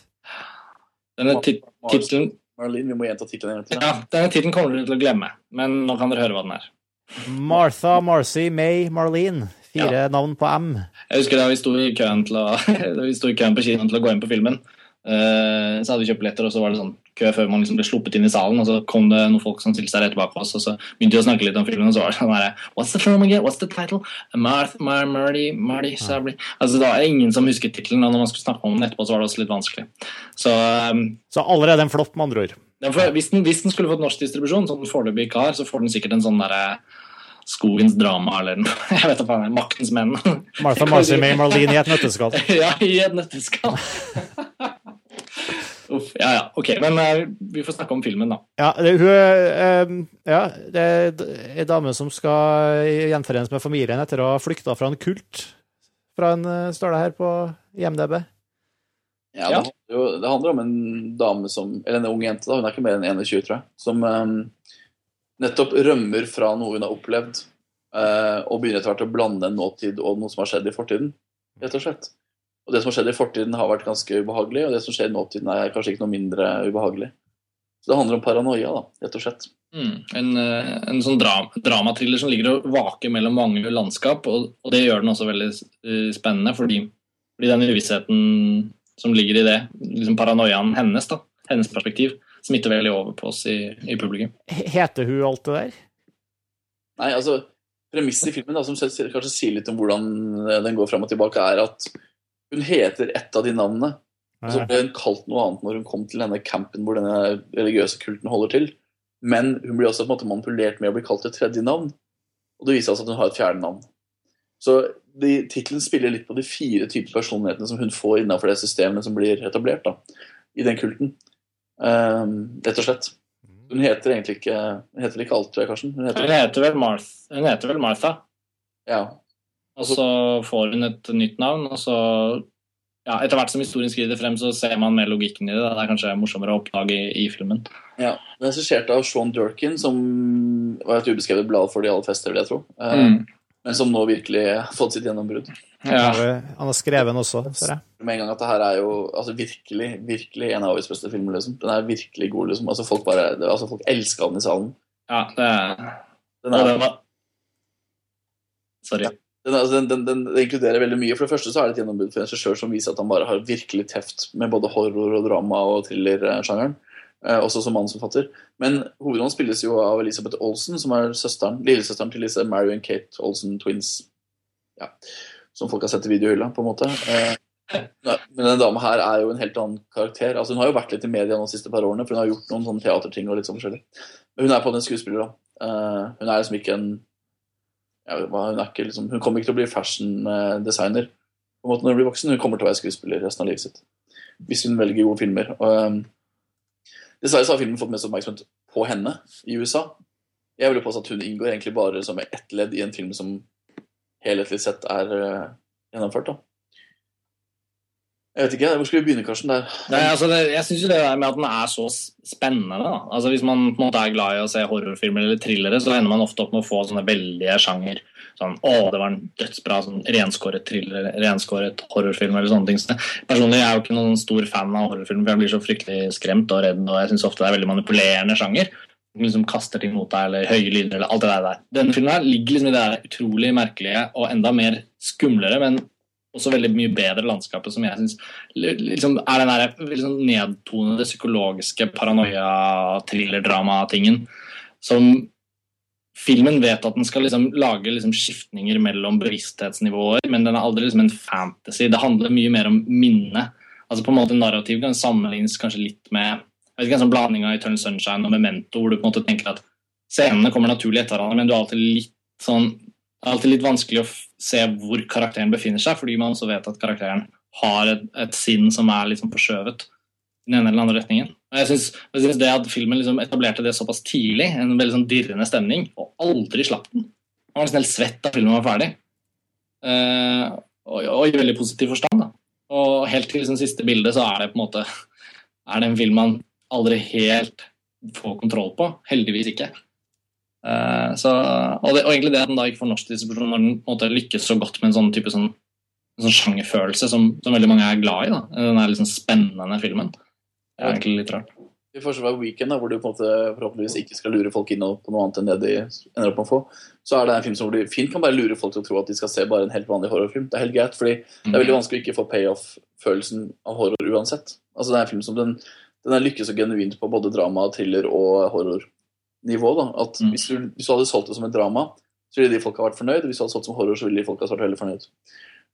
Denne tit tittelen Marlene, vi må gjenta tittelen en gang til. ja, denne tittelen kommer dere til å glemme, men nå kan dere høre hva den er. Martha, Marcy, May, Marlene. Fire navn på M. Jeg husker da vi sto i køen, til å, da vi sto i køen på kinoen til å gå inn på filmen. Uh, så hadde vi kjøpt billetter, og så var det sånn kø før man liksom ble sluppet inn i salen, og så kom det noen folk som stilte seg rett bak oss, og så begynte de å snakke litt om filmen, og så var det sånn derre What's the film again? What's the title? Marth, Mar Marty, Marty Sabri Altså, det var ingen som husket tittelen, og når man skulle snakke om den etterpå, så var det også litt vanskelig. Så, um, så allerede en flopp, med andre ord. Den får, hvis, den, hvis, den, skulle fått norsk distribusjon, som den foreløpig ikke har, så får den sikkert en sånn derre Skogens drama, eller jeg vet ikke, Maktens menn. Martha Marcy May Marlene i et nøtteskall. ja, i et nøtteskall. Uff, ja, ja. Ok, men uh, vi får snakke om filmen, da. Ja, det, hun, uh, ja, det er ei dame som skal gjenforenes med familien etter å ha flykta fra en kult. Fra en, uh, står det her på IMDb. Ja, det, handler jo, det handler om en dame som Eller en ung jente, da, hun er ikke mer enn 21, tror jeg. Som um, nettopp rømmer fra noe hun har opplevd, og begynner etter hvert å blande en nåtid og noe som har skjedd i fortiden. Rett og slett. Og det som har skjedd i fortiden, har vært ganske ubehagelig, og det som skjer i nåtiden, er kanskje ikke noe mindre ubehagelig. Så det handler om paranoia, da, rett og slett. Mm, en, eh, en, sånn dram dramatriller som ligger og vaker mellom mange landskap, og, og, det gjør den også veldig uh, spennende, fordi, fordi, den uvissheten som ligger i det, liksom paranoiaen hennes, da, hennes perspektiv, smitter veldig over på oss i, i publikum. Heter hun alt det der? Nei, altså Premisset i filmen, da, som kanskje sier litt om hvordan den går fram og tilbake, er at hun heter ett av de navnene. Og så ble hun kalt noe annet når hun kom til denne campen hvor denne religiøse kulten holder til. Men hun blir også på en måte manipulert med å bli kalt et tredje navn. Og det viser seg at hun har et fjerde navn. Så tittelen spiller litt på de fire typer personlighetene som hun får innenfor det systemet som blir etablert da, i den kulten. Um, rett og slett. Hun heter egentlig ikke Hun heter ikke alt, tror jeg, Karsten. Hun heter, hun heter, vel, Martha. hun heter vel Martha. Ja. Og så får hun et nytt navn, og så ja, Etter hvert som historien skrider frem, så ser man mer logikken i det. Det er kanskje morsommere å oppdage i, i filmen. Ja, Den er regissert av Sean Durkin, som var et ubeskrevet blad for de aller fleste, vil jeg tro. Eh, mm. Men som nå virkelig har fått sitt gjennombrudd. Ja. Han har skrevet den også, ser jeg. Med en gang at det her er jo altså, virkelig virkelig en av årets beste filmer. liksom. Den er virkelig god. liksom. Altså, Folk bare, altså, folk elska den i salen. Ja, det er... Den er... Ja, Sorry. Ja. Den, altså, den, den, den, inkluderer veldig mye. For det første så er det et gjennombrudd for en regissør som viser at han bare har virkelig teft med både horror og drama og thriller-sjangeren. Eh, også som manusforfatter. Men hovedrollen spilles jo av Elisabeth Olsen, som er søsteren, lillesøsteren til disse Marion Kate Olsen Twins. Ja, som folk har sett i videohylla, på en måte. Eh, men denne dama her er jo en helt annen karakter. Altså Hun har jo vært litt i media de siste par årene, for hun har gjort noen sånne teaterting og litt sånn forskjellig. Men hun er på den skuespiller, da. Eh, hun er liksom ikke en ja, hun, liksom, hun, kommer ikke til å bli fashion-designer på en måte når hun blir voksen. Hun kommer til å være skuespiller resten av livet sitt. Hvis hun velger gode filmer. Og, um, dessverre så har filmen fått mest oppmerksomhet på henne i USA. Jeg vil jo påstå at hun inngår egentlig bare som ett ledd i en film som helhetlig sett er uh, gjennomført. da. Jeg vet ikke, Hvor skal vi begynne, Karsten? Der? Nei, altså det, jeg syns det der med at den er så spennende da. Altså Hvis man på en måte er glad i å se horrorfilmer eller thrillere, så ender man ofte opp med å få sånne veldige sjanger. Sånn, å, det var en dødsbra sånn, renskåret thriller, renskåret horrorfilm eller sånne ting. Så personlig jeg er jo ikke noen stor fan av horrorfilm, for jeg blir så fryktelig skremt og redd, og jeg syns ofte det er veldig manipulerende sjanger. Liksom kaster ting mot deg, eller høye lyder, eller alt det der. Denne filmen her ligger liksom i det der utrolig merkelige og enda mer skumlere, men også veldig mye bedre landskapet, som jeg syns liksom, er den der liksom nedtonede psykologiske paranoia-thriller-drama-tingen som Filmen vet at den skal liksom lage liksom skiftninger mellom bevissthetsnivåer, men den er aldri liksom en fantasy. Det handler mye mer om minne. Altså på en måte Narrativ kan sammenlignes kanskje litt med jeg vet ikke, en sånn blanding av Eternal Sunshine og Memento, hvor du på en måte tenker at scenene kommer naturlig etter hverandre, men du er alltid litt sånn det er alltid litt vanskelig å se hvor karakteren befinner seg, fordi man også vet at karakteren har et, et sinn som er liksom forskjøvet i den ene eller andre retningen. Og jeg synes det at filmen liksom etablerte det såpass tidlig, en veldig sånn dirrende stemning, og aldri slapp den Man var nesten helt svett da filmen var ferdig. Uh, og, og, i veldig positiv forstand. da. Og helt til liksom, siste bilde så er det på en måte er det en film man aldri helt får kontroll på. Heldigvis ikke. Uh, så, og, det, og, egentlig det at den da ikke får norsk distribusjon når den måte lykkes så godt med en sånn type sånn, sånn sjangerfølelse som, som, veldig mange er glad i. da. Den er liksom spennende filmen. Det er egentlig litt rart. I forskjell fra Weekend, da, hvor du på en måte forhåpentligvis ikke skal lure folk inn på noe annet enn det de ender opp med å få, så er det en film som de fint kan bare lure folk til å tro at de skal se bare en helt vanlig horrorfilm. Det er helt greit, fordi mm. det er veldig vanskelig å ikke få payoff-følelsen av horror uansett. Altså Det er en film som den, den er lykkes så genuint på både drama, thriller og horrornivå. da, at Mm. hvis, du, hvis du hadde solgt det som et drama, så ville de folk ha vært fornøyd. Hvis du hadde solgt det som horror, så ville de folk ha vært veldig fornøyd.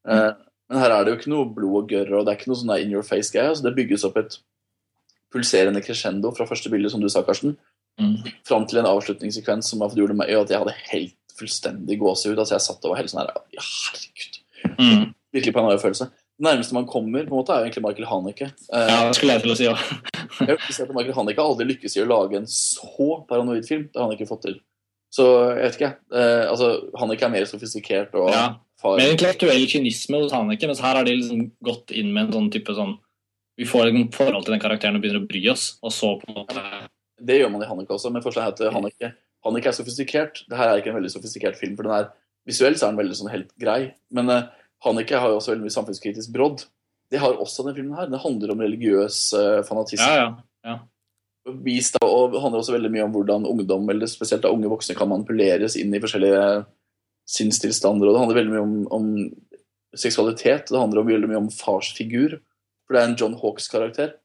Eh, men her er det jo ikke noe blod og gørr, og det er ikke noe sånn in your face-greie. altså Det bygges opp et pulserende crescendo fra første bilde, som du sa, Karsten, Mm. fram til en avslutningssekvens som gjorde meg, at jeg hadde helt fullstendig gåsehud. Altså jeg satt og var helt sånn her Ja, herregud. Mm. Virkelig paranoia-følelse. Det nærmeste man kommer, på en måte, er jo egentlig Michael Haneke. Eh, Ja, det skulle jeg til å si òg. at Michael Haneke har aldri lykkes i å lage en så paranoid film. Det har han ikke fått til. Så jeg vet ikke. Eh, altså, Haneke er mer sofistikert og Ja. far... Mer intellektuell kynisme hos Haneke, mens her har de liksom gått inn med en sånn type sånn Vi får et forhold til den karakteren og begynner å bry oss, og så på en måte Det gjør man i Haneke også, men forskjellen er at Haneke, Haneke er sofistikert. Det her er ikke en veldig sofistikert film, for den er visuelt så er den veldig sånn helt grei. Men uh, Haneke har jo også veldig mye samfunnskritisk brodd. Det har også denne filmen her. Den handler om religiøs eh, fanatisme. Ja, ja. vist da, og handler også veldig mye om hvordan ungdom, eller spesielt da unge voksne, kan manipuleres inn i forskjellige sinnstilstander. Og det handler veldig mye om, om seksualitet. Det handler veldig mye om farsfigur. For det er en John Hawks-karakter.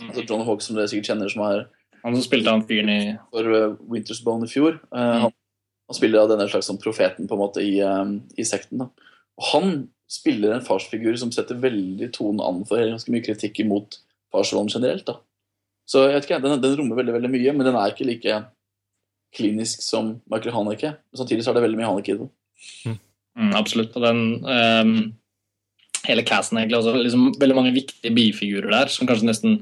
Altså John Hawks, som dere sikkert kjenner, som er Han som spilte han fyren i for uh, Winter's Bone i fjor. Uh, han, han spiller da denne slags som profeten på en måte i, i sekten. da. Og han spiller en farsfigur som setter veldig tonen an for ganske mye kritikk imot farsrollen generelt. da. Så jeg vet ikke, den, den rommer veldig veldig mye, men den er ikke like klinisk som Michael Haneke. Samtidig så er det veldig mye Haneke i den. mm, Absolutt. Og den Um, Hele casten, egentlig. Også, liksom, veldig mange viktige bifigurer der som kanskje nesten,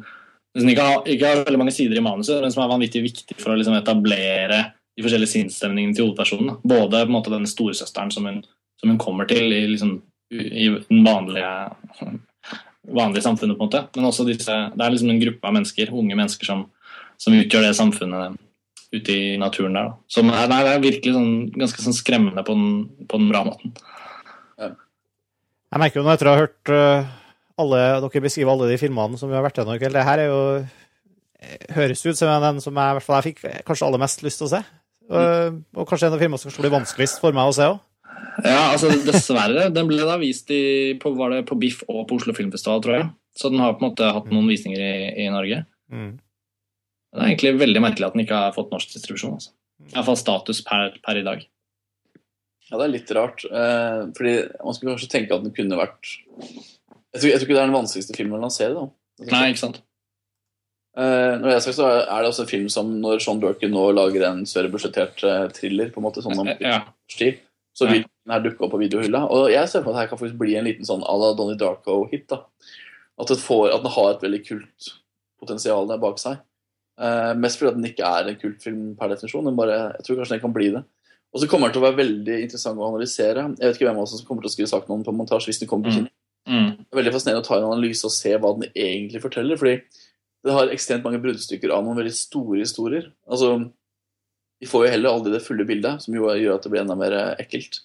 nesten ikke, har, ikke har veldig mange sider i manuset, men som er vanvittig viktig for å liksom, etablere de forskjellige sinnsstemningene til hovedpersonen. Både på en måte den storesøsteren som hun, som hun kommer til i, liksom, i den vanlige vanlige samfunnet, på en måte. Men også disse, det er liksom en gruppe av mennesker, unge mennesker, som, som utgjør det samfunnet ute i naturen der. Da. Som er, nei, det er virkelig sånn, ganske sånn skremmende på den, på den bra måten. Jeg merker jo nå etter å ha hørt uh, alle, dere beskrive alle de filmene som vi har vært gjennom i kveld, det her er jo eh, høres ut som den som jeg, hvert fall jeg fikk kanskje aller mest lyst til å se. Og, og kanskje en av filmene som kanskje blir vanskeligst for meg å se òg. Ja, altså dessverre. Den ble da vist i, på, var det på BIFF og på Oslo Filmfestival, tror jeg. Så den har på en måte hatt noen visninger i, i Norge. Mm. Det er egentlig veldig merkelig at den ikke har fått norsk distribusjon. Altså. Iallfall status per, per i dag. Ja, det er litt rart. Eh, fordi man skulle kanskje tenke at den kunne vært Jeg tror, jeg tror ikke det er den vanskeligste filmen å lansere. da. Nei, ikke sant? Eh, når jeg sagt, så er det også en film som når Sean Durkin nå lager en større budsjettert eh, thriller, på en måte sånn om Ja. Så Ja. vil her dukker opp på videohylla. Og jeg ser for meg at her kan faktisk bli en liten sånn à la Donnie Darko-hit. da. At, det får, at den har et veldig kult potensial der bak seg. Eh, mest fordi at den ikke er en kultfilm per definisjon, men bare, jeg tror kanskje den kan bli det. Og så kommer den til å være veldig interessant å analysere. Jeg vet ikke hvem av oss som kommer til å skrive saken om den på montasje hvis den kommer på Mm. kino. Mm. Det er veldig fascinerende å ta en analyse og se hva den egentlig forteller. fordi det har ekstremt mange bruddstykker av noen veldig store historier. Altså, Vi får jo heller aldri det fulle bildet, som jo gjør at det blir enda mer eh, ekkelt.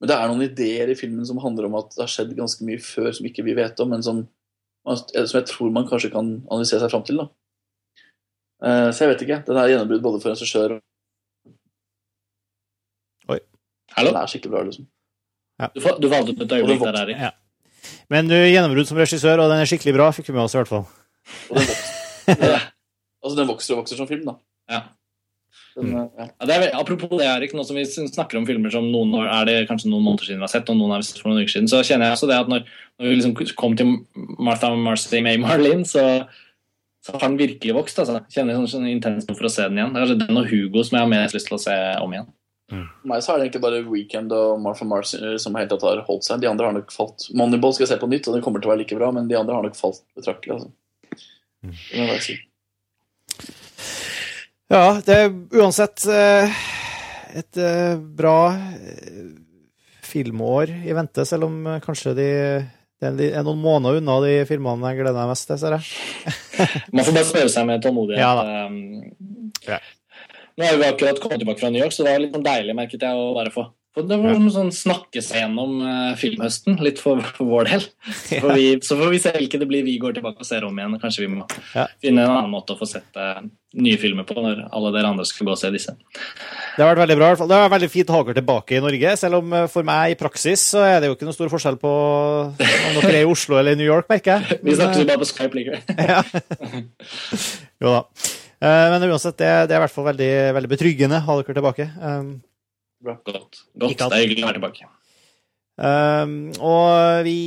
Men det er noen ideer i filmen som handler om at det har skjedd ganske mye før som ikke vi vet om, men som, som jeg tror man kanskje kan analysere seg fram til. da. Eh, Så jeg vet ikke. Den er gjennombrudd både for regissør og Hallo? den er skikkelig bra. liksom. Du, fa- du valgte ut et øyeblikk der, Erik. Ja. Men du gjennombrudd som regissør, og den er skikkelig bra, fikk vi med oss i hvert fall. Og den vokser, altså, den vokser og vokser som film, da. Ja. Den, eh, ja. Ja, det er, vel- apropos det, Erik, nå som vi snakker om filmer som noen år, er det kanskje noen måneder siden vi har sett, og noen har sett for noen uker siden, så kjenner jeg også det at når, når vi liksom kom til Martha Marcy May Marlin, så, så har den virkelig vokst. altså. Kjenner sånn, sånn intenst for å se den igjen. Det er kanskje den og Hugo som jeg har mest lyst til å se om igjen. For meg så er det egentlig bare Weekend og Martha Mars eh, som helt tatt har holdt seg. De andre har nok falt. Moneyball skal jeg se på nytt, og den kommer til å være like bra, men de andre har nok falt betraktelig. altså. Det må jeg bare si. Ja, det er uansett eh, et eh, bra eh, filmår i vente, selv om kanskje de det er noen måneder unna de filmene jeg gleder meg mest til, ser jeg. Man får bare spørre seg med tålmodighet. Ja Um, Ja. Nå har vi akkurat kommet tilbake fra New York, så det var litt sånn deilig, merket jeg, å bare få for det var sånn snakke seg gjennom filmhøsten, litt for, for vår del. Så får, vi, så får vi se hvilke det blir vi går tilbake og ser om igjen. Kanskje vi må Ja. finne en annen måte å få sett eh, nye filmer på når alle dere andre skal gå og se disse. Det har vært veldig bra. i hvert fall. Det har vært veldig fint å ha dere tilbake i Norge, selv om eh, for meg i praksis så er det jo ikke noe stor forskjell på om dere er i Oslo eller i New York, merker jeg. Vi snakkes jo bare på Skype likevel. Ja. Jo da. Eh, Men uansett, det, det er i hvert fall veldig, veldig betryggende å ha dere tilbake. Bra. Godt. Godt. Det er hyggelig å være tilbake. um, og vi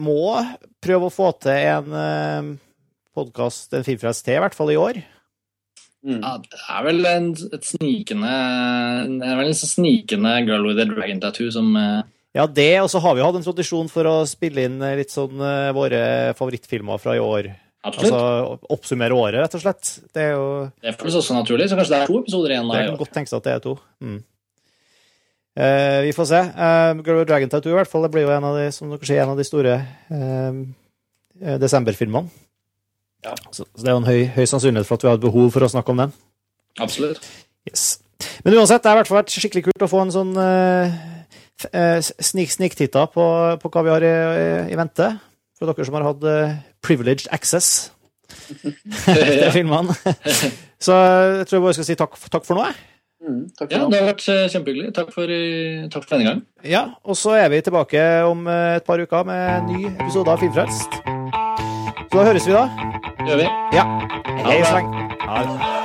må prøve å få til en um, podkast, en filmfrelst til, i hvert fall i år. Mm. Ja, det er vel en, et snikende Det er vel en snikende Girl with a Dragon Tattoo som eh, Ja, det, og så har vi hatt en tradisjon for å spille inn eh, litt sånn eh, våre favorittfilmer fra i år. Absolutt. Altså oppsummere året, rett og slett. Det er jo det føles også naturlig, så kanskje det er to episoder igjen. Det da i kan godt tenkes at det er to. Mm. Uh, vi får se. Uh, Girl with Dragon Tattoo i hvert fall, det blir jo en av de, som dere sier, en av de store eh, desemberfilmene. Ja. Så, så det er jo en høy, høy sannsynlighet for at vi har et behov for å snakke om den. Absolutt. Yes. Men uansett, det har i hvert fall vært skikkelig kult å få en sånn uh, snik titta på, på hva vi har i, i vente. For dere som har hatt uh, privileged access til filmene. Så jeg tror jeg bare skal si takk, takk for nå. jeg. Mm, takk Ja, det har vært eh, kjempehyggelig. Takk for, eh, takk for denne gang. Ja, og så er vi tilbake om eh, et par uker med en ny episode av Filmfrelst. Så da høres vi da. Gjør vi. Ja. Hei det. så lenge. Ha det.